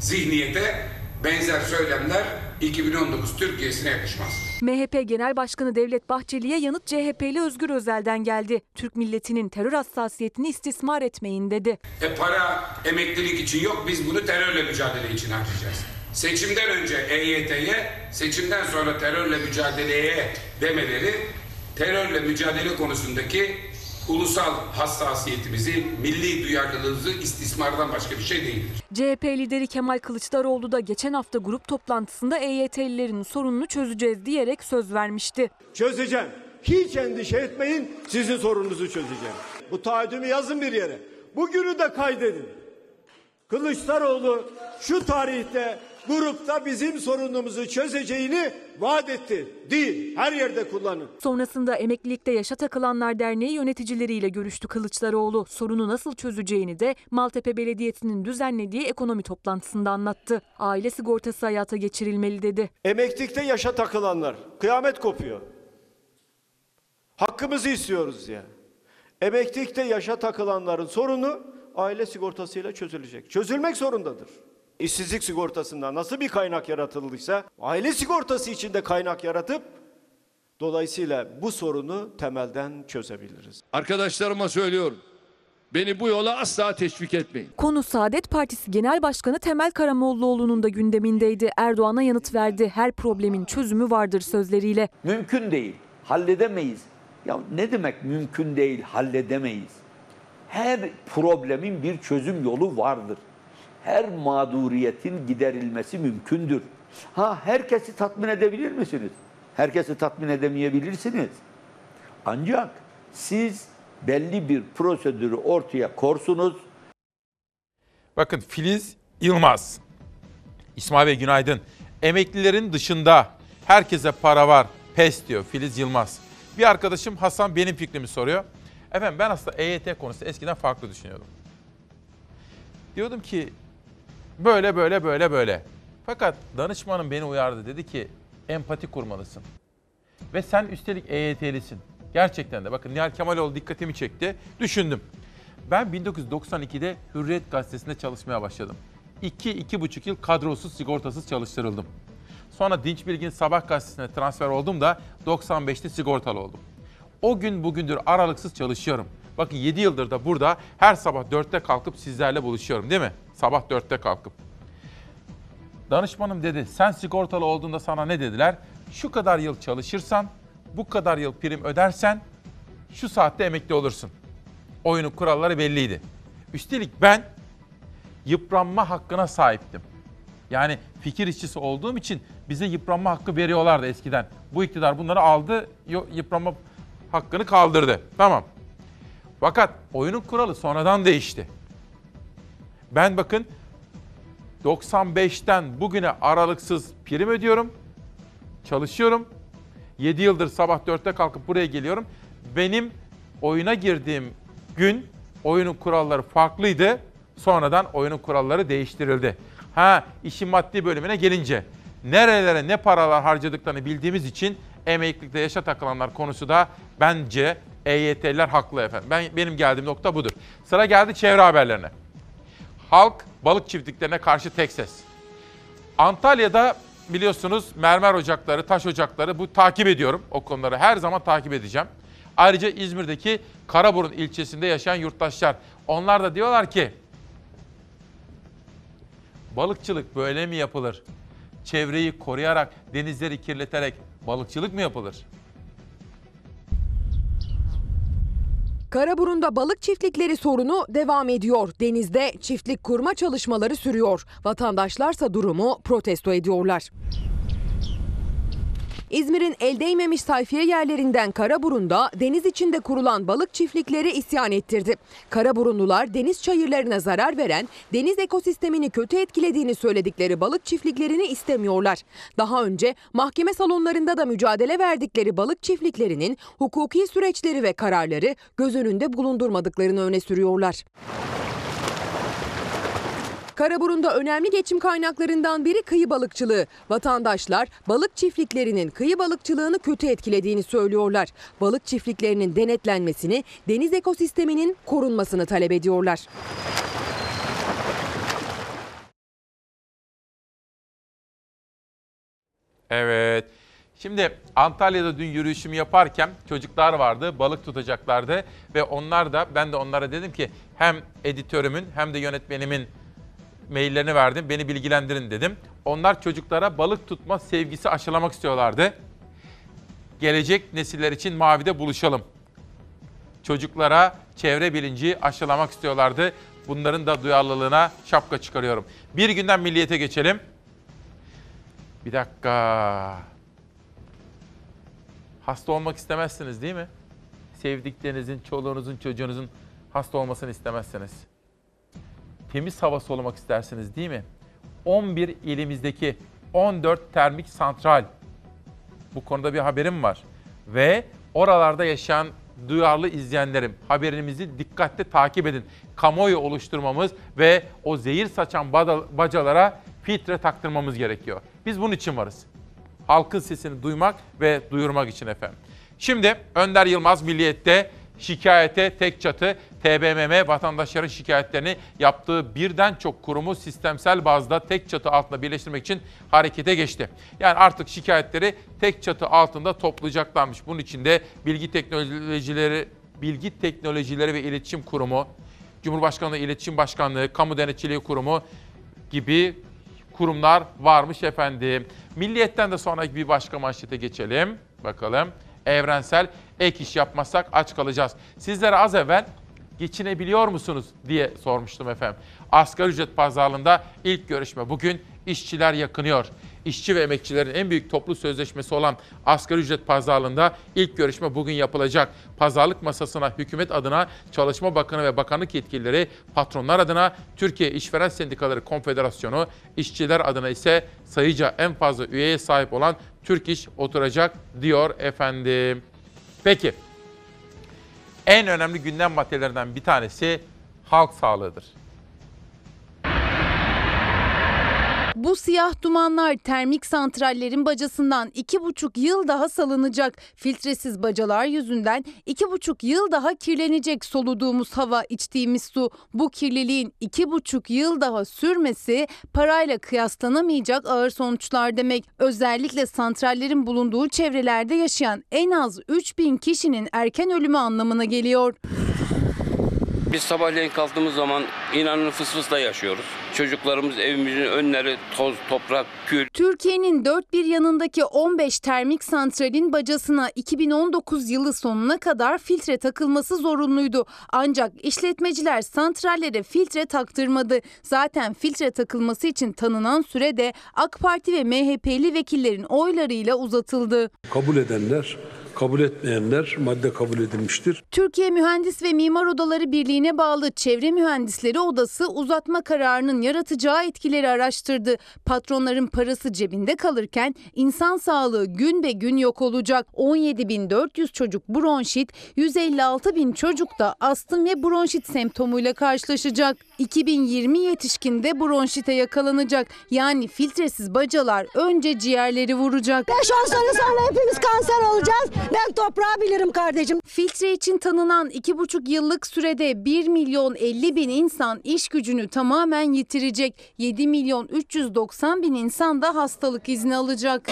zihniyete benzer söylemler 2019 Türkiye'sine yakışmaz. MHP Genel Başkanı Devlet Bahçeli'ye yanıt CHP'li Özgür Özel'den geldi. Türk milletinin terör hassasiyetini istismar etmeyin dedi. E para emeklilik için yok biz bunu terörle mücadele için harcayacağız. Seçimden önce EYT'ye, seçimden sonra terörle mücadeleye demeleri terörle mücadele konusundaki ulusal hassasiyetimizi, milli duyarlılığımızı istismardan başka bir şey değildir. CHP lideri Kemal Kılıçdaroğlu da geçen hafta grup toplantısında EYT'lilerin sorununu çözeceğiz diyerek söz vermişti. Çözeceğim. Hiç endişe etmeyin. Sizin sorununuzu çözeceğim. Bu taahhüdümü yazın bir yere. Bugünü de kaydedin. Kılıçdaroğlu şu tarihte grupta bizim sorunumuzu çözeceğini vaat etti. Değil. Her yerde kullanın. Sonrasında Emeklilikte Yaşa Takılanlar Derneği yöneticileriyle görüştü Kılıçdaroğlu. Sorunu nasıl çözeceğini de Maltepe Belediyesi'nin düzenlediği ekonomi toplantısında anlattı. Aile sigortası hayata geçirilmeli dedi. Emeklilikte yaşa takılanlar. Kıyamet kopuyor. Hakkımızı istiyoruz ya. Emeklilikte yaşa takılanların sorunu aile sigortasıyla çözülecek. Çözülmek zorundadır. İşsizlik sigortasında nasıl bir kaynak yaratıldıysa aile sigortası için de kaynak yaratıp dolayısıyla bu sorunu temelden çözebiliriz. Arkadaşlarıma söylüyorum. Beni bu yola asla teşvik etmeyin. Konu Saadet Partisi Genel Başkanı Temel Karamollaoğlu'nun da gündemindeydi. Erdoğan'a yanıt verdi. Her problemin çözümü vardır sözleriyle. Mümkün değil. Halledemeyiz. Ya ne demek mümkün değil, halledemeyiz? Her problemin bir çözüm yolu vardır. Her mağduriyetin giderilmesi mümkündür. Ha herkesi tatmin edebilir misiniz? Herkesi tatmin edemeyebilirsiniz. Ancak siz belli bir prosedürü ortaya korsunuz. Bakın Filiz Yılmaz. İsmail Bey günaydın. Emeklilerin dışında herkese para var. Pes diyor Filiz Yılmaz. Bir arkadaşım Hasan benim fikrimi soruyor. Efendim ben aslında EYT konusu eskiden farklı düşünüyordum. Diyordum ki böyle böyle böyle böyle. Fakat danışmanım beni uyardı. Dedi ki empati kurmalısın. Ve sen üstelik EYT'lisin. Gerçekten de bakın Nihal Kemaloğlu dikkatimi çekti. Düşündüm. Ben 1992'de Hürriyet Gazetesi'nde çalışmaya başladım. 2-2,5 yıl kadrosuz sigortasız çalıştırıldım. Sonra Dinç Bilgin Sabah Gazetesi'ne transfer oldum da 95'te sigortalı oldum. O gün bugündür aralıksız çalışıyorum. Bakın 7 yıldır da burada her sabah 4'te kalkıp sizlerle buluşuyorum değil mi? Sabah 4'te kalkıp. Danışmanım dedi sen sigortalı olduğunda sana ne dediler? Şu kadar yıl çalışırsan, bu kadar yıl prim ödersen şu saatte emekli olursun. Oyunun kuralları belliydi. Üstelik ben yıpranma hakkına sahiptim. Yani fikir işçisi olduğum için bize yıpranma hakkı veriyorlardı eskiden. Bu iktidar bunları aldı, yıpranma hakkını kaldırdı. Tamam. Fakat oyunun kuralı sonradan değişti. Ben bakın 95'ten bugüne aralıksız prim ödüyorum. Çalışıyorum. 7 yıldır sabah 4'te kalkıp buraya geliyorum. Benim oyuna girdiğim gün oyunun kuralları farklıydı. Sonradan oyunun kuralları değiştirildi. Ha işin maddi bölümüne gelince nerelere ne paralar harcadıklarını bildiğimiz için emeklilikte yaşa takılanlar konusu da bence EYT'liler haklı efendim. Ben benim geldiğim nokta budur. Sıra geldi çevre haberlerine. Halk balık çiftliklerine karşı tek ses. Antalya'da biliyorsunuz mermer ocakları, taş ocakları bu takip ediyorum. O konuları her zaman takip edeceğim. Ayrıca İzmir'deki Karaburun ilçesinde yaşayan yurttaşlar. Onlar da diyorlar ki balıkçılık böyle mi yapılır? Çevreyi koruyarak, denizleri kirleterek balıkçılık mı yapılır? Karaburun'da balık çiftlikleri sorunu devam ediyor. Denizde çiftlik kurma çalışmaları sürüyor. Vatandaşlarsa durumu protesto ediyorlar. İzmir'in el değmemiş sayfiye yerlerinden Karaburun'da deniz içinde kurulan balık çiftlikleri isyan ettirdi. Karaburunlular deniz çayırlarına zarar veren, deniz ekosistemini kötü etkilediğini söyledikleri balık çiftliklerini istemiyorlar. Daha önce mahkeme salonlarında da mücadele verdikleri balık çiftliklerinin hukuki süreçleri ve kararları göz önünde bulundurmadıklarını öne sürüyorlar. Karaburun'da önemli geçim kaynaklarından biri kıyı balıkçılığı. Vatandaşlar balık çiftliklerinin kıyı balıkçılığını kötü etkilediğini söylüyorlar. Balık çiftliklerinin denetlenmesini, deniz ekosisteminin korunmasını talep ediyorlar. Evet. Şimdi Antalya'da dün yürüyüşümü yaparken çocuklar vardı, balık tutacaklardı ve onlar da ben de onlara dedim ki hem editörümün hem de yönetmenimin maillerini verdim. Beni bilgilendirin dedim. Onlar çocuklara balık tutma sevgisi aşılamak istiyorlardı. Gelecek nesiller için Mavi'de buluşalım. Çocuklara çevre bilinci aşılamak istiyorlardı. Bunların da duyarlılığına şapka çıkarıyorum. Bir günden milliyete geçelim. Bir dakika. Hasta olmak istemezsiniz değil mi? Sevdiklerinizin, çoluğunuzun, çocuğunuzun hasta olmasını istemezsiniz temiz hava solumak istersiniz değil mi? 11 ilimizdeki 14 termik santral. Bu konuda bir haberim var. Ve oralarda yaşayan duyarlı izleyenlerim haberimizi dikkatle takip edin. Kamuoyu oluşturmamız ve o zehir saçan bacalara filtre taktırmamız gerekiyor. Biz bunun için varız. Halkın sesini duymak ve duyurmak için efendim. Şimdi Önder Yılmaz Milliyet'te şikayete tek çatı TBMM vatandaşların şikayetlerini yaptığı birden çok kurumu sistemsel bazda tek çatı altında birleştirmek için harekete geçti. Yani artık şikayetleri tek çatı altında toplayacaklarmış. Bunun için de bilgi teknolojileri Bilgi Teknolojileri ve İletişim Kurumu, Cumhurbaşkanlığı İletişim Başkanlığı, Kamu Denetçiliği Kurumu gibi kurumlar varmış efendim. Milliyetten de sonraki bir başka manşete geçelim. Bakalım. Evrensel ek iş yapmazsak aç kalacağız. Sizlere az evvel geçinebiliyor musunuz diye sormuştum efendim. Asgari ücret pazarlığında ilk görüşme bugün işçiler yakınıyor. İşçi ve emekçilerin en büyük toplu sözleşmesi olan asgari ücret pazarlığında ilk görüşme bugün yapılacak. Pazarlık masasına hükümet adına Çalışma Bakanı ve bakanlık yetkilileri, patronlar adına Türkiye İşveren Sendikaları Konfederasyonu, işçiler adına ise sayıca en fazla üyeye sahip olan Türk İş oturacak diyor efendim. Peki en önemli gündem maddelerinden bir tanesi halk sağlığıdır. Bu siyah dumanlar termik santrallerin bacasından iki buçuk yıl daha salınacak. Filtresiz bacalar yüzünden iki buçuk yıl daha kirlenecek soluduğumuz hava, içtiğimiz su. Bu kirliliğin iki buçuk yıl daha sürmesi parayla kıyaslanamayacak ağır sonuçlar demek. Özellikle santrallerin bulunduğu çevrelerde yaşayan en az 3000 kişinin erken ölümü anlamına geliyor. Biz sabahleyin kalktığımız zaman inanın fısfısla yaşıyoruz. Çocuklarımız evimizin önleri toz, toprak, kül. Türkiye'nin dört bir yanındaki 15 termik santralin bacasına 2019 yılı sonuna kadar filtre takılması zorunluydu. Ancak işletmeciler santrallere filtre taktırmadı. Zaten filtre takılması için tanınan süre de AK Parti ve MHP'li vekillerin oylarıyla uzatıldı. Kabul edenler kabul etmeyenler madde kabul edilmiştir. Türkiye Mühendis ve Mimar Odaları Birliği'ne bağlı Çevre Mühendisleri Odası uzatma kararının yaratacağı etkileri araştırdı. Patronların parası cebinde kalırken insan sağlığı gün be gün yok olacak. 17.400 çocuk bronşit, 156 bin çocuk da astım ve bronşit semptomuyla karşılaşacak. 2020 yetişkinde bronşite yakalanacak. Yani filtresiz bacalar önce ciğerleri vuracak. 5-10 sene sonra hepimiz kanser olacağız. Ben toprağı bilirim kardeşim. Filtre için tanınan 2,5 yıllık sürede 1 milyon 50 bin insan iş gücünü tamamen yitirecek. 7 milyon 390 bin insan da hastalık izni alacak.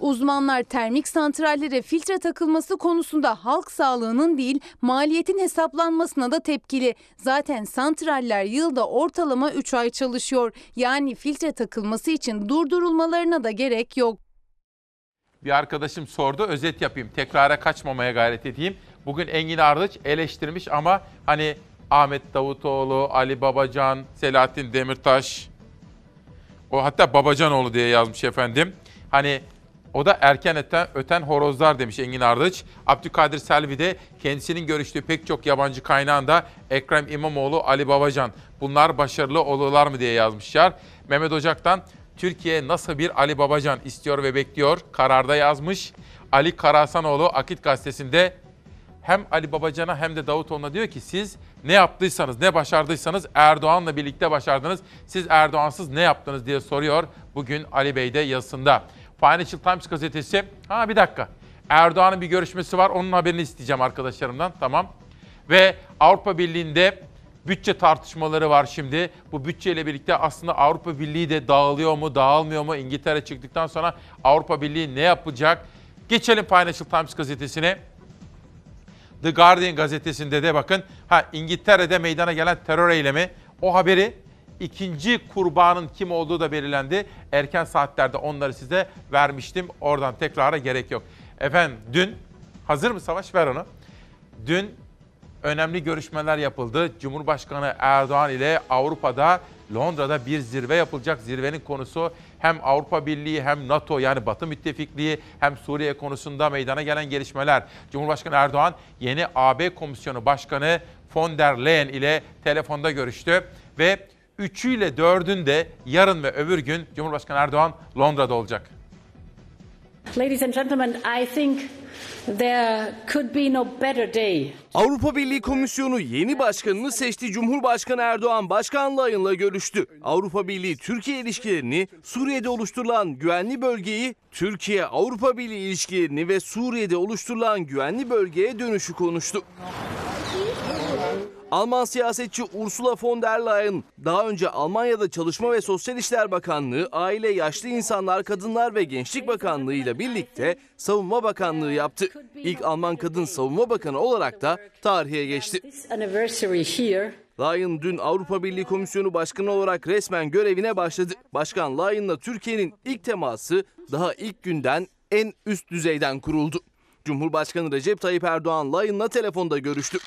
Uzmanlar termik santrallere filtre takılması konusunda halk sağlığının değil maliyetin hesaplanmasına da tepkili. Zaten santraller yılda ortalama 3 ay çalışıyor. Yani filtre takılması için durdurulmalarına da gerek yok. Bir arkadaşım sordu, özet yapayım. Tekrara kaçmamaya gayret edeyim. Bugün Engin Ardıç eleştirmiş ama hani Ahmet Davutoğlu, Ali Babacan, Selahattin Demirtaş, o hatta Babacanoğlu diye yazmış efendim. Hani o da erken öten, öten horozlar demiş Engin Ardıç. Abdülkadir Selvi de kendisinin görüştüğü pek çok yabancı kaynağında Ekrem İmamoğlu, Ali Babacan bunlar başarılı olurlar mı diye yazmışlar. Mehmet Ocak'tan Türkiye nasıl bir Ali Babacan istiyor ve bekliyor kararda yazmış. Ali Karahasanoğlu Akit Gazetesi'nde hem Ali Babacan'a hem de Davutoğlu'na diyor ki siz ne yaptıysanız, ne başardıysanız Erdoğan'la birlikte başardınız. Siz Erdoğan'sız ne yaptınız diye soruyor bugün Ali Bey de yazısında. Financial Times gazetesi, ha bir dakika. Erdoğan'ın bir görüşmesi var, onun haberini isteyeceğim arkadaşlarımdan, tamam. Ve Avrupa Birliği'nde bütçe tartışmaları var şimdi. Bu bütçeyle birlikte aslında Avrupa Birliği de dağılıyor mu, dağılmıyor mu? İngiltere çıktıktan sonra Avrupa Birliği ne yapacak? Geçelim Financial Times gazetesine. The Guardian gazetesinde de bakın ha İngiltere'de meydana gelen terör eylemi o haberi ikinci kurbanın kim olduğu da belirlendi. Erken saatlerde onları size vermiştim. Oradan tekrara gerek yok. Efendim dün hazır mı Savaş ver onu. Dün önemli görüşmeler yapıldı. Cumhurbaşkanı Erdoğan ile Avrupa'da Londra'da bir zirve yapılacak. Zirvenin konusu hem Avrupa Birliği hem NATO yani Batı müttefikliği hem Suriye konusunda meydana gelen gelişmeler. Cumhurbaşkanı Erdoğan yeni AB Komisyonu Başkanı von der Leyen ile telefonda görüştü ve üçüyle dördünde yarın ve öbür gün Cumhurbaşkanı Erdoğan Londra'da olacak. Ladies and gentlemen, I think there could be no better day. Avrupa Birliği Komisyonu yeni başkanını seçti. Cumhurbaşkanı Erdoğan Başkan Layın'la görüştü. Avrupa Birliği Türkiye ilişkilerini, Suriye'de oluşturulan güvenli bölgeyi, Türkiye Avrupa Birliği ilişkilerini ve Suriye'de oluşturulan güvenli bölgeye dönüşü konuştu. Alman siyasetçi Ursula von der Leyen daha önce Almanya'da Çalışma ve Sosyal İşler Bakanlığı, Aile, Yaşlı İnsanlar, Kadınlar ve Gençlik Bakanlığı ile birlikte Savunma Bakanlığı yaptı. İlk Alman kadın savunma bakanı olarak da tarihe geçti. Leyen dün Avrupa Birliği Komisyonu Başkanı olarak resmen görevine başladı. Başkan Leyen'la Türkiye'nin ilk teması daha ilk günden en üst düzeyden kuruldu. Cumhurbaşkanı Recep Tayyip Erdoğan Leyen'la telefonda görüştü.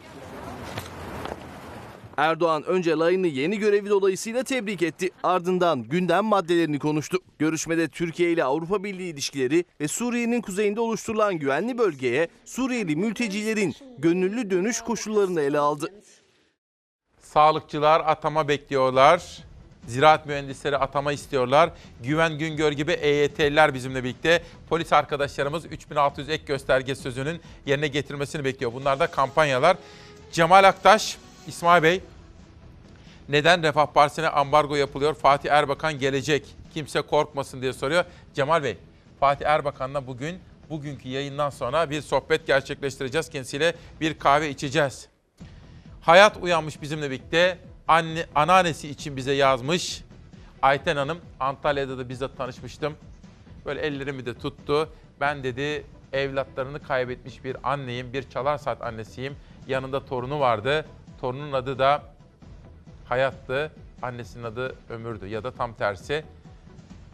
Erdoğan önce Layın'ı yeni görevi dolayısıyla tebrik etti. Ardından gündem maddelerini konuştu. Görüşmede Türkiye ile Avrupa Birliği ilişkileri ve Suriye'nin kuzeyinde oluşturulan güvenli bölgeye Suriyeli mültecilerin gönüllü dönüş koşullarını ele aldı. Sağlıkçılar atama bekliyorlar. Ziraat mühendisleri atama istiyorlar. Güven Güngör gibi EYT'liler bizimle birlikte. Polis arkadaşlarımız 3600 ek gösterge sözünün yerine getirmesini bekliyor. Bunlar da kampanyalar. Cemal Aktaş, İsmail Bey, neden Refah Partisi'ne ambargo yapılıyor? Fatih Erbakan gelecek. Kimse korkmasın diye soruyor. Cemal Bey, Fatih Erbakan'la bugün, bugünkü yayından sonra bir sohbet gerçekleştireceğiz. Kendisiyle bir kahve içeceğiz. Hayat uyanmış bizimle birlikte. Anne, anneannesi için bize yazmış. Ayten Hanım, Antalya'da da bizzat tanışmıştım. Böyle ellerimi de tuttu. Ben dedi evlatlarını kaybetmiş bir anneyim, bir çalar saat annesiyim. Yanında torunu vardı. Torunun adı da Hayat'tı. Annesinin adı Ömür'dü ya da tam tersi.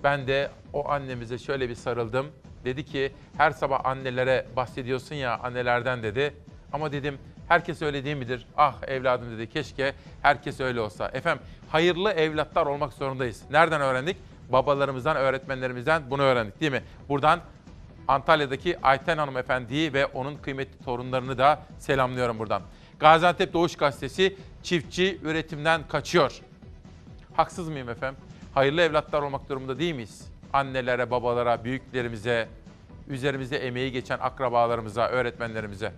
Ben de o annemize şöyle bir sarıldım. Dedi ki her sabah annelere bahsediyorsun ya annelerden dedi. Ama dedim herkes öyle değil midir? Ah evladım dedi keşke herkes öyle olsa. Efendim hayırlı evlatlar olmak zorundayız. Nereden öğrendik? Babalarımızdan, öğretmenlerimizden bunu öğrendik değil mi? Buradan Antalya'daki Ayten Hanım Efendi'yi ve onun kıymetli torunlarını da selamlıyorum buradan. Gaziantep Doğuş Gazetesi çiftçi üretimden kaçıyor. Haksız mıyım efendim? Hayırlı evlatlar olmak durumunda değil miyiz? Annelere, babalara, büyüklerimize, üzerimizde emeği geçen akrabalarımıza, öğretmenlerimize.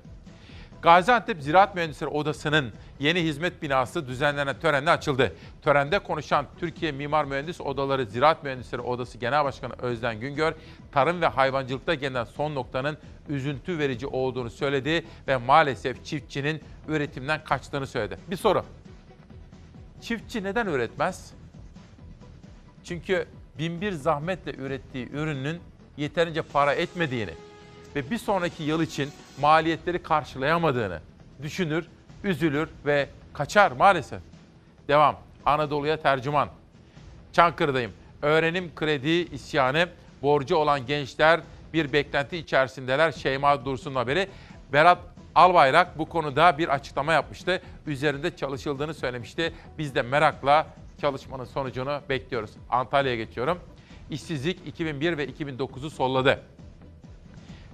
Gaziantep Ziraat Mühendisleri Odası'nın yeni hizmet binası düzenlenen törenle açıldı. Törende konuşan Türkiye Mimar Mühendis Odaları Ziraat Mühendisleri Odası Genel Başkanı Özden Güngör, tarım ve hayvancılıkta gelinen son noktanın üzüntü verici olduğunu söyledi ve maalesef çiftçinin üretimden kaçtığını söyledi. Bir soru. Çiftçi neden üretmez? Çünkü binbir zahmetle ürettiği ürünün yeterince para etmediğini ve bir sonraki yıl için maliyetleri karşılayamadığını düşünür, üzülür ve kaçar maalesef. Devam. Anadolu'ya tercüman. Çankırı'dayım. Öğrenim kredi isyanı, borcu olan gençler bir beklenti içerisindeler. Şeyma Dursun haberi. Berat Albayrak bu konuda bir açıklama yapmıştı. Üzerinde çalışıldığını söylemişti. Biz de merakla çalışmanın sonucunu bekliyoruz. Antalya'ya geçiyorum. İşsizlik 2001 ve 2009'u solladı.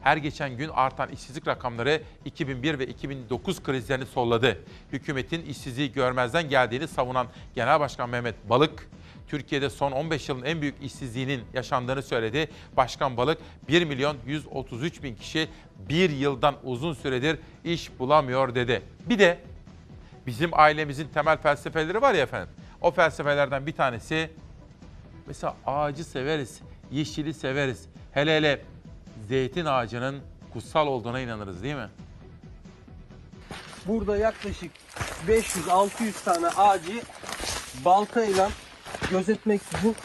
Her geçen gün artan işsizlik rakamları 2001 ve 2009 krizlerini solladı. Hükümetin işsizliği görmezden geldiğini savunan Genel Başkan Mehmet Balık, Türkiye'de son 15 yılın en büyük işsizliğinin yaşandığını söyledi. Başkan Balık 1 milyon 133 bin kişi bir yıldan uzun süredir iş bulamıyor dedi. Bir de bizim ailemizin temel felsefeleri var ya efendim. O felsefelerden bir tanesi mesela ağacı severiz, yeşili severiz. Hele hele zeytin ağacının kutsal olduğuna inanırız değil mi? Burada yaklaşık 500-600 tane ağacı baltayla gözetmeksizin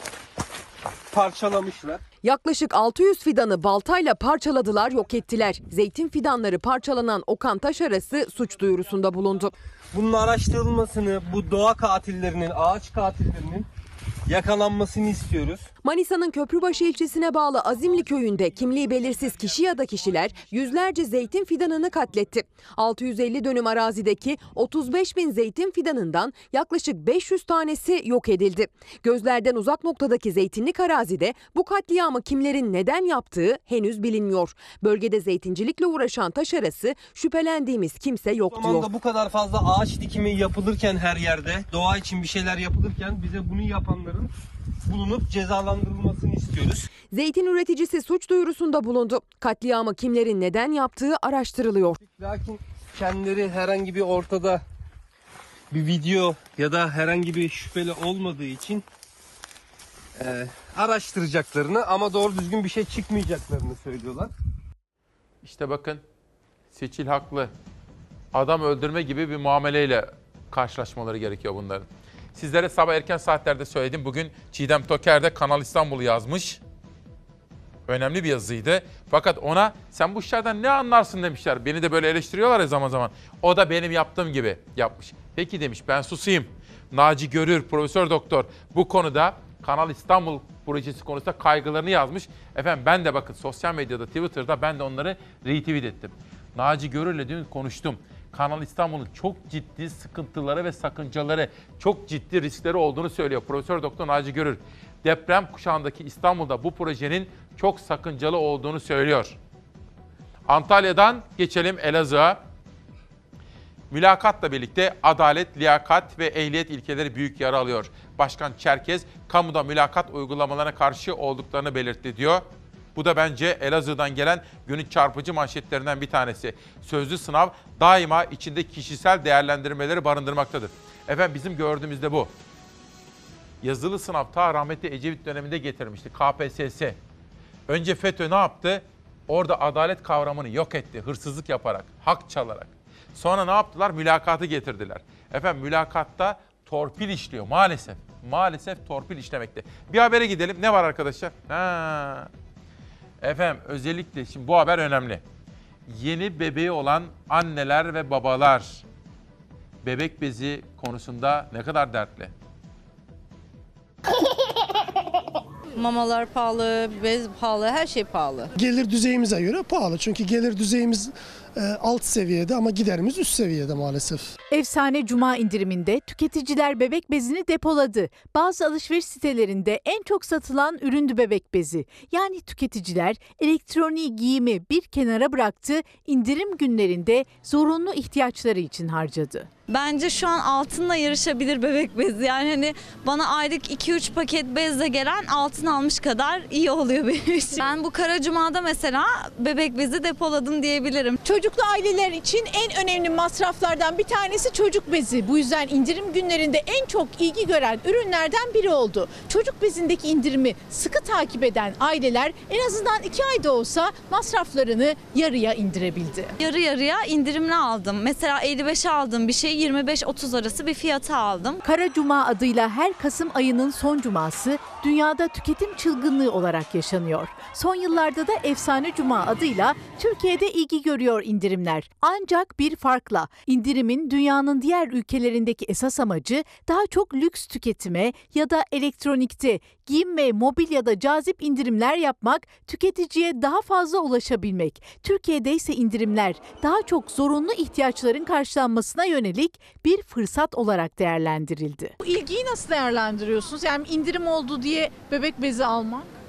parçalamışlar. Yaklaşık 600 fidanı baltayla parçaladılar, yok ettiler. Zeytin fidanları parçalanan Okan Taşarası suç duyurusunda bulundu. Bunun araştırılmasını, bu doğa katillerinin, ağaç katillerinin yakalanmasını istiyoruz. Manisa'nın Köprübaşı ilçesine bağlı Azimli köyünde kimliği belirsiz kişi ya da kişiler yüzlerce zeytin fidanını katletti. 650 dönüm arazideki 35 bin zeytin fidanından yaklaşık 500 tanesi yok edildi. Gözlerden uzak noktadaki zeytinlik arazide bu katliamı kimlerin neden yaptığı henüz bilinmiyor. Bölgede zeytincilikle uğraşan taş arası şüphelendiğimiz kimse yok diyor. zamanda bu kadar fazla ağaç dikimi yapılırken her yerde, doğa için bir şeyler yapılırken bize bunu yapanların bulunup cezalandırılmasını istiyoruz. Zeytin üreticisi suç duyurusunda bulundu. Katliamı kimlerin neden yaptığı araştırılıyor. Lakin kendileri herhangi bir ortada bir video ya da herhangi bir şüpheli olmadığı için e, araştıracaklarını ama doğru düzgün bir şey çıkmayacaklarını söylüyorlar. İşte bakın Seçil haklı. Adam öldürme gibi bir muameleyle karşılaşmaları gerekiyor bunların. Sizlere sabah erken saatlerde söyledim. Bugün Çiğdem Toker de Kanal İstanbul'u yazmış. Önemli bir yazıydı. Fakat ona sen bu işlerden ne anlarsın demişler. Beni de böyle eleştiriyorlar ya zaman zaman. O da benim yaptığım gibi yapmış. Peki demiş ben susayım. Naci Görür, Profesör Doktor bu konuda Kanal İstanbul projesi konusunda kaygılarını yazmış. Efendim ben de bakın sosyal medyada, Twitter'da ben de onları retweet ettim. Naci Görür'le dün konuştum. Kanal İstanbul'un çok ciddi sıkıntıları ve sakıncaları, çok ciddi riskleri olduğunu söylüyor Profesör Doktor Naci Görür. Deprem kuşağındaki İstanbul'da bu projenin çok sakıncalı olduğunu söylüyor. Antalya'dan geçelim Elazığ'a. Mülakatla birlikte adalet, liyakat ve ehliyet ilkeleri büyük yara alıyor. Başkan Çerkez, kamuda mülakat uygulamalarına karşı olduklarını belirtti diyor. Bu da bence Elazığ'dan gelen günün çarpıcı manşetlerinden bir tanesi. Sözlü sınav daima içinde kişisel değerlendirmeleri barındırmaktadır. Efendim bizim gördüğümüzde bu. Yazılı sınav ta rahmetli Ecevit döneminde getirmişti KPSS. Önce FETÖ ne yaptı? Orada adalet kavramını yok etti. Hırsızlık yaparak, hak çalarak. Sonra ne yaptılar? Mülakatı getirdiler. Efendim mülakatta torpil işliyor maalesef. Maalesef torpil işlemekte. Bir habere gidelim. Ne var arkadaşlar? Ha. Efendim özellikle şimdi bu haber önemli. Yeni bebeği olan anneler ve babalar bebek bezi konusunda ne kadar dertli? Mamalar pahalı, bez pahalı, her şey pahalı. Gelir düzeyimize göre pahalı. Çünkü gelir düzeyimiz alt seviyede ama giderimiz üst seviyede maalesef. Efsane Cuma indiriminde tüketiciler bebek bezini depoladı. Bazı alışveriş sitelerinde en çok satılan üründü bebek bezi. Yani tüketiciler elektroniği giyimi bir kenara bıraktı, indirim günlerinde zorunlu ihtiyaçları için harcadı. Bence şu an altınla yarışabilir bebek bezi. Yani hani bana aylık 2-3 paket bezle gelen altın almış kadar iyi oluyor benim için. Ben bu Kara Cuma'da mesela bebek bezi depoladım diyebilirim. Çocuklu aileler için en önemli masraflardan bir tanesi çocuk bezi. Bu yüzden indirim günlerinde en çok ilgi gören ürünlerden biri oldu. Çocuk bezindeki indirimi sıkı takip eden aileler en azından 2 ayda olsa masraflarını yarıya indirebildi. Yarı yarıya indirimli aldım. Mesela 55'e aldığım bir şeyi 25-30 arası bir fiyata aldım. Kara Cuma adıyla her Kasım ayının son cuması dünyada tüketim çılgınlığı olarak yaşanıyor. Son yıllarda da Efsane Cuma adıyla Türkiye'de ilgi görüyor indirimler. Ancak bir farkla indirimin dünyanın diğer ülkelerindeki esas amacı daha çok lüks tüketime ya da elektronikte, giyim ve mobilyada cazip indirimler yapmak, tüketiciye daha fazla ulaşabilmek. Türkiye'de ise indirimler daha çok zorunlu ihtiyaçların karşılanmasına yönelik bir fırsat olarak değerlendirildi. Bu ilgiyi nasıl değerlendiriyorsunuz? Yani indirim oldu diye bebek bezi almak?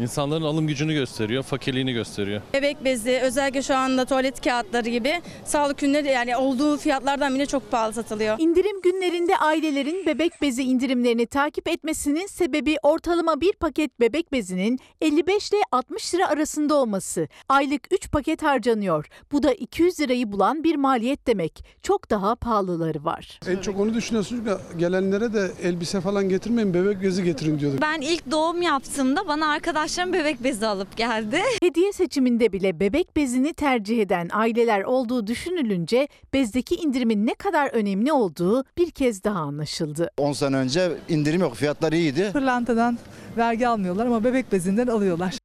İnsanların alım gücünü gösteriyor, fakirliğini gösteriyor. Bebek bezi, özellikle şu anda tuvalet kağıtları gibi sağlık ürünleri yani olduğu fiyatlardan bile çok pahalı satılıyor. İndirim günlerinde ailelerin bebek bezi indirimlerini takip etmesinin sebebi ortalama bir paket bebek bezinin 55 ile 60 lira arasında olması. Aylık 3 paket harcanıyor. Bu da 200 lirayı bulan bir maliyet demek. Çok daha pahalıları var. En çok onu düşünüyorsunuz ki gelenlere de elbise falan getirmeyin, bebek bezi getirin diyorduk. Ben ilk doğum yaptığımda bana arkadaşlarım bebek bezi alıp geldi. Hediye seçiminde bile bebek bezini tercih eden aileler olduğu düşünülünce bezdeki indirimin ne kadar önemli olduğu bir kez daha anlaşıldı. 10 sene önce indirim yok, fiyatlar iyiydi. Pırlantadan vergi almıyorlar ama bebek bezinden alıyorlar.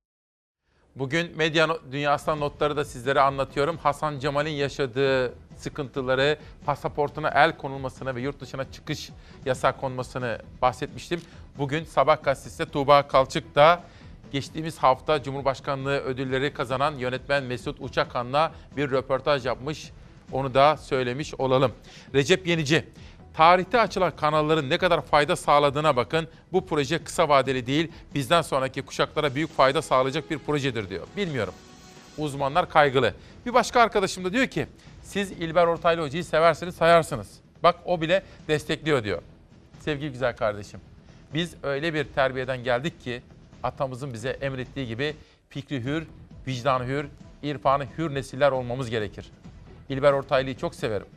Bugün medya dünyasından notları da sizlere anlatıyorum. Hasan Cemal'in yaşadığı sıkıntıları, pasaportuna el konulmasını ve yurt dışına çıkış yasak konmasını bahsetmiştim. Bugün Sabah gazetesinde Tuğba Kalçık da geçtiğimiz hafta Cumhurbaşkanlığı ödülleri kazanan yönetmen Mesut Uçakan'la bir röportaj yapmış. Onu da söylemiş olalım. Recep Yenici, tarihte açılan kanalların ne kadar fayda sağladığına bakın. Bu proje kısa vadeli değil, bizden sonraki kuşaklara büyük fayda sağlayacak bir projedir diyor. Bilmiyorum. Uzmanlar kaygılı. Bir başka arkadaşım da diyor ki, siz İlber Ortaylı Hoca'yı seversiniz, sayarsınız. Bak o bile destekliyor diyor. Sevgili güzel kardeşim, biz öyle bir terbiyeden geldik ki atamızın bize emrettiği gibi fikri hür, vicdanı hür, irfanı hür nesiller olmamız gerekir. İlber Ortaylı'yı çok severim.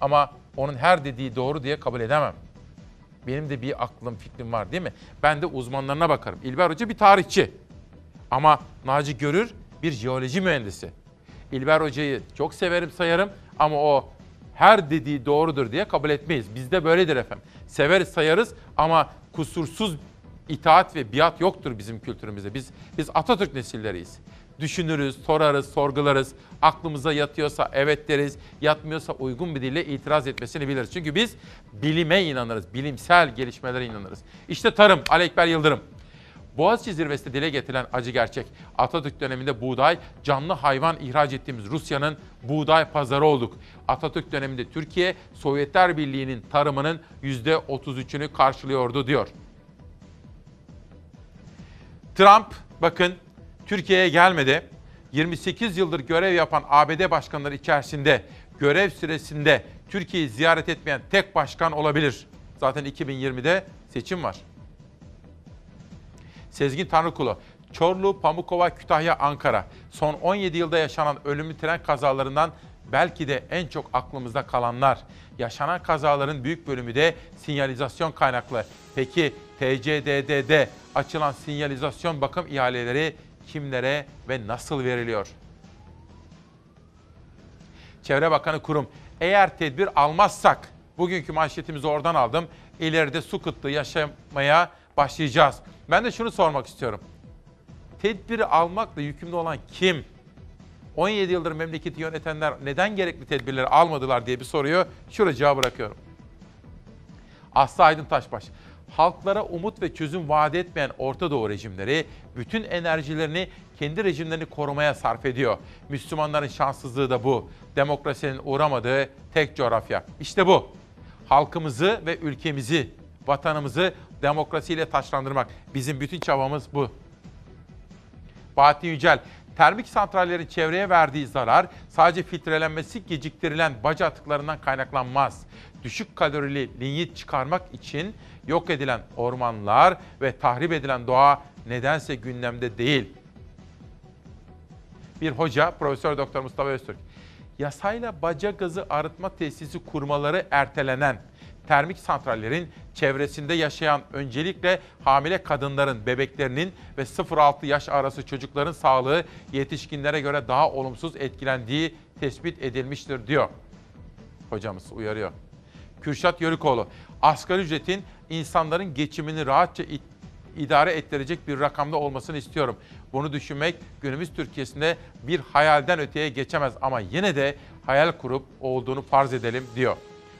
Ama onun her dediği doğru diye kabul edemem. Benim de bir aklım, fikrim var değil mi? Ben de uzmanlarına bakarım. İlber Hoca bir tarihçi. Ama Naci Görür bir jeoloji mühendisi. İlber Hoca'yı çok severim, sayarım ama o her dediği doğrudur diye kabul etmeyiz. Bizde böyledir efendim. Severiz, sayarız ama kusursuz itaat ve biat yoktur bizim kültürümüzde. Biz biz Atatürk nesilleriyiz. Düşünürüz, sorarız, sorgularız. Aklımıza yatıyorsa evet deriz, yatmıyorsa uygun bir dille itiraz etmesini biliriz. Çünkü biz bilime inanırız, bilimsel gelişmelere inanırız. İşte tarım, Ali Ekber Yıldırım. Boğaziçi zirvesinde dile getirilen acı gerçek. Atatürk döneminde buğday, canlı hayvan ihraç ettiğimiz Rusya'nın buğday pazarı olduk. Atatürk döneminde Türkiye, Sovyetler Birliği'nin tarımının %33'ünü karşılıyordu diyor. Trump bakın Türkiye'ye gelmedi. 28 yıldır görev yapan ABD başkanları içerisinde görev süresinde Türkiye'yi ziyaret etmeyen tek başkan olabilir. Zaten 2020'de seçim var. Sezgin Tanrıkulu, Çorlu, Pamukova, Kütahya, Ankara. Son 17 yılda yaşanan ölümlü tren kazalarından belki de en çok aklımızda kalanlar. Yaşanan kazaların büyük bölümü de sinyalizasyon kaynaklı. Peki TCDD'de açılan sinyalizasyon bakım ihaleleri kimlere ve nasıl veriliyor? Çevre Bakanı Kurum, eğer tedbir almazsak, bugünkü manşetimizi oradan aldım, ileride su kıtlığı yaşamaya başlayacağız. Ben de şunu sormak istiyorum. Tedbiri almakla yükümlü olan kim? 17 yıldır memleketi yönetenler neden gerekli tedbirleri almadılar diye bir soruyu şuracığa bırakıyorum. Aslı Aydın Taşbaş. Halklara umut ve çözüm vaat etmeyen Orta Doğu rejimleri bütün enerjilerini kendi rejimlerini korumaya sarf ediyor. Müslümanların şanssızlığı da bu. Demokrasinin uğramadığı tek coğrafya. İşte bu. Halkımızı ve ülkemizi, vatanımızı demokrasiyle taşlandırmak. Bizim bütün çabamız bu. Bahattin Yücel, termik santrallerin çevreye verdiği zarar sadece filtrelenmesi geciktirilen baca atıklarından kaynaklanmaz. Düşük kalorili linyit çıkarmak için yok edilen ormanlar ve tahrip edilen doğa nedense gündemde değil. Bir hoca, Profesör Doktor Mustafa Öztürk, yasayla baca gazı arıtma tesisi kurmaları ertelenen termik santrallerin çevresinde yaşayan öncelikle hamile kadınların, bebeklerinin ve 0-6 yaş arası çocukların sağlığı yetişkinlere göre daha olumsuz etkilendiği tespit edilmiştir diyor. Hocamız uyarıyor. Kürşat Yörükoğlu, asgari ücretin insanların geçimini rahatça it- idare ettirecek bir rakamda olmasını istiyorum. Bunu düşünmek günümüz Türkiye'sinde bir hayalden öteye geçemez ama yine de hayal kurup olduğunu farz edelim diyor.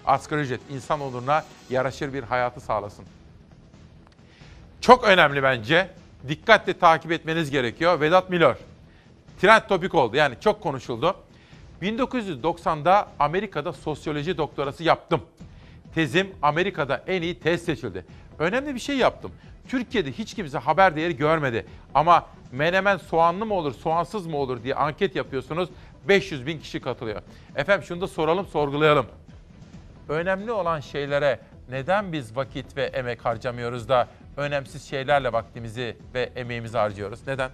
Asgari ücret insan onuruna yaraşır bir hayatı sağlasın. Çok önemli bence. Dikkatle takip etmeniz gerekiyor. Vedat Milor. Trend topik oldu. Yani çok konuşuldu. 1990'da Amerika'da sosyoloji doktorası yaptım. Tezim Amerika'da en iyi tez seçildi. Önemli bir şey yaptım. Türkiye'de hiç kimse haber değeri görmedi. Ama menemen soğanlı mı olur, soğansız mı olur diye anket yapıyorsunuz. 500 bin kişi katılıyor. Efendim şunu da soralım, sorgulayalım. Önemli olan şeylere neden biz vakit ve emek harcamıyoruz da önemsiz şeylerle vaktimizi ve emeğimizi harcıyoruz? Neden?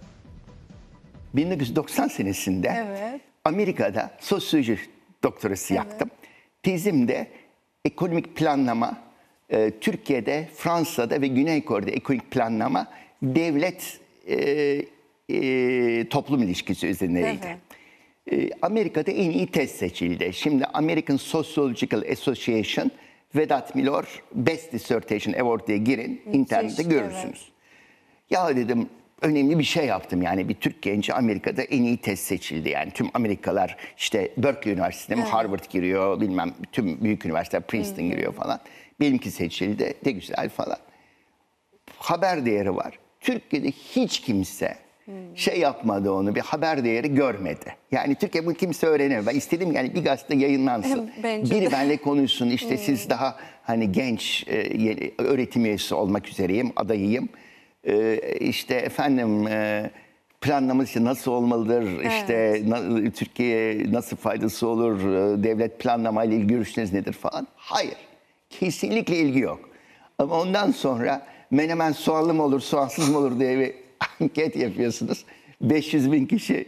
1990 senesinde Evet. Amerika'da sosyoloji doktorası yaptım. Tezimde ekonomik planlama, e, Türkiye'de, Fransa'da ve Güney Kore'de ekonomik planlama devlet e, e, toplum ilişkisi üzerineydi. E, Amerika'da en iyi tez seçildi. Şimdi American Sociological Association Vedat Milor Best Dissertation Award diye girin, internette görürsünüz. Ya dedim önemli bir şey yaptım yani bir Türk genci Amerika'da en iyi tez seçildi yani tüm Amerikalar işte Berkeley Üniversitesi'ne mi Evet. Harvard giriyor bilmem tüm büyük üniversiteler Princeton giriyor falan. Benimki seçildi de güzel falan. Haber değeri var. Türkiye'de hiç kimse şey yapmadı onu bir haber değeri görmedi. Yani Türkiye bunu kimse öğrenemez. Ben istedim yani bir gazete yayınlansın. Bence Biri de. benimle konuşsun işte siz daha hani genç e, öğretim üyesi olmak üzereyim, adayıyım. E, işte efendim e, planlaması nasıl olmalıdır, işte na- Türkiye'ye nasıl faydası olur, e, devlet planlamayla ilgili görüşleriniz nedir falan. Hayır, kesinlikle ilgi yok. Ama ondan sonra menemen soğanlı mı olur, soğansız mı olur diye bir anket yapıyorsunuz. 500 bin kişi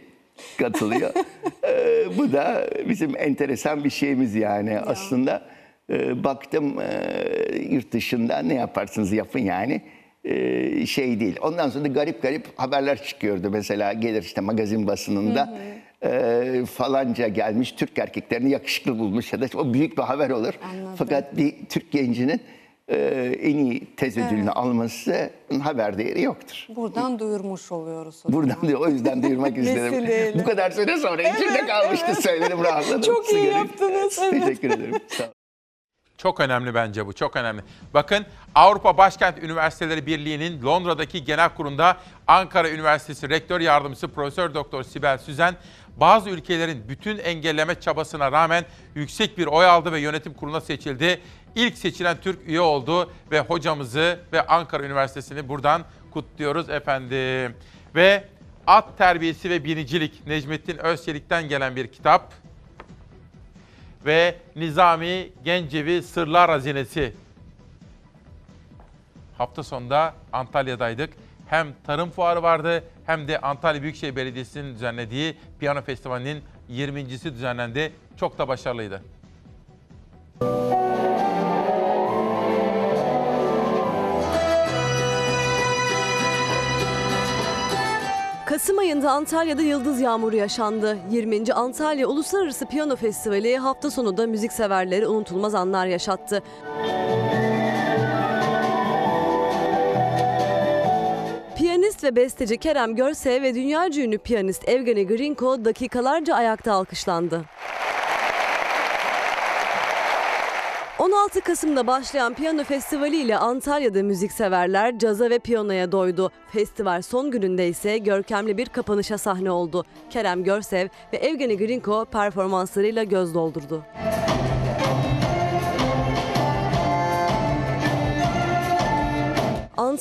katılıyor. Ee, bu da bizim enteresan bir şeyimiz yani aslında. e, baktım e, yurt dışında ne yaparsınız yapın yani e, şey değil. Ondan sonra da garip garip haberler çıkıyordu. Mesela gelir işte magazin basınında e, falanca gelmiş Türk erkeklerini yakışıklı bulmuş ya da o büyük bir haber olur. Anladım. Fakat bir Türk gencinin e, en iyi tez ödülünü Evet. alması haber değeri yoktur. Buradan duyurmuş oluyoruz. o. Buradan diyor o yüzden duyurmak istedim. Bu kadar süre sonra içimde kalmıştı söyledim rahatladım. Çok iyi yaptınız, evet. Teşekkür ederim. Sağ olun. Çok önemli bence bu, çok önemli. Bakın Avrupa Başkent Üniversiteleri Birliği'nin Londra'daki genel kurulunda Ankara Üniversitesi Rektör Yardımcısı Profesör Doktor Sibel Süzen bazı ülkelerin bütün engelleme çabasına rağmen yüksek bir oy aldı ve yönetim kuruluna seçildi. İlk seçilen Türk üye oldu ve hocamızı ve Ankara Üniversitesi'ni buradan kutluyoruz efendim. Ve At Terbiyesi ve Binicilik Necmettin Özçelik'ten gelen bir kitap ve Nizami Gencevi Sırlar Hazinesi. Hafta sonunda Antalya'daydık. Hem tarım fuarı vardı hem de Antalya Büyükşehir Belediyesi'nin düzenlediği piyano festivalinin 20.si düzenlendi. Çok da başarılıydı. Kasım ayında Antalya'da yıldız yağmuru yaşandı. 20. Antalya Uluslararası Piyano Festivali hafta sonu da müzikseverlere unutulmaz anlar yaşattı. Piyanist ve besteci Kerem Görse ve dünyaca ünlü piyanist Evgeny Grinko dakikalarca ayakta alkışlandı. 16 Kasım'da başlayan piyano festivali ile Antalya'da müzikseverler caza ve piyanoya doydu. Festival son gününde ise görkemli bir kapanışa sahne oldu. Kerem Görsev ve Evgeni Grinko performanslarıyla göz doldurdu.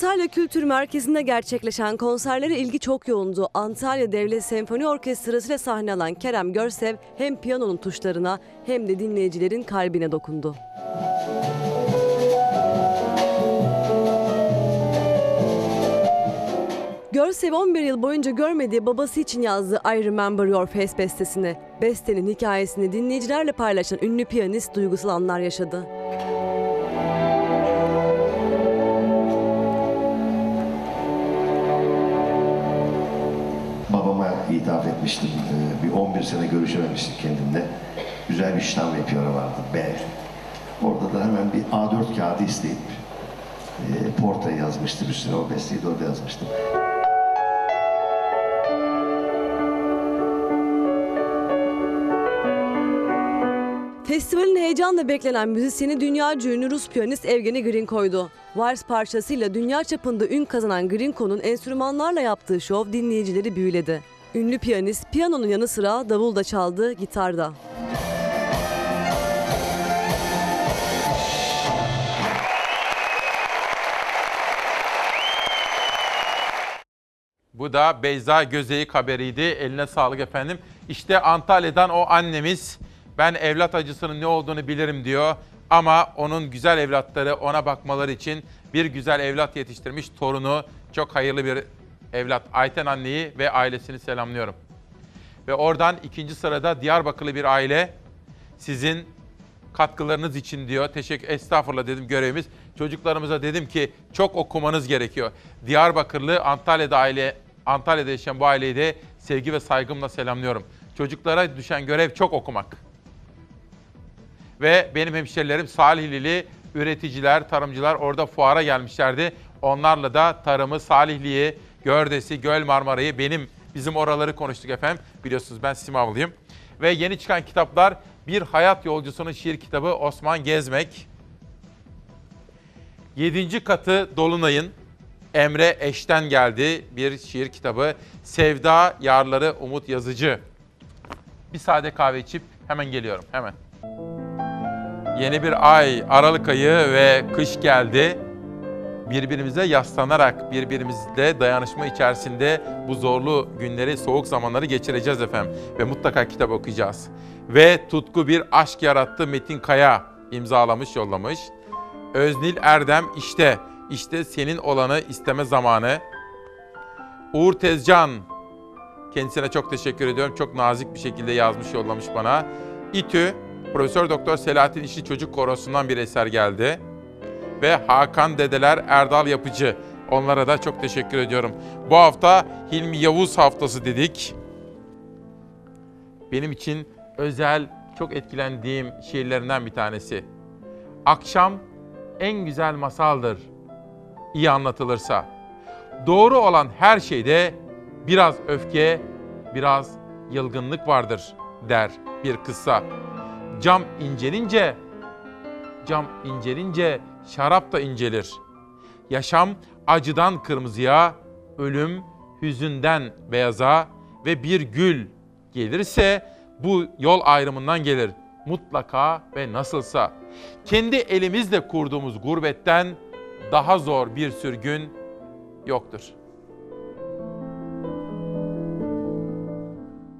Antalya Kültür Merkezi'nde gerçekleşen konserlere ilgi çok yoğundu. Antalya Devlet Senfoni Orkestrası ile sahne alan Kerem Görsev hem piyanonun tuşlarına hem de dinleyicilerin kalbine dokundu. Görsev 11 yıl boyunca görmediği babası için yazdığı I Remember Your Face bestesini. Bestenin hikayesini dinleyicilerle paylaşan ünlü piyanist duygusal anlar yaşadı. İthaf etmiştim. Ee, Bir 11 sene görüşememiştik kendimle. Güzel bir ve piyano vardı. B. Orada da hemen bir A4 kağıdı isteyip e, Porta yazmıştım üstüne. O besteyi de orada yazmıştım. Festivalin heyecanla beklenen müzisyeni dünya ünlü Rus piyanist Evgeni Grinko'ydu. Vals parçasıyla dünya çapında ün kazanan Grinko'nun enstrümanlarla yaptığı şov dinleyicileri büyüledi. Ünlü piyanist piyanonun yanı sıra davul da çaldı, gitar da. Bu da Beyza Gözeyik haberiydi. Eline sağlık efendim. İşte Antalya'dan o annemiz ben evlat acısının ne olduğunu bilirim diyor. Ama onun güzel evlatları ona bakmaları için bir güzel evlat yetiştirmiş torunu çok hayırlı bir evlat. Ayten anneyi ve ailesini selamlıyorum. Ve oradan ikinci sırada Diyarbakırlı bir aile sizin katkılarınız için diyor. Teşekkür estağfurullah dedim görevimiz. Çocuklarımıza dedim ki çok okumanız gerekiyor. Diyarbakırlı Antalya'da aile Antalya'da yaşayan bu aileyi de sevgi ve saygımla selamlıyorum. Çocuklara düşen görev çok okumak. Ve benim hemşerilerim Salihlili üreticiler, tarımcılar orada fuara gelmişlerdi. Onlarla da tarımı, Salihli'yi, Gördes'i, Göl Marmara'yı benim bizim oraları konuştuk efendim. Biliyorsunuz ben Simavlıyım. Ve yeni çıkan kitaplar Bir Hayat Yolcusunun şiir kitabı Osman Gezmek. Yedinci katı Dolunay'ın Emre Eş'ten geldi bir şiir kitabı. Sevda Yarları Umut Yazıcı. Bir sade kahve içip hemen geliyorum hemen. Yeni bir ay, Aralık ayı ve kış geldi. Birbirimize yaslanarak, birbirimizle dayanışma içerisinde bu zorlu günleri, soğuk zamanları geçireceğiz efendim. Ve mutlaka kitap okuyacağız. Ve tutku bir aşk yarattı Metin Kaya imzalamış, yollamış. Öznil Erdem işte, işte senin olanı isteme zamanı. Uğur Tezcan, kendisine çok teşekkür ediyorum. Çok nazik bir şekilde yazmış, yollamış bana. İTÜ, Profesör Doktor Selahattin İşli Çocuk Korosu'ndan bir eser geldi. Ve Hakan Dedeler Erdal Yapıcı. Onlara da çok teşekkür ediyorum. Bu hafta Hilmi Yavuz haftası dedik. Benim için özel, çok etkilendiğim şiirlerinden bir tanesi. Akşam en güzel masaldır. iyi anlatılırsa. Doğru olan her şeyde biraz öfke, biraz yılgınlık vardır der bir kıssa. Cam incelince, cam incelince şarap da incelir. Yaşam acıdan kırmızıya, ölüm hüzünden beyaza ve bir gül gelirse bu yol ayrımından gelir. Mutlaka ve nasılsa. Kendi elimizle kurduğumuz gurbetten daha zor bir sürgün yoktur.